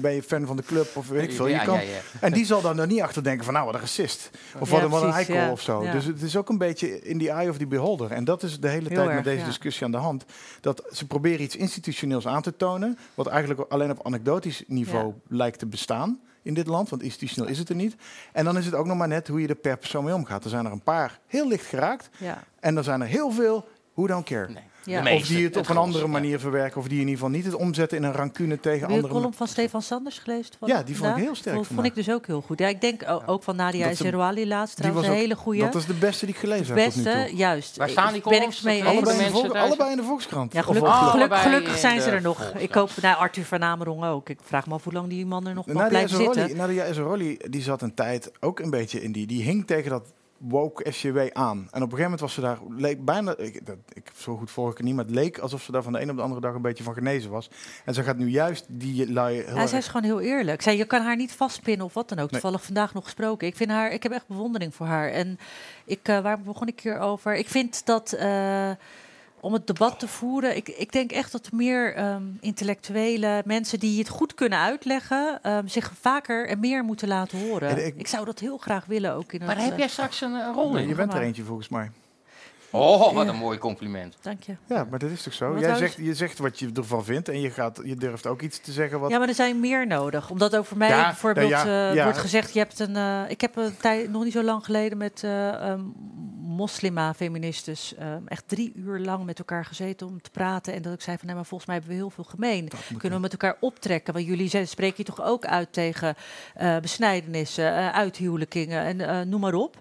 S5: ben je fan van de club? Of weet ik veel. Je kan,
S3: ja, ja.
S5: En die zal dan er niet achter denken van... nou, wat een racist. Of
S4: Ja,
S5: wat, een- wat een
S4: precies,
S5: eikel
S4: ja.
S5: of zo.
S4: Ja.
S5: Dus het is ook een beetje in die eye of the beholder. En dat is de hele
S4: Heel
S5: tijd
S4: erg,
S5: met deze
S4: ja.
S5: discussie aan de hand. Dat ze proberen iets institutioneels aan te tonen... wat eigenlijk alleen op anekdotisch niveau lijkt te bestaan in dit land. Want institutioneel is het er niet. En dan is het ook nog maar net hoe je er per persoon mee omgaat. Er zijn er een paar heel licht geraakt.
S4: Ja.
S5: En er zijn er heel veel who don't care.
S3: Nee.
S4: Ja.
S3: De
S4: Of
S5: die het op een andere
S3: ja.
S5: manier verwerken. Of die in ieder geval niet het omzetten in een rancune tegen
S4: Heb je de column van Stefan Sanders gelezen? van
S5: Ja, die vond ik heel sterk
S4: Vond, vond ik dus ook heel goed. Ja, ik denk ook van Nadia
S5: Dat ze-
S4: Zerouali laatst.
S5: Die
S4: Trouwens,
S5: was
S4: een hele goede.
S5: Dat is de beste die ik gelezen heb tot nu
S4: beste,
S5: toe.
S4: juist.
S3: Waar staan die
S4: Ik ben ik
S3: columns?
S4: mee
S3: Dat
S5: Allebei in, de allebei in de Volkskrant.
S4: Ja, gelukkig,
S3: Oh,
S4: geluk- gelukkig zijn
S3: de
S4: ze er nog.
S3: Volkskrant.
S4: Ik hoop, nou, Arthur van ook. Ik vraag me af hoe lang die man er nog mag
S5: Nadia
S4: blijven
S5: Ezeroli,
S4: zitten.
S5: Nadia Ezeroli, die zat een tijd ook een beetje in die... Die hing tegen dat woke SJW aan. En op een gegeven moment was ze daar... Leek bijna, ik, dat, ik zo goed volg ik het niet, maar het leek alsof ze daar van de een op de andere dag een beetje van genezen was. En ze gaat nu juist die lui heel
S4: Ja, zij is gewoon heel eerlijk. Zij, je kan haar niet vastpinnen of wat dan ook.
S5: Nee.
S4: Toevallig vandaag nog gesproken. Ik, vind haar, ik heb echt bewondering voor haar. En ik, eh, waar begon ik hier over? Ik vind dat eh, om het debat te voeren. Ik, ik denk echt dat meer ehm, intellectuele mensen die het goed kunnen uitleggen. ehm, zich vaker en meer moeten laten horen. Ik,
S5: ik-
S4: zou dat heel graag willen ook in
S3: Maar
S4: het,
S3: heb jij straks een, rol in?
S5: je bent er eentje volgens mij.
S3: Oh, wat een mooi compliment.
S4: Dank je.
S5: Ja, maar dat is toch zo?
S4: Wat
S5: Jij zegt, je zegt wat je ervan vindt en je, gaat, je durft ook iets te zeggen wat...
S4: Ja, maar er zijn meer nodig. Omdat over mij
S5: Ja,
S4: bijvoorbeeld
S5: ja, ja,
S4: eh,
S5: ja.
S4: wordt gezegd... Je hebt een, eh, ik heb een tijd, nog niet zo lang geleden met eh um, moslima-feministes... eh, echt drie uur lang met elkaar gezeten om te praten. En dat ik zei van, nee, maar volgens mij hebben we heel veel gemeen. Kunnen we met elkaar optrekken? Want jullie zijn- spreken je toch ook uit tegen eh besnijdenissen, eh uithuwelijkingen en eh, noem maar op.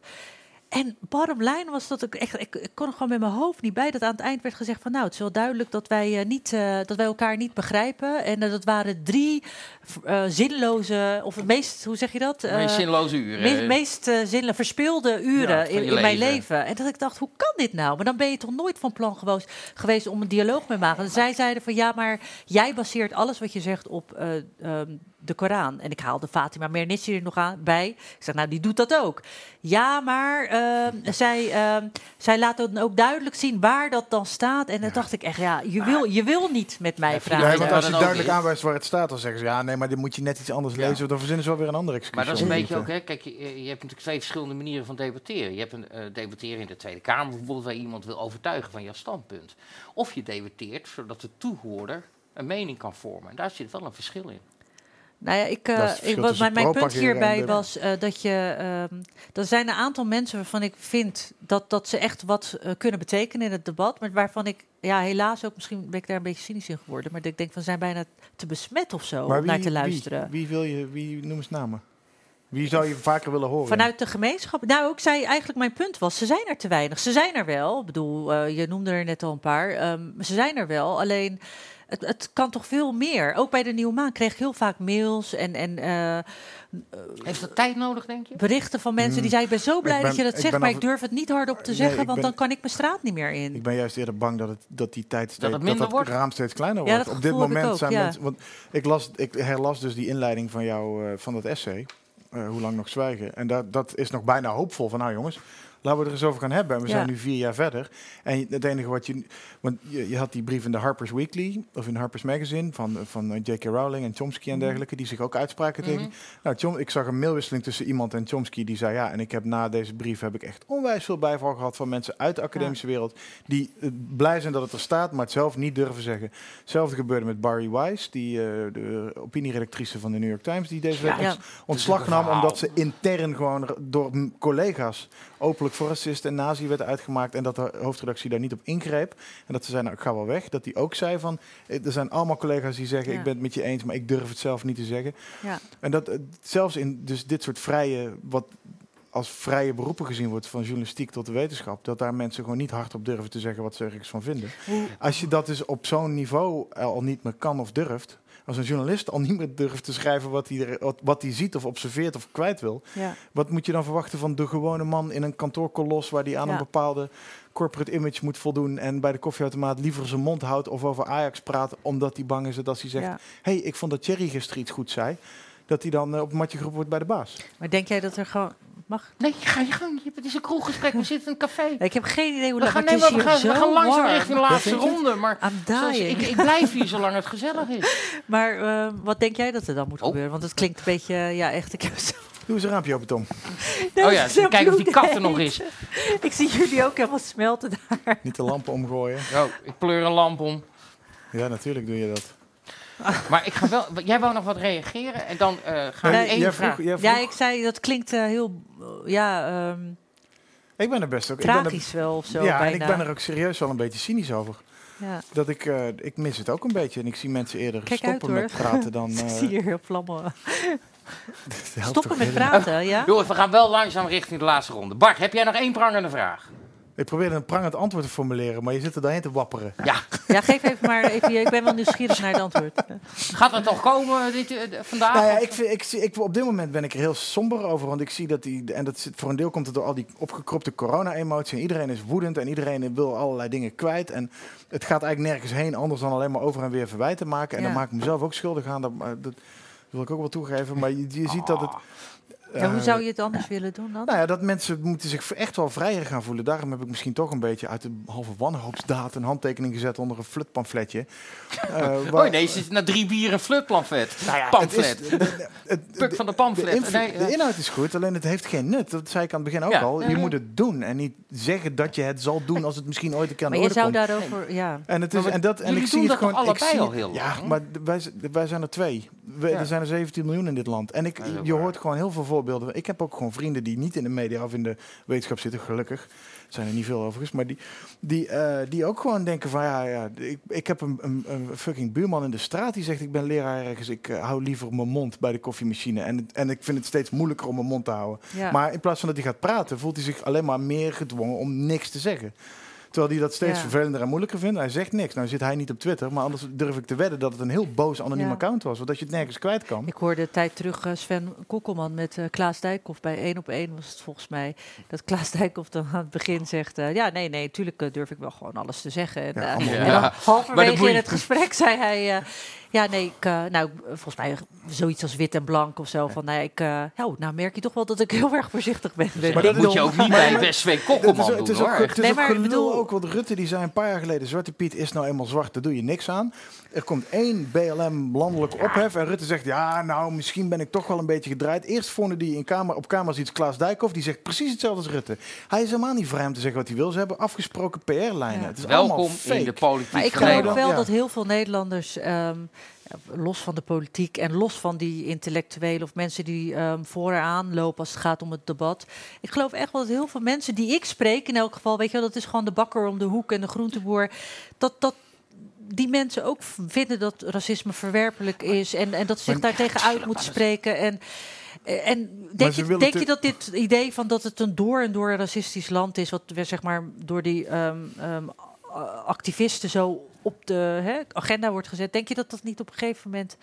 S4: En bottom line was dat ik echt, ik, ik kon er gewoon met mijn hoofd niet bij dat aan het eind werd gezegd van nou, het is wel duidelijk dat wij, eh, niet, eh, dat wij elkaar niet begrijpen. En eh, dat waren drie zinloze, of het meest, hoe zeg je dat?
S3: Meest zinloze uren.
S4: me- meest zinloze, verspeelde uren
S3: Ja,
S4: in, mijn
S3: leven.
S4: En dat ik dacht, hoe kan dit nou? Maar dan ben je toch nooit van plan geweest, geweest om een dialoog met me te maken. En zij zeiden van ja, maar jij baseert alles wat je zegt op eh, ehm, de Koran. En ik haalde Fatima Mernissi er nog aan, bij. Ik zeg, nou, die doet dat ook. Ja, maar ehm, zij, ehm, zij laat dan ook duidelijk zien waar dat dan staat. En dan dacht ik echt, ja, je wil, je wil niet met mij
S3: Ja.
S5: Nee,
S3: Ja,
S5: want als je duidelijk aanwijst waar het staat, dan zeggen ze ja, nee, maar dit moet je net iets anders
S3: Ja.
S5: lezen. Dan verzinnen ze wel weer een andere excuus.
S3: Maar dat is een beetje ook, hè, kijk, je, je hebt natuurlijk twee verschillende manieren van debatteren. Je hebt een eh, debatteren in de Tweede Kamer, bijvoorbeeld waar je iemand wil overtuigen van jouw standpunt. Of je debatteert zodat de toehoorder een mening kan vormen. En daar zit wel een verschil in.
S4: Nou ja, ik, eh,
S5: verschil
S4: ik, wat mijn, mijn punt hierbij was eh, dat je. ehm er zijn een aantal mensen waarvan ik vind dat, dat ze echt wat eh, kunnen betekenen in het debat. Maar waarvan ik, ja, helaas ook, misschien ben ik daar een beetje cynisch in geworden. Maar dat ik denk van zijn bijna te besmet of zo
S5: Maar
S4: om naar te luisteren.
S5: Wie, wie wil je, wie noem eens namen? Wie zou je vaker willen horen?
S4: Vanuit de gemeenschap. Nou, ik zei eigenlijk mijn punt was, ze zijn er te weinig. Ze zijn er wel. Ik bedoel, eh, je noemde er net al een paar. Ehm, ze zijn er wel. Alleen, het, het kan toch veel meer. Ook bij de Nieuwe Maan kreeg ik heel vaak mails en, en eh,
S3: Heeft dat tijd nodig, denk je?
S4: berichten van mensen die zeiden: Ik ben zo blij
S5: Hmm. ben-
S4: dat je dat zegt, maar
S5: af-
S4: ik durf het niet hardop te
S5: Nee,
S4: zeggen, want
S5: ben-
S4: dan kan ik mijn straat niet meer in.
S5: Ik ben juist eerder bang dat, het, dat die tijd steeds,
S3: het
S5: dat, dat raam steeds kleiner
S4: Ja,
S5: wordt.
S4: dat
S5: Op dit moment
S4: ook,
S5: zijn
S4: ja.
S5: mensen. Want ik, las, ik herlas dus die inleiding van jou eh, van dat essay. eh, hoe lang nog zwijgen? En dat, dat is nog bijna hoopvol van nou jongens. Laten we er eens over gaan hebben. En we
S4: Ja.
S5: zijn nu vier jaar verder. En het enige wat je. Want je, je had die brief in de Harper's Weekly. of in Harper's Magazine. van, van eh, J.K. Rowling en Chomsky en dergelijke. die zich ook uitspraken tegen. Nou, Chom, ik zag een mailwisseling tussen iemand en Chomsky. die zei ja. En ik heb na deze brief. heb ik echt onwijs veel bijval gehad. van mensen uit de academische wereld. die eh, blij zijn dat het er staat. maar het zelf niet durven zeggen. Hetzelfde gebeurde met Barry Weiss. die, eh, de opinieredactrice van de New York Times. die deze week
S4: Ja.
S5: ontslag nam. omdat ze intern gewoon door collega's. openlijk voor racist en nazi werd uitgemaakt. en dat de hoofdredactie daar niet op ingreep. En dat ze zei, nou, ik ga wel weg. Dat hij ook zei van, eh, er zijn allemaal collega's die zeggen,
S4: Ja.
S5: ik ben het met je eens, maar ik durf het zelf niet te zeggen.
S4: Ja.
S5: En dat eh, zelfs in dus dit soort vrije, wat als vrije beroepen gezien wordt, van journalistiek tot de wetenschap, dat daar mensen gewoon niet hardop durven te zeggen wat ze ergens van vinden. Als je dat dus op zo'n niveau al niet meer kan of durft, als een journalist al niet meer durft te schrijven wat hij, er, wat, wat hij ziet of observeert of kwijt wil,
S4: ja.
S5: wat moet je dan verwachten van de gewone man in een kantoorkolos waar die aan
S4: Ja.
S5: een bepaalde corporate image moet voldoen en bij de koffieautomaat liever zijn mond houdt of over Ajax praat omdat hij bang is dat als hij zegt,
S4: Ja.
S5: hey, ik vond dat Thierry gisteren iets goed zei, dat hij dan eh, op het matje geroepen wordt bij de baas.
S4: Maar denk jij dat er gewoon. Mag?
S3: Nee, ga je gang. Je- Het is een kroeggesprek. We zitten in een café.
S4: Ik heb geen idee hoe lang het is
S3: we
S4: hier
S3: gaan, we gaan langzaam
S4: warm.
S3: richting de laatste ronde. Maar ik, ik blijf hier zolang het gezellig is.
S4: Maar eh, wat denk jij dat er dan moet
S3: Oh.
S4: gebeuren? Want het klinkt een beetje, eh, ja, echt. Ik heb zo...
S5: Doe eens een raampje open, Tom.
S3: Oh ja,
S4: zo
S3: kijken of die kat er nog is.
S4: Ik zie jullie ook helemaal smelten daar.
S5: Niet de lampen omgooien.
S3: Oh, ik pleur een lamp om.
S5: Ja, natuurlijk doe je dat.
S3: Maar ik ga wel. Jij wou nog wat reageren en dan eh ga ik
S4: Nee,
S3: één
S5: jij
S3: vraag.
S5: vroeg, jij vroeg-
S4: Ja, ik zei dat klinkt eh, heel, eh, ja, ehm,
S5: ik ben er best ook. ik ben er-
S4: tragisch wel of zo.
S5: ja, en ik ben er ook serieus wel een beetje cynisch over.
S4: Ja.
S5: Dat ik, eh, ik mis het ook een beetje. En ik zie mensen eerder
S4: Kijk
S5: stoppen
S4: uit,
S5: met praten dan...
S4: ik
S5: eh,
S4: zie hier heel vlammen. Stoppen met praten, ja?
S3: Jongens, we gaan wel langzaam richting de laatste ronde. Bart, heb jij nog één prangende vraag?
S5: Ik probeerde een prangend antwoord te formuleren, maar je zit er daarheen te wapperen.
S3: Ja,
S4: Ja, geef even maar even. Ik ben wel nieuwsgierig naar het antwoord.
S3: gaat het toch komen dit, eh, vandaag?
S5: Nou ja, ik vind, ik, zie- ik, op dit moment ben ik er heel somber over, want ik zie dat die, en dat zit, voor een deel komt het door al die opgekropte corona-emotie. En iedereen is woedend en iedereen wil allerlei dingen kwijt. En het gaat eigenlijk nergens heen, anders dan alleen maar over en weer verwijten maken. En
S4: Ja.
S5: dan maak ik mezelf ook schuldig aan, dat, dat wil ik ook wel toegeven. Maar je, je ziet dat het...
S4: Ja, hoe
S5: eh,
S4: zou je het anders willen doen dan?
S5: Nou ja, dat mensen moeten zich echt wel vrijer gaan voelen. Daarom heb ik misschien toch een beetje uit de halve wanhoopsdaad een handtekening gezet onder een flutpamfletje. Eh, waar-
S3: Oh nee, ze zit na drie bier een flutpamflet.
S5: Nou ja,
S3: Pamflet.
S5: het is- de- het-
S3: Puk
S5: de-
S3: van de
S5: de,
S3: pamflet.
S5: inv-
S3: Nee,
S5: de
S3: ja.
S5: inhoud is goed, alleen het heeft geen nut. Dat zei ik aan het begin ook
S3: Ja.
S5: al.
S3: Ja,
S5: Je
S3: ja.
S5: moet het doen en niet zeggen dat je het zal doen als het misschien ooit een keer aan
S4: maar
S5: de
S4: je
S5: orde
S4: zou
S5: komt.
S4: daarover, ja.
S5: En, het is,
S3: Maar
S5: en, dat, en ik zie het gewoon. ik
S3: allebei
S5: zie,
S3: al heel
S5: Ja,
S3: lang?
S5: maar d- wij, wij zijn er twee. We-
S3: Ja.
S5: Er zijn er 17 miljoen in dit land. En ik, je hoort gewoon heel veel volk voorbeelden. Ik heb ook gewoon vrienden die niet in de media of in de wetenschap zitten, gelukkig. Zijn er niet veel overigens, maar die, die, eh, die ook gewoon denken van ja, ja ik, ik heb een, een, een fucking buurman in de straat die zegt ik ben leraar ergens, ik eh, hou liever mijn mond bij de koffiemachine. En, en ik vind het steeds moeilijker om mijn mond te houden.
S4: Ja.
S5: Maar in plaats van dat hij gaat praten, voelt hij zich alleen maar meer gedwongen om niks te zeggen. Terwijl hij dat steeds
S4: Ja.
S5: vervelender en moeilijker vindt. Hij zegt niks. Nou zit hij niet op Twitter, maar anders durf ik te wedden dat het een heel boos anoniem
S4: Ja.
S5: account was. Want dat je het nergens kwijt kan.
S4: Ik hoorde een tijd terug eh, Sven Kokkelman met eh, Klaas Dijkhoff bij 1 op 1 was het volgens mij. Dat Klaas Dijkhoff dan aan het begin zegt, eh, ja nee, nee, tuurlijk durf ik wel gewoon alles te zeggen. En,
S5: Ja,
S4: en dan halverwege in het gesprek zei hij, eh, ja nee, ik, eh, nou volgens mij zoiets als wit en blank of zo. Van, nou, ik, eh, nou, nou merk je toch wel dat ik heel erg voorzichtig ben.
S3: Maar
S5: dat
S3: moet je ook niet bij Westwee Kokkelman doen,
S5: het is
S3: hoor.
S5: ook, het is
S4: Nee,
S5: ook
S4: maar ik
S5: gelul
S4: bedoel-
S5: ook, want Rutte die zei een paar jaar geleden... Zwarte Piet is nou eenmaal zwart, daar doe je niks aan. Er komt één BLM landelijk ophef en Rutte zegt... ja, nou, misschien ben ik toch wel een beetje gedraaid. Eerst vonden die in kamer, op kamer ziet Klaas Dijkhoff... die zegt precies hetzelfde als Rutte. Hij is helemaal niet vrij om te zeggen wat hij wil. Ze hebben afgesproken PR-lijnen.
S4: Ja.
S5: Het is allemaal
S3: Welkom
S5: fake.
S3: in de politiek
S4: Maar ik geloof wel
S5: Ja.
S4: dat heel veel Nederlanders, ehm, los van de politiek en los van die intellectuelen of mensen die ehm vooraan lopen als het gaat om het debat. Ik geloof echt wel dat heel veel mensen die ik spreek, in elk geval, weet je wel, dat is gewoon de bakker om de hoek en de groenteboer, dat dat. Die mensen ook vinden dat racisme verwerpelijk is en, en dat ze zich daartegen uit moeten spreken. En, en denk, je, denk je dat dit idee van dat het een door en door racistisch land is, wat we zeg maar door die ehm, ehm, activisten zo op de agenda wordt gezet, denk je dat dat niet op een gegeven moment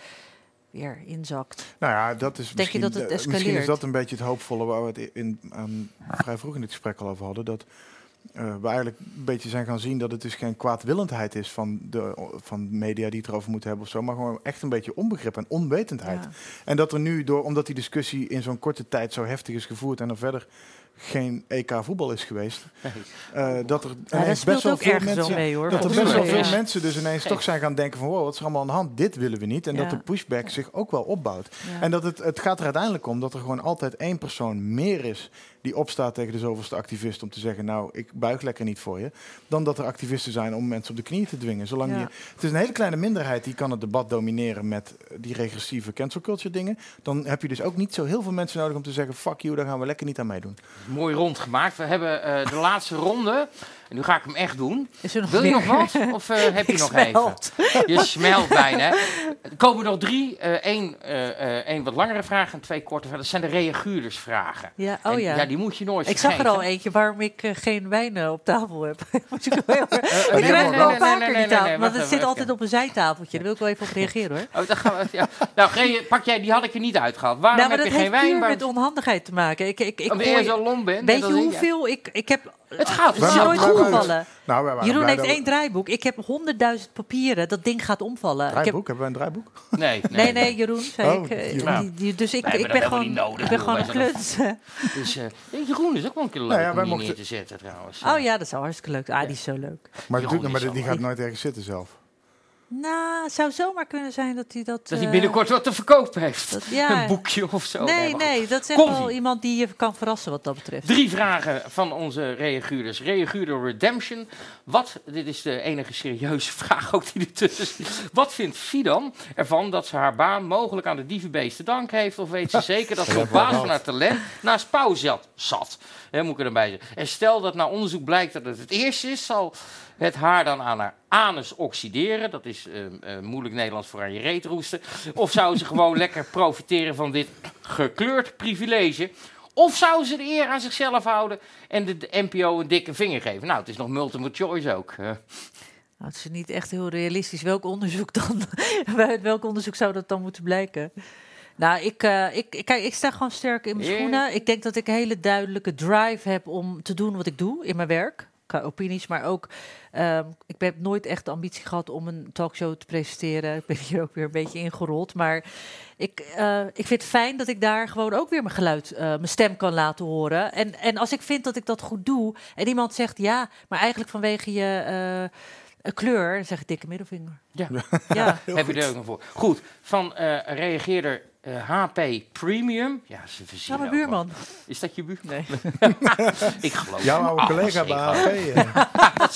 S4: weer inzakt?
S5: Nou ja, dat is
S4: je
S5: misschien,
S4: dat het
S5: eh, misschien
S4: escaleert?
S5: is dat een beetje het hoopvolle waar we het in, vrij vroeg in het gesprek al over hadden. Dat we eigenlijk een beetje zijn gaan zien dat het dus geen kwaadwillendheid is van de van media die het erover moeten hebben of zo, maar gewoon echt een beetje onbegrip en onwetendheid.
S4: Ja.
S5: En dat er nu, door, omdat die discussie in zo'n korte tijd zo heftig is gevoerd en er verder geen EK voetbal is geweest, eh, dat er
S4: dat
S5: best wel veel mensen,
S4: mee, hoor,
S5: dat er best wel veel
S3: ja.
S5: mensen dus ineens toch zijn gaan denken van wow, wat is er allemaal aan de hand? Dit willen we niet. En
S4: Ja.
S5: dat de pushback zich ook wel opbouwt.
S4: Ja.
S5: En dat het, het gaat er uiteindelijk om dat er gewoon altijd één persoon meer is die opstaat tegen de zoveelste activist om te zeggen, nou, ik buig lekker niet voor je, dan dat er activisten zijn om mensen op de knieën te dwingen. Zolang
S4: Ja.
S5: je, het is een hele kleine minderheid die kan het debat domineren met eh, die regressieve cancel culture dingen. Dan heb je dus ook niet zo heel veel mensen nodig om te zeggen, fuck you, daar gaan we lekker niet aan meedoen.
S3: Mooi rond gemaakt. We hebben eh, de laatste ronde. En nu ga ik hem echt doen.
S4: Is er nog
S3: Wil je
S4: meer?
S3: nog wat? Of eh, heb je
S4: Ik
S3: nog
S4: smelt.
S3: even? Je smelt bijna. hè? Er komen nog drie. Eén één wat langere vraag en twee korte vragen. Dat zijn de reaguurdersvragen.
S4: Ja, oh
S3: En
S4: ja.
S3: ja, die moet je nooit
S4: ik zag er al eentje waarom ik eh, geen wijn eh, op tafel heb. Moet ik wel
S3: Eh,
S4: ik wel
S3: nee,
S4: vaker
S3: nee,
S4: die tafel,
S3: nee,
S4: want het
S3: even,
S4: zit
S3: even.
S4: altijd op een zijtafeltje. Daar wil ik wel even op reageren hoor.
S3: Oh, dan gaan we, ja. Nou, pak jij, die had ik er niet uitgehaald. Waarom
S4: nou, maar
S3: heb
S4: dat
S3: je
S4: heeft
S3: geen wijn?
S4: puur
S3: Waarom-
S4: met onhandigheid te maken. Ik, ik, ik
S3: Omdat je zo lomp bent?
S4: Weet je
S3: ik,
S4: hoeveel ik, ik heb...
S3: Het gaat
S4: Het nooit omgevallen.
S5: Nou, wij waren
S4: Jeroen
S5: blij
S4: heeft
S5: dat we-
S4: één draaiboek. Ik heb honderdduizend papieren. Dat ding gaat omvallen. Ik heb,
S5: Draaiboek? Hebben wij een draaiboek?
S3: Nee,
S4: nee, nee, Jeroen, zei
S5: Oh,
S4: ik. eh,
S5: Jeroen.
S4: die- die- dus ik, ik ben gewoon,
S3: niet nodig,
S4: ik ben
S3: joh.
S4: gewoon een
S3: Wij zijn
S4: kluts.
S3: Dus, eh, Jeroen is ook wel een keer leuk
S5: Nou ja,
S3: om
S5: mochten-
S3: neer te zetten trouwens.
S4: Oh ja, dat is wel hartstikke leuk. Ah, die is zo leuk.
S5: Maar, maar die gaat nooit ergens zitten zelf.
S4: Nou, het zou zomaar kunnen zijn dat hij dat...
S3: Dat hij
S4: eh,
S3: binnenkort wat te verkopen heeft.
S4: dat- ja.
S3: Een boekje of zo.
S4: Nee, nee, dat is wel iemand die je kan verrassen wat dat betreft.
S3: Drie vragen van onze reaguurders. Reaguurder Redemption. Wat, dit is de enige serieuze vraag ook die ertussen zit. Wat vindt Fidan ervan dat ze haar baan mogelijk aan de dievenbeest te danken heeft? Of weet ze zeker dat ze op basis van haar talent naast Pauw zat? zat? Hè, moet ik erbij zeggen. En stel dat na onderzoek blijkt dat het het eerste is, zal het haar dan aan haar anus oxideren. Dat is eh, eh, moeilijk Nederlands voor aan je reet roesten. Of zou ze gewoon lekker profiteren van dit gekleurd privilege? Of zou ze de eer aan zichzelf houden en de, de NPO een dikke vinger geven? Nou, het is nog multiple choice ook. eh.
S4: Nou, het is niet echt heel realistisch. Welk onderzoek dan? Welk onderzoek zou dat dan moeten blijken? Nou, ik, eh, ik, kijk, ik sta gewoon sterk in mijn schoenen. Ik denk dat ik een hele duidelijke drive heb om te doen wat ik doe in mijn werk. Opinies, maar ook... ehm, ik heb nooit echt de ambitie gehad om een talkshow te presenteren. Ik ben hier ook weer een beetje ingerold. Maar ik, eh, ik vind het fijn dat ik daar gewoon ook weer mijn geluid, eh, mijn stem kan laten horen. En, en als ik vind dat ik dat goed doe en iemand zegt ja, maar eigenlijk vanwege je. eh, Een kleur, zeg ik dikke middelvinger.
S3: Ja.
S4: Ja.
S3: Heb je er ook nog voor. Goed, van eh reageerder eh, HP Premium. Ja, ze
S4: Ja,
S3: verzinnen
S4: mijn
S3: ook
S4: buurman.
S3: wat. Is dat je buurman?
S4: Nee.
S3: ik geloof
S5: Jouw
S3: het.
S5: oude collega bij. HP. eh.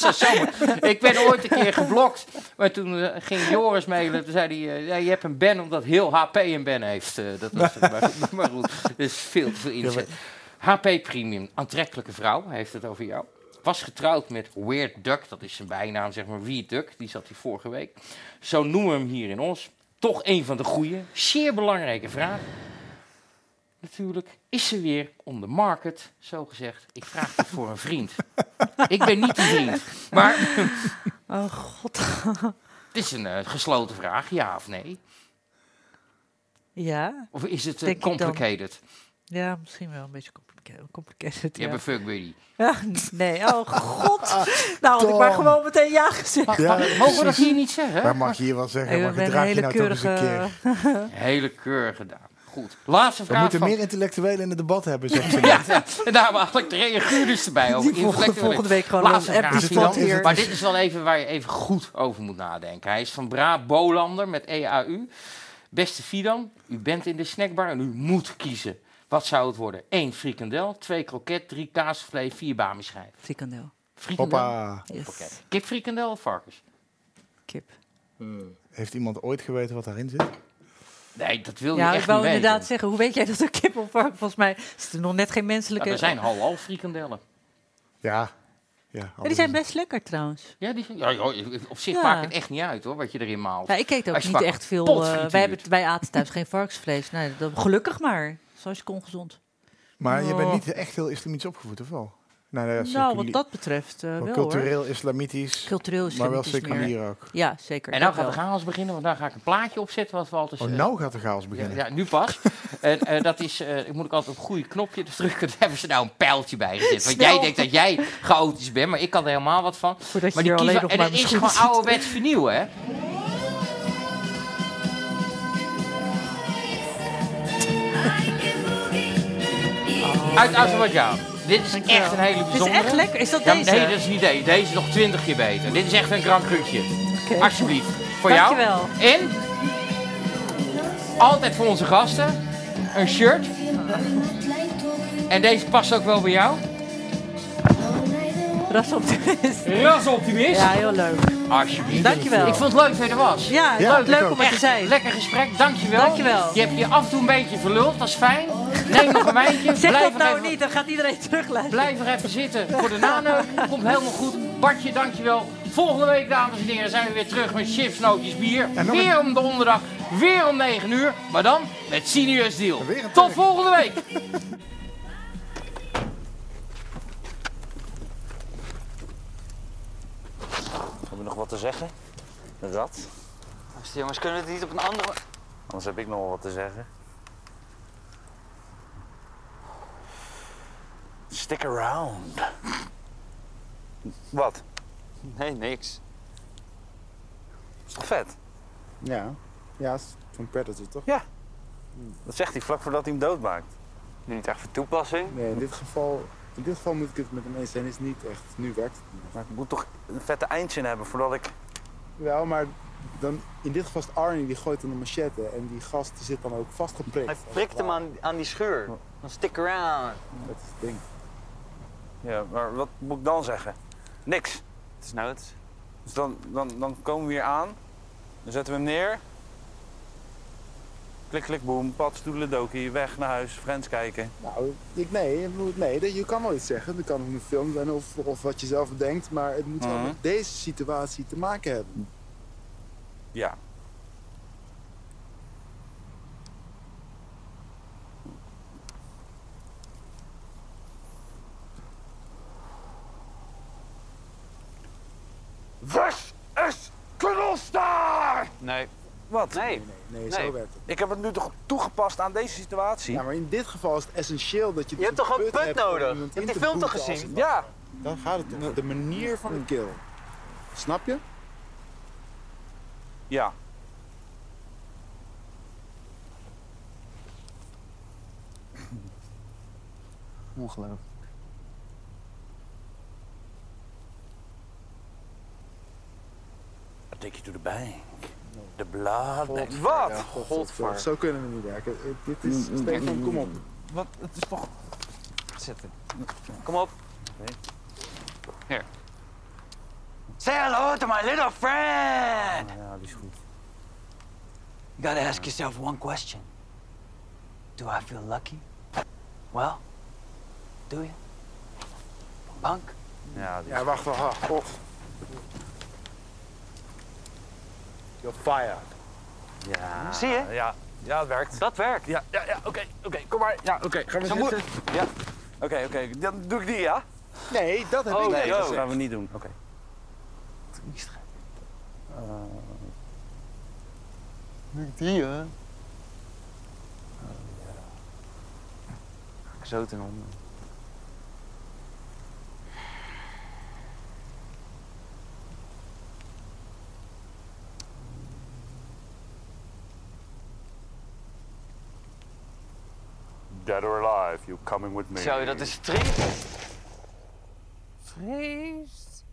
S3: Dat. Ik ben ooit een keer geblokt. Maar toen eh, ging Joris mailen. Toen zei hij, eh, ja, je hebt een ban omdat heel HP een ban heeft. Eh, dat was het. Maar, maar goed, er is veel te veel inzet. HP Premium, aantrekkelijke vrouw, hij heeft het over jou. Was getrouwd met Weird Duck, dat is zijn bijnaam, zeg maar Weird Duck. Die zat hier vorige week. Zo noemen we hem hier in ons. Toch een van de goeie, zeer belangrijke vraag. Natuurlijk, is ze weer on the market, zo gezegd. Ik vraag dit voor een vriend. Ik ben niet die vriend. Maar
S4: Oh god.
S3: het is een eh, gesloten vraag, ja of nee?
S4: Ja,
S3: Of is het eh, complicated?
S4: ja, misschien wel een beetje complicated. Complicated
S3: Je
S4: ja.
S3: hebt een fuck buddy.
S4: Ja, nee, oh god. nou, had ik maar gewoon meteen ja gezegd.
S5: Ja,
S3: Mogen we dat hier niet zeggen?
S5: Maar mag je hier wel zeggen,
S4: Ik
S5: maar
S4: ben een
S5: gedraag je
S4: hele
S5: nou toch eens een
S4: keurige...
S5: keer.
S3: Hele keur gedaan. Goed. Laatste
S5: We
S3: vraag
S5: moeten
S3: van...
S5: meer intellectuelen in het debat hebben, zegt ze.
S3: Ja, ja, en daar hebben we eigenlijk de reaguurders erbij over.
S4: Die volgende, volgende week gewoon
S3: Laatste
S4: een
S3: vraag
S5: Is het
S4: hier.
S5: het-
S3: Maar dit is wel even waar je even goed over moet nadenken. Hij is van Bra Bolander met EAU. Beste Fidan, u bent in de snackbar en u moet kiezen. Wat zou het worden? 1 frikandel, 2 kroket, 3 kaasvlees, 4 bamischijf.
S4: Frikandel.
S3: Frikandel?
S5: Hoppa.
S4: Yes.
S3: Oké. Kip, frikandel of varkens?
S4: Kip.
S5: Heeft iemand ooit geweten wat daarin zit?
S3: Nee, dat wil je
S4: Ja,
S3: echt
S4: ik wou
S3: niet weten.
S4: inderdaad zeggen, hoe weet jij dat er kip of varken? Volgens mij is er nog net geen menselijke...
S3: Ja, er zijn halal frikandellen.
S5: Ja. Ja,
S4: Ja, die zijn best lekker trouwens.
S3: Ja, die, ja, joh, op zich
S4: Ja.
S3: maakt het echt niet uit hoor, wat je erin maalt.
S4: Ja, ik eet ook niet echt veel...
S3: frituurt.
S4: wij, hebben, wij aten thuis geen varkensvlees. Nee, dat, gelukkig maar. Zo is het ongezond.
S5: Maar je bent
S4: Oh.
S5: niet echt heel islamitisch opgevoed, of wel? Nou, ja,
S4: nou,
S5: seculier-
S4: wat dat betreft eh,
S5: wel
S4: hoor.
S5: cultureel islamitisch,
S4: Cultureel
S5: maar wel
S4: islamitisch meer.
S5: seculier ook.
S4: Ja, zeker.
S3: En nou gaat de chaos beginnen, want daar ga ik een plaatje opzetten wat we altijd...
S5: Oh, nou gaat de chaos beginnen.
S3: ja, nu pas. en eh, dat is, eh, ik moet ook altijd op het goede knopje dus drukken. Daar hebben ze nou een pijltje bij gezet. Want jij denkt dat jij chaotisch bent, maar ik kan er helemaal wat van.
S4: Voordat
S3: Maar
S4: je
S3: die
S4: alleen
S3: kiezer,
S4: nog
S3: en
S4: maar
S3: het is gewoon ouderwets vernieuwen, hè? Uit Azerbeidzjan. Dit is
S4: Dankjewel.
S3: echt een hele
S4: Dit is
S3: bijzondere.
S4: echt lekker. Is dat
S3: Ja,
S4: deze?
S3: nee, dat is niet deze. Deze is nog twintig keer beter. Dit is echt een Grand Cru'tje.
S4: Oké.
S3: Alsjeblieft. Voor jou.
S4: Dankjewel.
S3: En altijd voor onze gasten een shirt. En deze past ook wel bij jou.
S4: Rasoptimist.
S3: Rasoptimist.
S4: Ja, heel leuk.
S3: Alsjeblieft.
S4: Dankjewel.
S3: Ik vond het leuk dat je er was.
S4: Ja,
S5: Ja,
S4: leuk,
S5: ik
S4: leuk
S5: ook.
S4: om het te zijn.
S3: lekker gesprek. Dankjewel.
S4: Dankjewel.
S3: Je hebt je af en toe een beetje verluld. Dat is fijn. Neem nog een wijntje.
S4: Zeg
S3: Blijf
S4: dat
S3: er
S4: nou
S3: even-
S4: niet, dan gaat iedereen terugluisteren.
S3: Blijf er even zitten voor de naneuk. Komt helemaal goed. Bartje, dankjewel. Volgende week, dames en heren, zijn we weer terug met chips, nootjes, bier.
S5: En
S3: Weer om de onderdag, weer om 9 uur. Maar dan met Seniors Deal.
S5: Weer een
S3: Tot volgende week.
S10: Heb je nog wat te zeggen? Dat? Jongens, kunnen we het niet op een andere... Anders heb ik nog wel wat te zeggen. Stick around. Wat? Nee, niks. Is toch vet?
S11: Ja, ja, is van Predator toch?
S10: Ja. Dat zegt hij vlak voordat hij hem doodmaakt. Nu niet echt voor toepassing.
S11: Nee, in dit geval, in dit geval moet ik het met hem eens zijn, is niet echt, nu werkt het niet.
S10: Maar ik moet toch een vette eindje hebben voordat ik...
S11: Wel, maar dan, in dit geval is het Arnie, die gooit dan een machette en die gast die zit dan ook vastgeprikt.
S10: Hij prikt hem aan, aan die scheur. Dan stick around.
S11: Dat is het ding.
S10: Ja, maar wat moet ik dan zeggen? Niks. Het is nood. Dus dan, dan, dan komen we hier aan. Dan zetten we hem neer. Klik, klik, boem. Pad, stoedeledokie. Weg naar huis. Friends kijken.
S11: Nou, ik, nee, nee, je kan wel iets zeggen. Dat kan ook een film zijn of, of wat je zelf bedenkt, maar het moet wel
S10: Mhm.
S11: met deze situatie te maken hebben.
S10: Ja. This is Knolstar! Nee. Wat? Nee.
S11: Nee,
S10: Nee.
S11: zo werkt het.
S10: Ik heb het nu toch toegepast aan deze situatie?
S11: Ja, maar in dit geval is het essentieel dat je...
S10: Je hebt
S11: dus
S10: toch
S11: een
S10: een put
S11: hebt om
S10: nodig? Je
S11: in
S10: hebt die film toch gezien? Ja.
S11: Dan gaat het om de manier van de kill. Snap je?
S10: Ja.
S8: Ongelooflijk.
S9: take you to the bank. The blood bank.
S10: Wat?
S11: Ja, god,
S10: Godver.
S11: Zo kunnen we niet werken. Eh, Dit is, Stefan, kom op.
S10: Wat? Het is toch... Zitten. Kom op. Hier.
S12: Say hello to my little friend.
S10: Ja, die is goed.
S12: You gotta ask yourself one question. Do I feel lucky? Well, do you? Punk?
S10: Ja, die
S11: Ja, wacht, wacht, wacht. You're fired.
S10: Ja.
S12: Zie je?
S10: Ja, ja, het werkt.
S12: Dat werkt.
S10: Ja, ja, ja, oké, oké, kom maar. Ja, oké, gaan we
S12: Zo
S10: zitten? Ja. Oké, oké, dan doe ik die, ja?
S11: Nee, dat heb
S10: Oh,
S11: ik
S10: nee,
S11: niet
S10: dat gaan we niet doen. Oké.
S11: Die, hè?
S10: Zo ten onder.
S13: Dead or alive, you're coming with me.
S12: Zo, dat is triest. Triest.